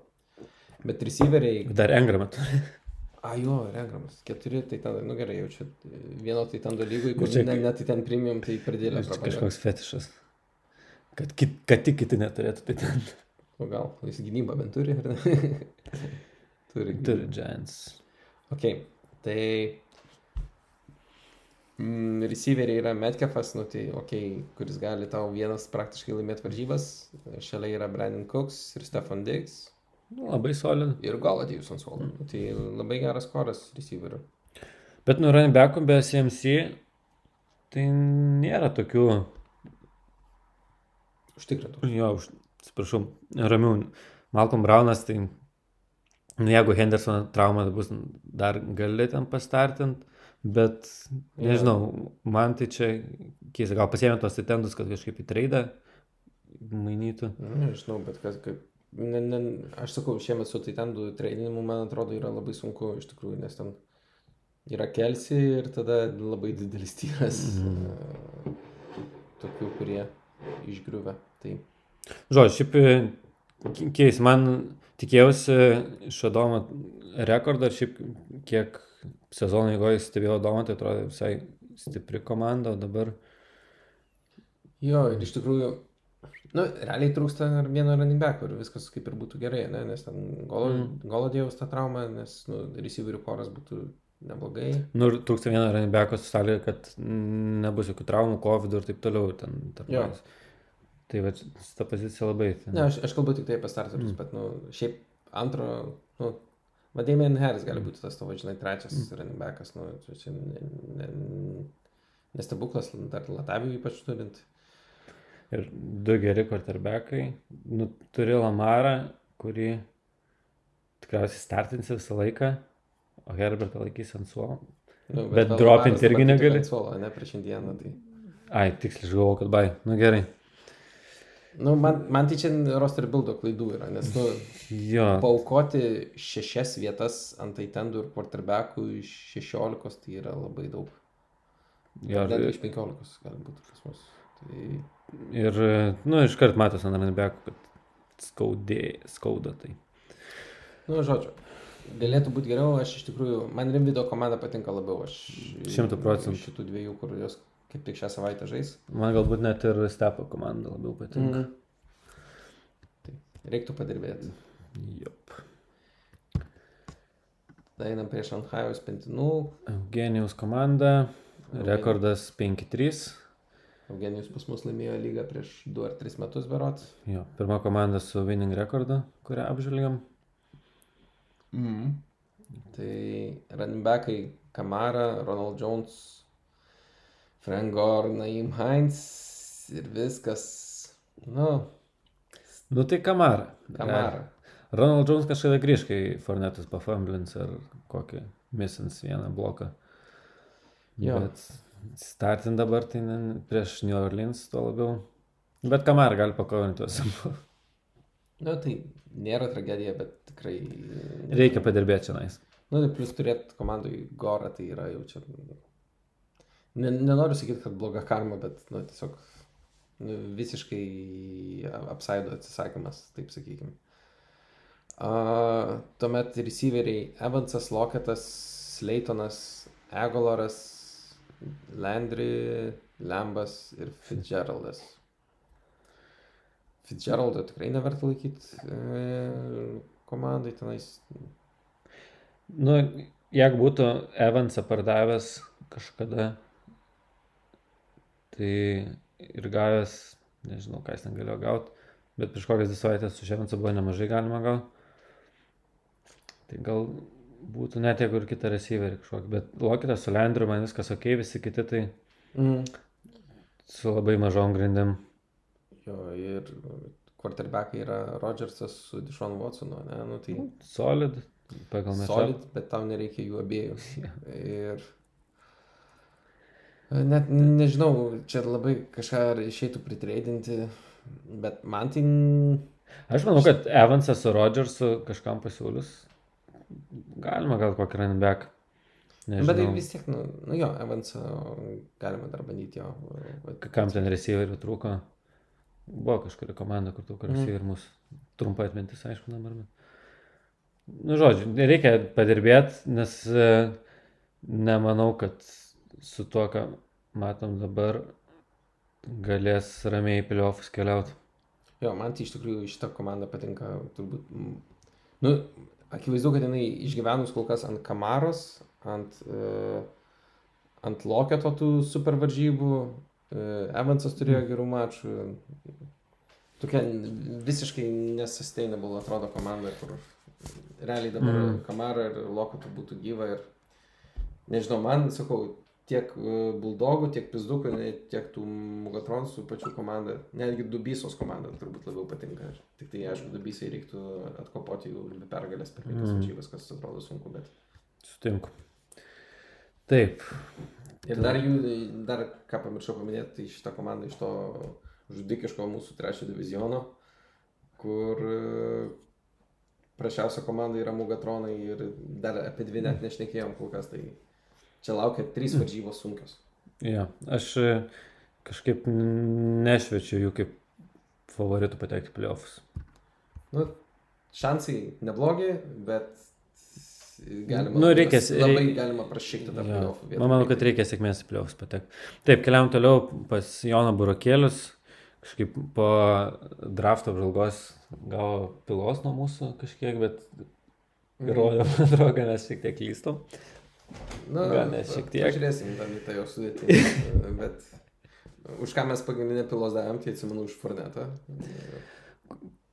Bet receiveriai, Dar Engramą turi. a jo, rengramas, keturi, tai ten, nu gerai, jau čia vieno tai ten dalykui, kur čia ne, ne, tai ten premium, tai Čia prabanga. Kažkoks fetišas. Kad, kit, kad tik kiti neturėtų, tai ten O gal, jis gynybą bent turi, ar ne? turi. turi Giants. Ok, tai mm, receiveriai yra Metcalfas, nu tai ok, kuris gali tau vienas praktiškai laimėti varžybas. Šalia yra Brandon Cooks ir Stefan Diggs. Nu, labai solid. Ir gal atėjus ant suolo. Mm. Tai labai geras koras receiverių. Bet nu running backų be CMC, tai nėra tokių, Užtikrintų. jo, už, atsiprašau, ramių. Malcolm Brownas, tai, nu jeigu Hendersono trauma bus, dar gali ten pastartint, bet, nežinau, man tai čia keista, gal pasiėmė tos atendus, kad kažkaip į traidą mainytų. Nu, Nežinau, bet kas kaip. Ne, ne, aš sakau, šiemet su Taitandų treidinimu, man atrodo, yra labai sunku iš tikrųjų, nes ten yra kelsi ir tada labai didelis tyras. Mm. Tokių, kurie išgriuvę. Tai Žodžiu, šiaip e, keis, man tikėjausi iš Adomo rekordą, šiaip kiek sezono eigoje stebėjau Adomą, tai atrodo visai stipri komanda, o dabar jo, ir iš tikrųjų, nu, realiai trūksta vieno running back, ir viskas kaip ir būtų gerai, ne? nes ten golo, Mm. golo dėjus tą traumą, nes, nu, receiverių koras būtų neblogai. nu, ir trūksta vieno ranibeko su sąlyga, kad nebus jokių traumų, COVID ir taip toliau. Ten, tarp. Tai va, ta pozicija labai. Ten, Ne, aš, aš kalbu tik tai apie starterius, mm. bet, nu, šiaip antro, nu, Vadėmien Harris gali būti tas tavo, žinai, trečias mm. running backas, nu, čia, ne, ne, nestebuklas, dar Latavijų ypač turint. Ir du geri quarterbackai. Nu, turi Lamarą, kurį tikriausiai startinsi visą laiką, o Herbertą laikys ant suolo. Nu, Bet vėl dropint Lamaras dabar irgi negali? ant Suolo, ne prieš indieną. Tai. Ai, tiksliai žinau, kad bai. Nu gerai. Nu, man, man tai čia roster buildo klaidų yra, nes, nu, Jo. paukoti šešias vietas ant Aitendų ir quarterbackų iš šešiolikos tai yra labai daug. jo Net ir, iš penkiolikos gali būti pas mus. Tai, ir, nu, iškart matos ant Ranbeko, kad skaudė, skauda tai. nu, žodžiu, galėtų būti geriau, aš iš tikrųjų, man Rimvido komanda patinka labiau, aš... Šimtu procentų. Šitų dviejų, kur jos kaip tik šią savaitę žais. Man galbūt net ir Stepo komanda labiau patinka. Tai reiktų padirbėti. Jop. Tada einam prie Šanhajaus pentinų. Eugenijaus komanda, rekordas 5-3. Eugenijus pas mus laimėjo lygą prieš 2 ar 3 metus berot. Jo, pirma komanda su winning rekordu, kurią apžvelgiam. Mm. Tai running backai Kamara, Ronald Jones, Frank Gore, Naim Heinz ir viskas. Nu, Nu tai Kamara. Kamara. Ronald Jones kažkada grįž, kai Fornetas pafamblins ar kokį misins vieną bloką. Jo. Bet startin dabar tai ne, prieš New Orleans tuo labiau. Bet Kamara gali pakovinti tuos. Nu, tai nėra tragedija, bet tikrai. Reikia padirbėti čia nais. Nu, tai plus turėti komandai Gorą, tai yra jau čia. Ne, nenoriu sakyti, kad bloga karma, bet, nu, tiesiog nu, visiškai apsaido atsisakymas, taip sakykime. Uh, tuomet receiveriai Evansas, Loketas, Slaytonas, Egoloras, Landry, Lambas ir Fitzgeraldas. Fitzgeraldo tikrai neverta laikyti e, komandai tenais. Nu, jeigu būtų Evansą pardavęs kažkada, tai ir gavęs, nežinau, ką jis ten galėjo gauti, bet prieš kokias dvi savaitės su Evansą buvo nemažai galima gauti. Tai gal būtų net jeigu ir kitą receiverį kažkokį, bet Lokitą su Lendriu man viskas ok, visi kiti tai Mm. su labai mažom grindim. Jo, ir quarterbackai yra Rodgersas su Dishon Watsonu, ne, nu tai Solid, pagal mes. solid, bet tau nereikia jų abiejų. Ir net nežinau, čia labai kažką ar išeitų pritreidinti, bet man tai... Aš manau, kad Evansas su Rodgersu kažkam pasiūlius. Galima gal kokį running back. Nežinau. Bet tai vis tiek, nu, nu jo, Evansą galima dar bandyti jo. vat- kam ten receiverių trūko. Buvo kažkuri komanda, kur trūko Mhm. receiverių mūsų. Trumpai atmintis, aišku, dabar. Bet... Nu, žodžiu, reikia padirbėti, nes e, nemanau, kad su tuo, ką matom dabar, galės ramiai į piliofus keliauti. Jo, man tai iš tikrųjų šitą komandą patinka turbūt. mm, Nu, akivaizdu, kad jinai išgyvenus kol kas ant kamaros, ant, uh, ant loketo tų super varžybų. Uh, Evansas turėjo gerų mačų. Tokia visiškai nesustainable atrodo komanda, kur realiai dabar Mm. mm. kamara ir loketų būtų gyva. Ir nežinau, man, sakau, tiek e, buldogų, tiek pizdukų, tiek tų mugatronsų pačių komanda, netgi dubysos komanda turbūt labiau patinka. Tik tai, aišku, dubysai reiktų atkopoti jų dvi pergalės per penkias Mm. varžybas, kas atrodo sunku, bet. Sutinku. Taip. Ir dar jų, dar ką pamiršau paminėti, tai šitą komandą iš to žudikiško mūsų trečio diviziono, kur e, prašiausia komanda yra mugatronai ir dar apie dvi net nešnekėjom kol kas, tai čia laukia trys varžybos sunkios. Ja, aš e, kažkaip nešvečiu jų kaip favoritų patekti playoffs. Nu, šansai neblogi, bet galima, Nu, reikės- labai reik- galima prašykti tą playoffų vietą. Man manau, kad reikia sėkmės į playoffs patekti. Taip, keliam toliau pas Joną Burokėlius. Kažkaip po drafto apžalgos gavo pilos nuo mūsų kažkiek, bet įrodė, man atrodo, mes šiek tiek klystam. Na, Gal net šiek tiek. Žiūrėsim tą vietą jo sudėtį. bet už ką mes pagrindinę pilos davėm, tai atsimenu už Fornetą.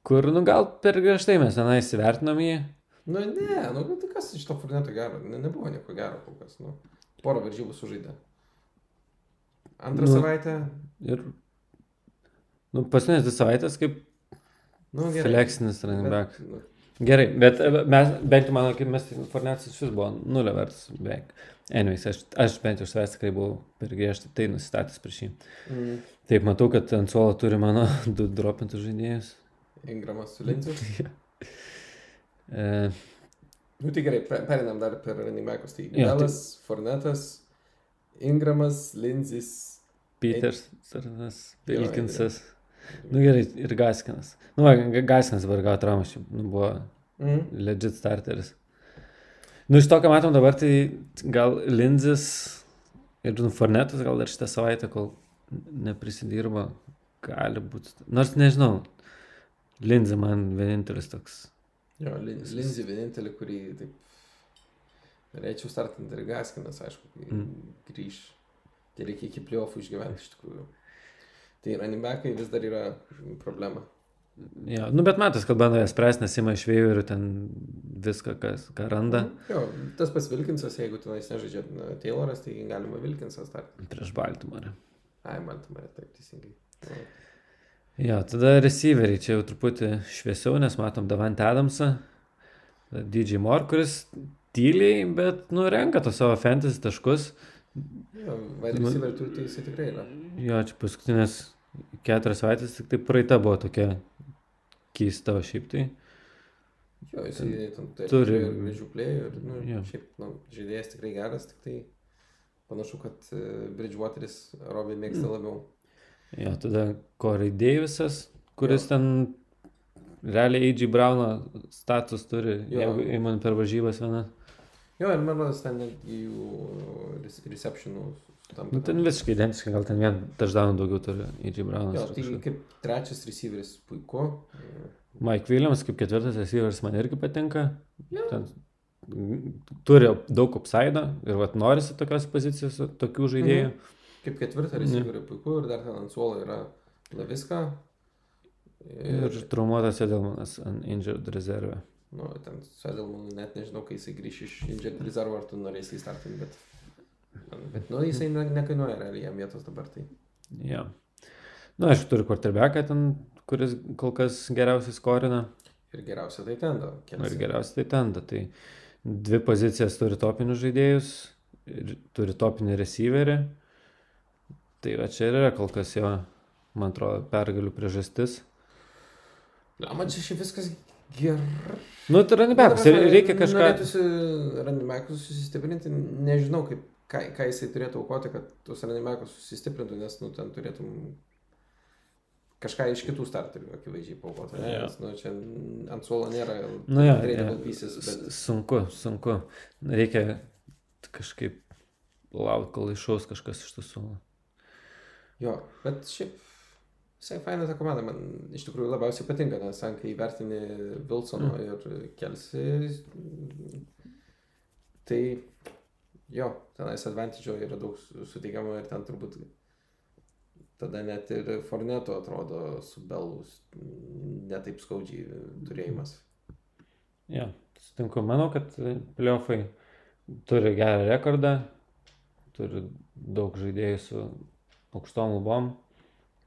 Kur, nu gal per griežtai mes tenai įsivertinom jį. Nu, ne, nu, tai kas iš to Forneto gero? Ne, nebuvo nieko gero kol kas. Nu, porą varžybų sužaidė. Antrą Nu, savaitę. Ir, nu, paskutinės dvi savaitės kaip Nu, fleksinis running back. Bet, nu, Gerai, bet e, mes, bent jau mano akimis, iš vis buvo nulio vertas beveik. Anyways, aš, aš bent jau savęs tikrai buvau per griežtai tai nusistatęs prieš jį. mm, Taip, matau, kad ant suolo turi mano du dropintus žaidėjus. Ingramas su Linziu. E, Nu, tai gerai, pe- perinam dar per running backus. Tai Jo, tai- Fornetas, Ingramas, Linzis. Peters, Sarnas, Jo, Vilkinsas. Nu gerai, ir Gaskinas. Nu, va, Ga- Gaskinas dabar gavo traumą, šiaip, nu, buvo Mm. legit starteris. Nu, iš to, ką matom dabar, tai gal Linzis ir nu, Fornetas gal dar šitą savaitę, kol neprisidirba, gali būti. Nors nežinau, Linzė man vienintelis toks. Jo, Lin- Linzį vienintelį, kurį taip norėčiau startinti ir Gaskinas, aišku, Mm. mm. grįž. Tai reikia iki pliofų išgyventi iš tikrųjų. Tai running backai vis dar yra problema. Ja, nu, bet matas, kad bando jas spręsti, nes ima iš vėjų ir ten viską, kas, ką randa. Mhm. Jo, tas pats Vilkinsas, jeigu tenais nežaidžia Tayloras, tai galima Vilkinsas startinti. Prieš Baltimorę. Ai, mane taip teisingai. Nu, Jo, tada receiveriai čia jau truputį šviesiau, nes matom Davant Adamsą, DJ Moore, kuris tyliai, bet, nu, renka tos savo fantasy taškus. Jo, Vaidai receiver turi, tai jisai tikrai yra. Jo, čia paskutinės keturias savaitės, tik tai praeita buvo tokia keista, o šiaip tai. Jo, jisai ten taip, Turi- ir gražių plėjų ir, nu, Jo. šiaip, nu, žaidėjas tikrai geras, tik tai panašu, kad uh, Bridgewateris Robin mėgsta Mm. labiau. Jo, tada Corey Davisas, kuris jo. ten realiai A.G. Brauno status turi, Jo. jeigu įman per varžybas vieną. Jo, ir man rodos ten netgi jų res- receptionų tam. Nu, ten visiškai identiškai, gal ten vien touchdown daugiau turi A.G. Braunas. Jo, tai kažkas. kaip trečias receiveris puiku. Mike Williams kaip ketvirtas receivers man irgi patinka. Jo. Ten turi daug upsaido ir vat norisi tokios pozicijos, tokių žaidėjų. Mhm. Kaip ketvirtą receiverį puiku ir dar ten ant suolo yra Laviska. Ir, ir traumuotas Edelmanas ant injured rezervę. Nu, ten su Edelmanu net nežinau, kai jisai grįš iš injured rezervo, ar tu norėsi įstartinti, bet, bet nu, jisai ne, nekainuoja realiai jam vietos dabar. Tai. Ja. Na, nu, aš turiu quarterbacką ten, kuris kol kas geriausiai skorina. Ir geriausia tai tenda. Ir geriausia tai tenda. Tai dvi pozicijas turi topinius žaidėjus, turi topinį receiverį. Tai va čia ir yra kol kas jo, man atrodo, pergalių priežastis. Na, man čia šiaip viskas gerai. Nu, tai randimekus, reikia kažką. Norėtųsi randimekus susistiprinti, nežinau, kaip, ką, ką jisai turėtų aukoti, kad tuos randimekus susistiprintų, nes, nu, ten turėtum kažką iš kitų starterių akivaizdžiai paukoti. Ja. Nes, nu, čia ant suolo nėra nu, ja, ja. Valpysis, bet... Sunku, sunku. Reikia kažkaip laukti, kol išaus kažkas iš tų suolo. Jo, bet šiaip visai faina ta komanda, man iš tikrųjų labiausiai patinka, nes ten, kai įvertini Wilsono mm. ir Kelsi, tai jo, tenais advantage yra daug suteikiama ir ten turbūt tada net ir Forneto atrodo su Belus netaip skaudžiai turėjimas. Ja, sutinku, manau, kad pliofai turi gerą rekordą, turi daug žaidėjų su aukštom lubom,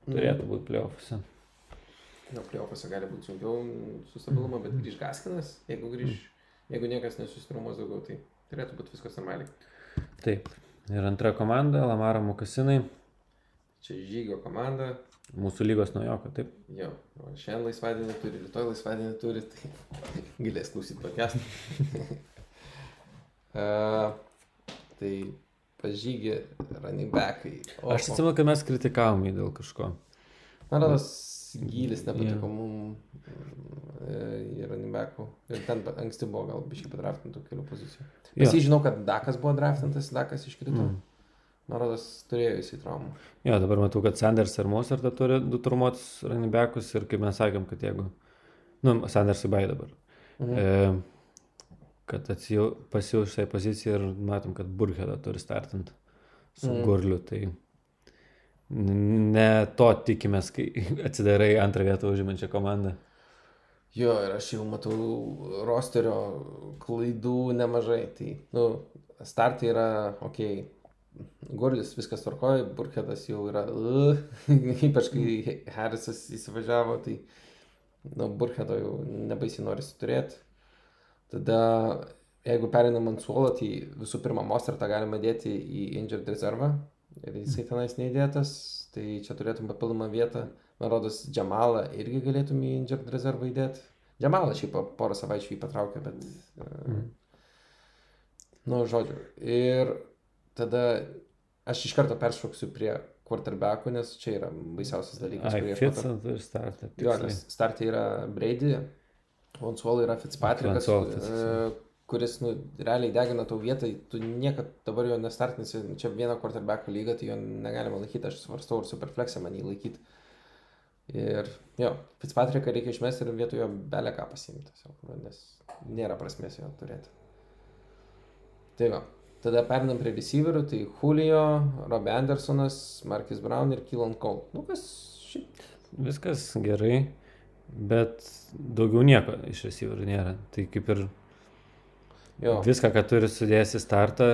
turėtų būti pliofose. Na, pliofose gali būti sunkiau su stabilumu, bet grįž Gaskinas, jeigu grįž, jeigu niekas nesusitrumuos daugiau, tai turėtų būti viskas normaliai. Taip. Ir antra komanda, Lamaro Mukasinai, Čia žygio komanda. Mūsų lygos naujoko, taip. Jo, o šiandien laisvadienį turi, rytoj laisvadienį turi, tai galės klausyti pakestą. uh, tai pažygį running backai. O, Aš atsimenu, kad mes kritikavom jį dėl kažko. Man rodos, gylis nepatiko yeah. mums į running backų. Ir ten anksti buvo gal biškai padraftintų kelių pozicijų. Nes yeah. žinau, kad Dakas buvo draftintas, Dakas iškrito. Mm. Man rodos, turėjo jisai traumų. Jo, dabar matau, kad Sanders ir Mozartą turi du turmuotus ranibekus ir kaip mes sakėm, kad jeigu, nu, Sanders į bai dabar, mhm. e, kad atsijau, pasijau šiai pozicijai ir matom, kad Burhedą turi startinti su mhm. Gurliu, tai ne to tikimės, kai atsidarai antrą vietą užimančią komandą. Jo, ir aš jau matau rosterio klaidų nemažai. Tai, nu, startai yra, okei, okay, Gorlis viskas tvarkoja, Burkhedas jau yra, uh, ypač kai Harrisas įsivažiavo, tai nu, Burkhedo jau nebaisiai norisi turėti. Tada, jeigu perinam ant suolo, tai visų pirma, Mostartą galima dėti į injured rezervą ir jisai tenais neįdėtas, tai čia turėtum papildomą vietą. Man rodos, Džamalą irgi galėtum į injured rezervą įdėti. Džamalą šiaip po porą savaičių jį patraukė, bet... Uh, nu, žodžiu. Ir tada aš iš karto peršoksiu prie quarterbackų, nes čia yra baisiausias dalykas. Ai, Fitzant ir startą. Jo, nes startą yra Brady, suolo yra Fitzpatrickas, kuris, nu, realiai degina tau vietą, tu niekad dabar jo nestartinsi, čia vieno quarterbacko lyga, tai jo negalima laikyti, aš svarstau, ar superflexą man jį laikyti. Ir jo, Fitzpatricką reikia išmesti ir vietojo belę ką pasimti, nes nėra prasmės jo turėti. Tai va, Tada perinam prie receiverių, tai Julio, Robbie Andersonas, Marcus Brown ir Kylan Cole. Nu, kas šiaip. Viskas gerai, bet daugiau nieko iš receiverių nėra. Tai kaip ir jo. viską, ką turi sudėsi startą.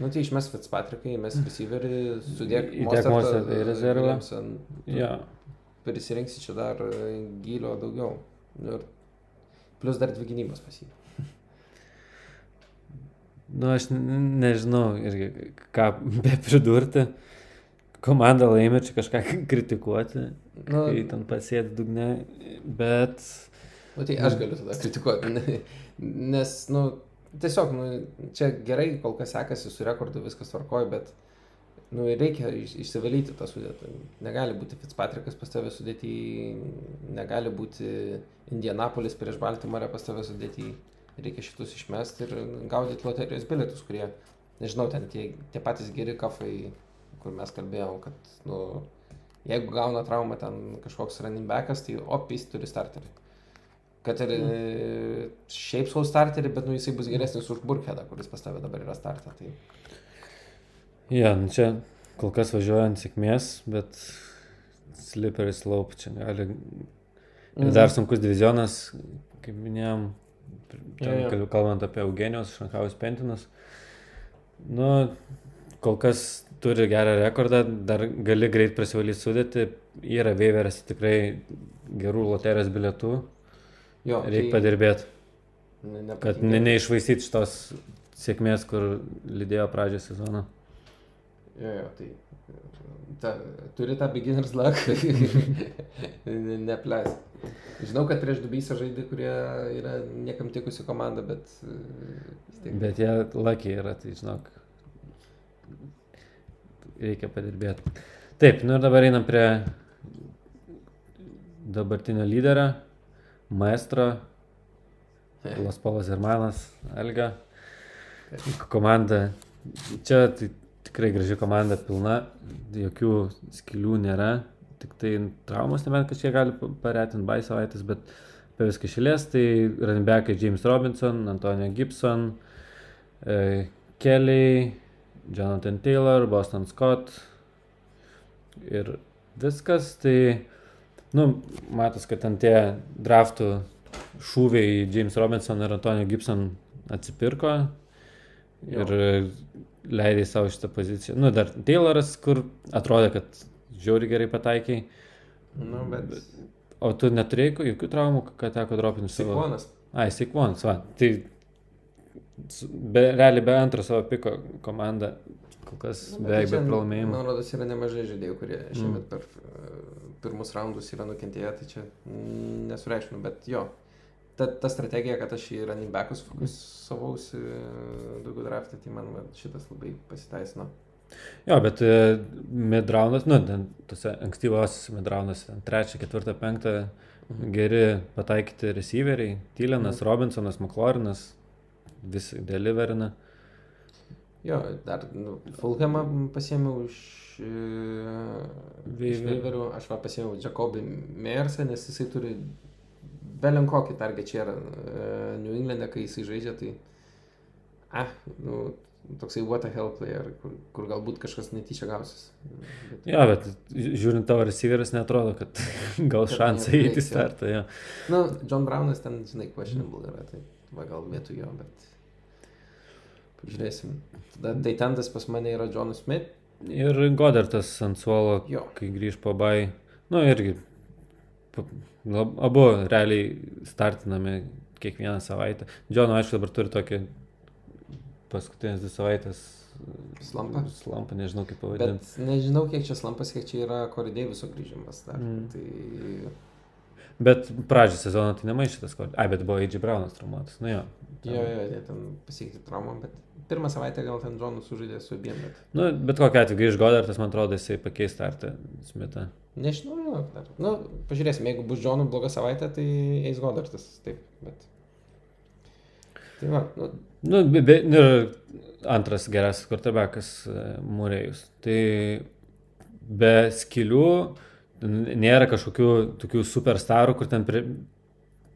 Nu, tai išmes Fitzpatrickai, mes receiverį, sudėk įdėk Mostartą į rezervą. Ja. Prisirinksi čia dar gylio daugiau. Nu, ir plus dar dvi gynybos pasivė. Nu, aš nežinau irgi, ką be pridurti. Komanda laimė čia kažką kritikuoti, nu, kai ten pasėdi dugne, bet... Nu, tai aš galiu tada kritikuoti, nes, nu, tiesiog, nu, čia gerai kol kas sekasi su rekordu, viskas tvarkoja, bet, nu, reikia iš, išsivalyti tą sudėtį. Negali būti Fitzpatrickas pas tave sudėti, negali būti Indianapolis prieš Baltimorę pas tave sudėti reikia šitus išmesti ir gaudyti loterijos bilietus, kurie, nežinau, ten tie, tie patys geri kafai, kur mes kalbėjom, kad, nu, jeigu gauna traumą ten kažkoks running backas, tai opis turi starterį. Kad ir e, šiaip sau starterį, bet nu, jisai bus geresnis už Burkedą, kuris pas tave dabar yra startą. Tai... Ja, nu čia kol kas važiuojant sėkmės, bet slippery slope čia gali. Ir Mhm. dar sunkus divizionas, kaip minėjom, Jo, ten, jo. kal- kalbant apie Eugenijos Šankaus Pentinus. Nu, kol kas turi gerą rekordą, dar gali greit prasivalyti sudėti, yra veiveras tikrai gerų loterijos bilietų, Jo, reikia tai padirbėti, ne- kad nepatinka. ne, neišvaistyti šitos sėkmės, kur lydėjo pradžią sezoną. Jo, jo, tai ta, turi tą beginner's luck, nepleis. Žinau, kad prieš Dubysą žaidė, kurie yra niekam tikusi komanda, bet... tiek- Bet jie lakiai yra, tai žinok, reikia padirbėti. Taip, nu ir dabar einam prie dabartinio lyderio, maestro, Las Polas Hermanas, Elga. Komanda, čia tai tikrai graži komanda, pilna, jokių skilių nėra, tik tai traumos nebent kažkiek gali paretinti bai savaitės, bet apie viską šilės, tai runbackai James Robinson, Antonio Gibson, e, Kelly, Jonathan Taylor, Boston Scott. Ir viskas, tai, nu, matos, kad ten tie draftų šūviai James Robinson ir Antonio Gibson atsipirko Jo. ir leidai savo šitą poziciją. Nu, dar Tayloras, kur atrodė, kad žiauri gerai pataikiai, Nu, bet... o tu neturėjai jokių traumų, kad teko dropinti savo... Sikvonas. Ai, Sikvonas, va. Tai be, realiai be antro savo piko komanda, kol kas Nu, beveik čia, be pralaimėjimų. Man rodos, yra nemažai žaidėjų, kurie Mm. šiemet per e, pirmus raundus yra nukentėję, tai čia nesureikšminu, bet jo. Ta, ta strategija, kad aš į running backus fokusavausi e, daugiau draftą, tai man va, šitas labai pasiteisino. Jo, bet e, midraunas, nu, tose ankstyvosios midraunas, trečią, ketvirtą, penktą, geri pataikyti receiveriai, Tylenas, Mhm. Robinsonas, McLaurinas, visi deliverina. Jo, dar nu, Fulhamą pasiėmiau iš, e, iš Veiver. Veiverių, aš va pasiėmiau Jacobį Mersą, nes jisai turi belin kokį target čia yra New England'e, kai jisai žaidžia, tai, ah, nu, toksai what a hell player, kur, kur galbūt kažkas netyčia gausis. Bet, Jo, bet žiūrint tavo receiveris, netrodo, kad gal Kad šansą neprireiks, įeiti į jo. startą. Jo. nu, John Brownas ten, žinai, questionable yra, tai va gal vietoj jo, bet pažiūrėsim. Tada Daitandas pas mane yra John Smith. Ir Godartas ant suolo, Jo. kai grįž po bai. Nu, irgi. lab- Abu realiai startinami kiekvieną savaitę. Džono, aišku, dabar turi tokį paskutinės dvi savaitės. Slampą? Slampą, nežinau kaip pavadinti. Bet nežinau, kiek čia slampas, kiek čia yra Corey Daviso grįžimas dar. Mm. Tai Bet pradžią sezono tai nemaišytas. Ai, bet buvo AJ Brownas traumuotas. Nu jo. Jo, jo, jie ten pasiekti traumą, bet pirmą savaitę gal ten Džonus sužaidė su abiem, bet Nu, bet kokia atveju grįž Godartas, man atrodo, jisai pakeis startą Smithą. nežinau, jo, dar. Nu, pažiūrėsim, jeigu bus Džonų bloga savaitė, tai eis Godartas, taip, bet. Tai va, nu, Nu, be, be, ir antras geras quarterbackas Mūrėjus. Tai be skilių nėra kažkokių tokių superstarų, kur ten prie,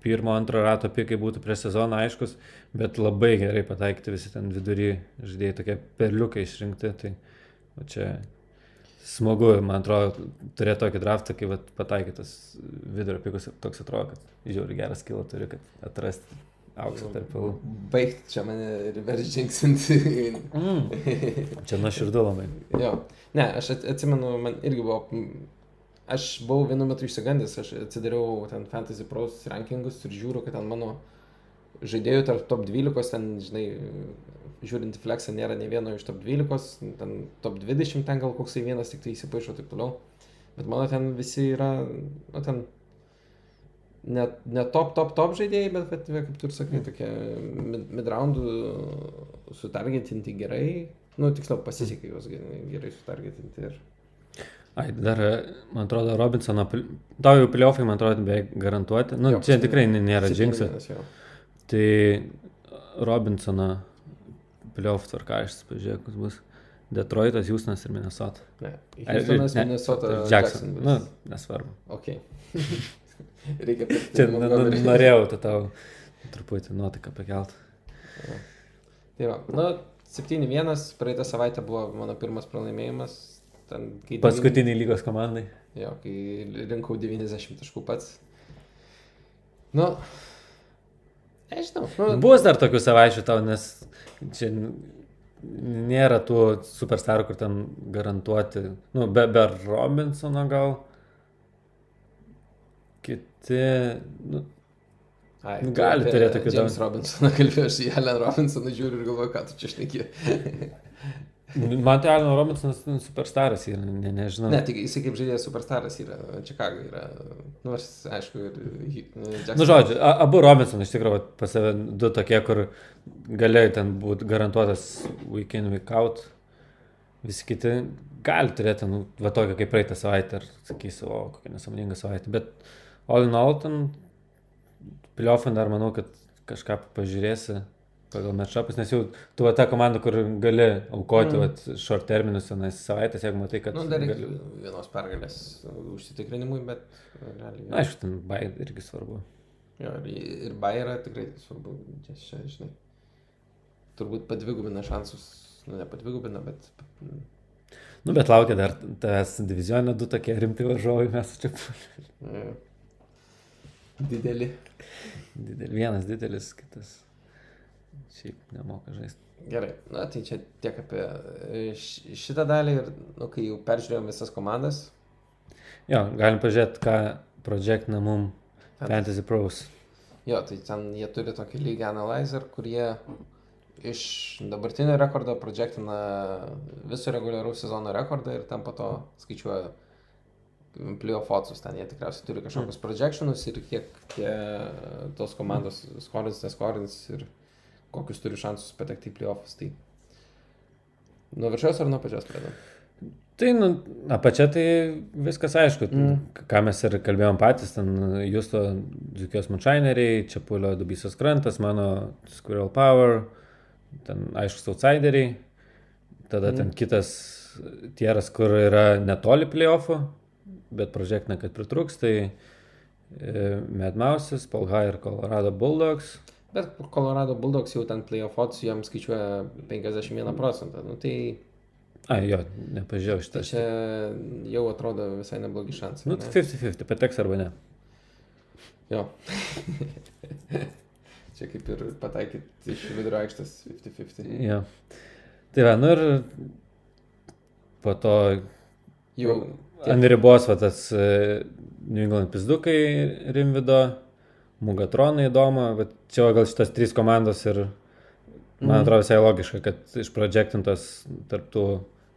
pirmo, antro rato pikai būtų prieš sezoną aiškus, bet labai gerai pataikyti visi ten vidury žaidėjai, tokie perliukai išrinkti. Tai čia smagu, man atrodo, turėti tokį draftą, kai vat, pataikytas vidurio pikus, toks atrodo, kad žiauri geras kilo turi, kad atrasti auksą tarp pilų. baigti čia mane reverse žingsminti. Mm. Čia nuoširdu labai. jo, ne, aš at- atsimenu, man irgi buvo, aš buvau vienu metu išsigandęs, aš atsidariau ten Fantasy Pros rankingus ir žiūriu, kad ten mano žaidėjų tarp top 12, ten, žinai, žiūrint į Flexą nėra ne vieno iš top 12, ten top 20, ten gal koksai vienas tik tai įsipaišo ir taip toliau. Bet mano ten visi yra, nu ten, ne, ne top, top, top žaidėjai, bet, bet kaip tu ir sakai, tokie mid- mid-roundų sutargetinti gerai. Nu, tiksliau, pasisekė juos ge- gerai sutargetinti. Ir... Ai, dar, man atrodo, Robinsono, tau jau pliofai, man atrodo, beveik garantuoti. Nu, Jo, čia tikrai nėra džingsas. Tai Robinsono pliofų tvarkaraštis, pažiūrėk, kas bus. Detroitas, Houstonas ir Minnesota. Ne, ne, Minnesota, Jackson. Nu, nesvarbu. Ok. Reikia Montgomery. norėjau tą tau truputį nuotaiką pakelt. Tai va, nu, 7-1, praeitą savaitę buvo mano pirmas pralaimėjimas. Ten, kai Paskutiniai lygos komandai. Jo, kai rinkau 90 taškų pats. Nu, nežinau. Nu, Bus dar tokių savaičių tau, nes čia nėra tų superstarų, kur ten garantuoti, nu, be, be Robinsono gal. Kiti, nu, Ai, nu, gali apie turėt tokių James daug. Robinsoną kalbėjau, aš į Helen Robinsoną žiūriu ir galvoju, ką tu čia šneki. man tai Alino Robinsonas nu, superstaras yra, ne, nežinau. Ne, tik jisai kaip žaidėjas superstaras yra, Čikago yra, nu, nors, aišku, ir Jackson. Nu, žodžiu, abu Robinson iš tikrųjų pas save du tokie, kur galėjo ten būti garantuotas week in, week out. Visi kiti gali turėti, nu, va tokią kaip praeitą savaitę, ar sakysiu, o kokia nesąmoninga savaitė. Bet all in all, ten pliofin dar manau, kad kažką pažiūrėsi pagal matšapus, nes jau tu va ta komanda, kur gali aukoti Mm. mm. short terminus, tenais savaitės, jeigu matai, kad... Nu, dar reikia gali... vienos pergalės užsitikrinimui, bet realiai. Na, aišku, ten bai irgi svarbu. Jo, ir, ir Bayerą tikrai svarbu, čia, čia, žinai, turbūt padvigubina šansus, nu ne padvigubina, bet Nu, bet laukia dar tas divizionė du tokie rimti varžovai, mes čia e, dideli. didel, vienas didelis, kitas šiaip nemoka žaisti. Gerai, na tai čia tiek apie e, šitą dalį ir, nu, kai jau peržiūrėjom visas komandas, Jo, galim pažiūrėti, ką projektina mum Fantasy. Pros. jo, tai ten jie turi tokį League Analyzer, kur jie iš dabartinio rekordo projektina viso reguliaraus sezono rekordą ir ten po to skaičiuoja playoff otsus, ten jie tikriausiai turi kažkokius projectionus ir kiek tie, tos komandos skorins, neskorins ir kokius turi šansus patekti į playoffs. Tai nuo viršaus ar nuo pačios pradedam? Tai, nu, apačia tai viskas aišku, Mm. ką mes ir kalbėjom patys, ten Justo Dzukijos Manšaineriai, Čiapulio Dubysas Krantas, mano Squirrel Power, ten aiškus outsideriai, tada Mm. ten kitas tieras, kur yra netoli playoffų, bet projektina, kad pritruks, tai e, Mad Mouses, Polha ir Colorado Bulldogs. Bet Colorado Bulldogs jau ten playoff odds jiems skaičiuoja 51 procentą. Nu, tai, A, jo, nepažiūrėjau šitą. tai čia jau atrodo visai neblogi šansai. Nu, ne? tai 50-50, pateks arba ne. Jo. čia kaip ir pataikyti iš vidurio aikštės 50-50. Jo. Tai va, nu ir po to Jau. ant ribos va tas e, New England pizdukai Rimvido, Mugatronai įdomu, bet čia gal šitas trys komandos ir man Mhm. atrodo visai logiška, kad išprodžektintos tarptų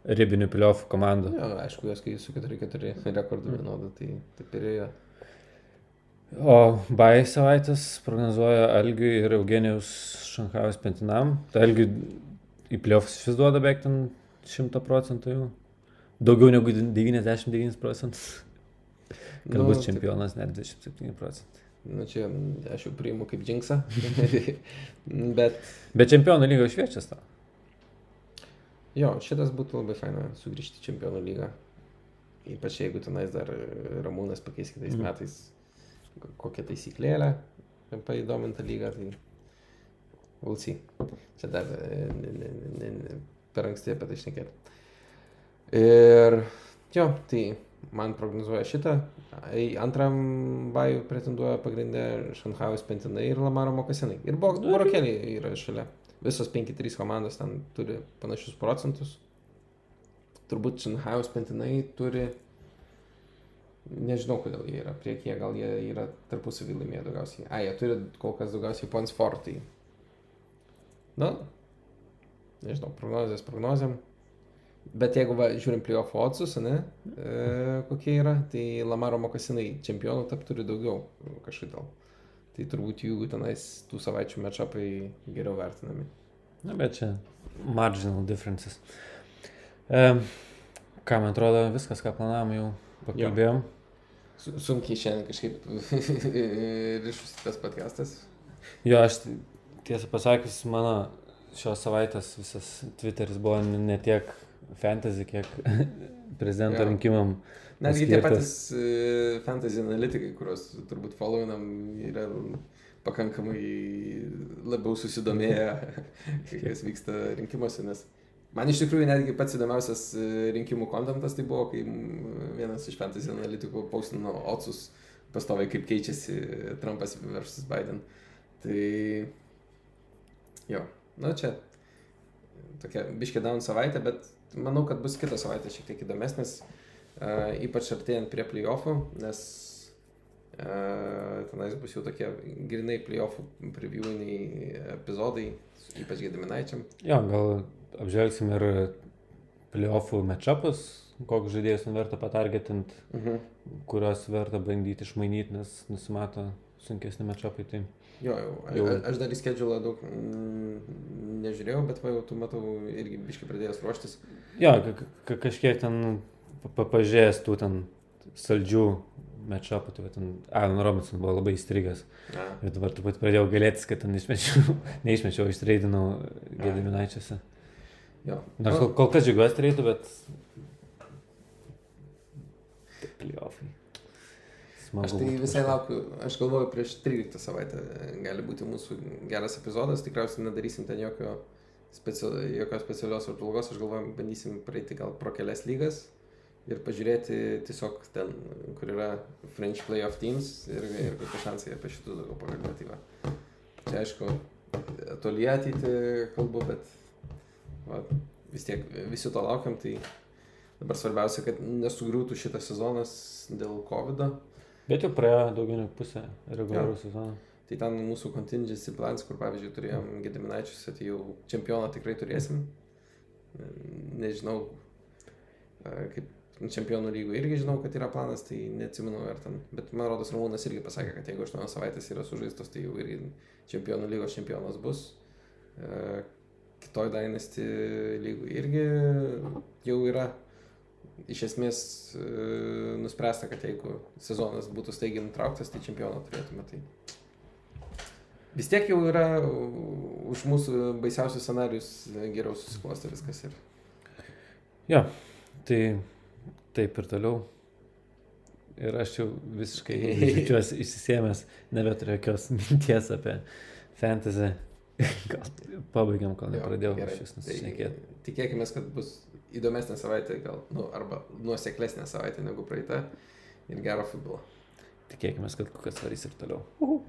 ribinių piliofų komandų. Jo, aišku, jos kai su 4-4 rekordu vienodą, tai taip ir yra. O Bai savaitės prognozuoja Algiui ir Eugenijus Šankavas Pentinam. Tai Algiui į pliofus vis duoda beveik ten 100 procentų jau. Daugiau negu 99 procentus. Kad nu, bus čempionas net 27 procentai. Nu, čia aš jau priimu kaip džinksą. Bet Bet čempionų lygo šviečias tau. jo, šitas būtų labai faina sugrįžti į čempionų lygą. Ypač jeigu tenais dar Ramūnas pakeis kitais Mhm. metais kokią taisyklėlę paįdomintą lygą, tai Vulcy. Čia dar e, ne, ne, ne, ne, per anksti apie tai šnekėti. Ir jo, tai man prognozuoja šitą. Į antram bajų pretenduoja pagrindę Šanhaus Pentinai ir Lamaro Mokasinai. Ir Borokeliai yra šalia. Visos 5-3 komandos ten turi panašius procentus. Turbūt Šanhaus Pentinai turi Nežinau, kodėl jie yra priekyje, gal jie yra tarpusavį laimėję daugiausiai. A, jie turi kol kas daugiausiai points for, tai. Na, nežinau, prognozijas prognozėm. Bet jeigu va, žiūrim playoff oddsus, ne, e, kokie yra, tai Lamaro mokasinai čempionų tap turi daugiau kažkodėl. Tai turbūt jų tenais tų savaičių matchupai geriau vertinami. Na, bet čia marginal differences. E, ką man atrodo, viskas, ką planavom, jau pakalbėjom. Su- Sunkiai šiandien kažkaip ryšus tas podcastas. Jo, aš tiesą pasakius, mano šios savaitės visas Twitteris buvo ne tiek fantasy, kiek prezidento rinkimam. Netgi tie patys e, fantasy analitikai, kuriuos turbūt followinam, yra pakankamai labiau susidomėję, kas vyksta rinkimuose, nes man iš tikrųjų netgi pats įdomiausias e, rinkimų kontentas tai buvo, kai vienas iš fantasy analitikų paustino Otsus pastoviai, kaip keičiasi Trumpas versus Biden. Tai jo, na čia tokia biškė down savaitė, bet manau, kad bus kita savaitė šiek tiek įdomesnis. Uh, ypač artėjant prie playoffų, nes uh, tenais bus jau tokie grinai playoffų previewiniai epizodai, ypač gediminaičiam. Jo, gal apžvelgsim ir playoffų matchupus, koks žaidėjas nu verta patargetint, Mhm. kuriuos verta bandyti išmainyti, nes nusimato sunkesni matchupai. Tai Jo, jau. Jau. jau. Aš dar į skedžiulą daug mm, nežiūrėjau, bet va jau tu matau irgi biškai pradėjęs ruoštis. jo, ka- ka- kažkiek ten pa- pa- pažiūrėjęs tų ten saldžių matchupų, tai ten Alan Robinson buvo labai įstrigęs. Na, Ir dabar pat pradėjau galėtis, kad ten išmečiau, neišmečiau, išreidinau Gediminaičiuose. jo. Nors Nu, kol, kol kas džiugiuosi treidų, bet... Playoffai. Smagu. Aš tai visai laukiu, aš galvoju, prieš 13 savaitę gali būti mūsų geras epizodas, tikriausiai nedarysim ten jokio specia jokios specialios apžvalgos, aš galvoju, bandysim praeiti gal pro kelias lygas ir pažiūrėti tiesiog ten, kur yra French Playoff Teams ir, ir kokie šansai apie šitus daugiau pakalbėti. va. Čia aišku, toli ateitį kalbu, bet va, vis tiek visi to laukiam, tai dabar svarbiausia, kad nesugriūtų šitas sezonas dėl COVID. -o. Bet jau praėjo daugiau negu pusę reguliarų sezono. Tai ten mūsų contingency plans, kur pavyzdžiui turėjom Gediminaičius, tai jau čempioną tikrai turėsim. Nežinau, e, kaip čempionų lygų irgi žinau, kad yra planas, tai neatsimenu ar ten. Bet man rodos, Ramūnas irgi pasakė, kad jeigu 8 savaitės yra sužaistos, tai jau irgi čempionų lygos čempionas bus. E, Kitoj Dynasty lygų irgi jau yra iš esmės e, nuspręsta, kad jeigu sezonas būtų staigiai nutrauktas, tai čempioną turėtume. Tai vis tiek jau yra už mūsų baisiausius scenarius geriau susiklosti viskas. Ir... Jo, tai taip ir toliau. Ir aš jau visiškai jaučiuosi išsisėmęs, nebeturiu jokios minties apie fantasy. Gal pabaigiam, kol nepradėjau gerai. šis nusišnekėti. Tai tikėkime, kad bus įdomesnė savaitė, gal, nu, arba nuoseklesnė savaitė negu praeita ir gero futbolo. Tikėkime, kad kukas varys ir toliau.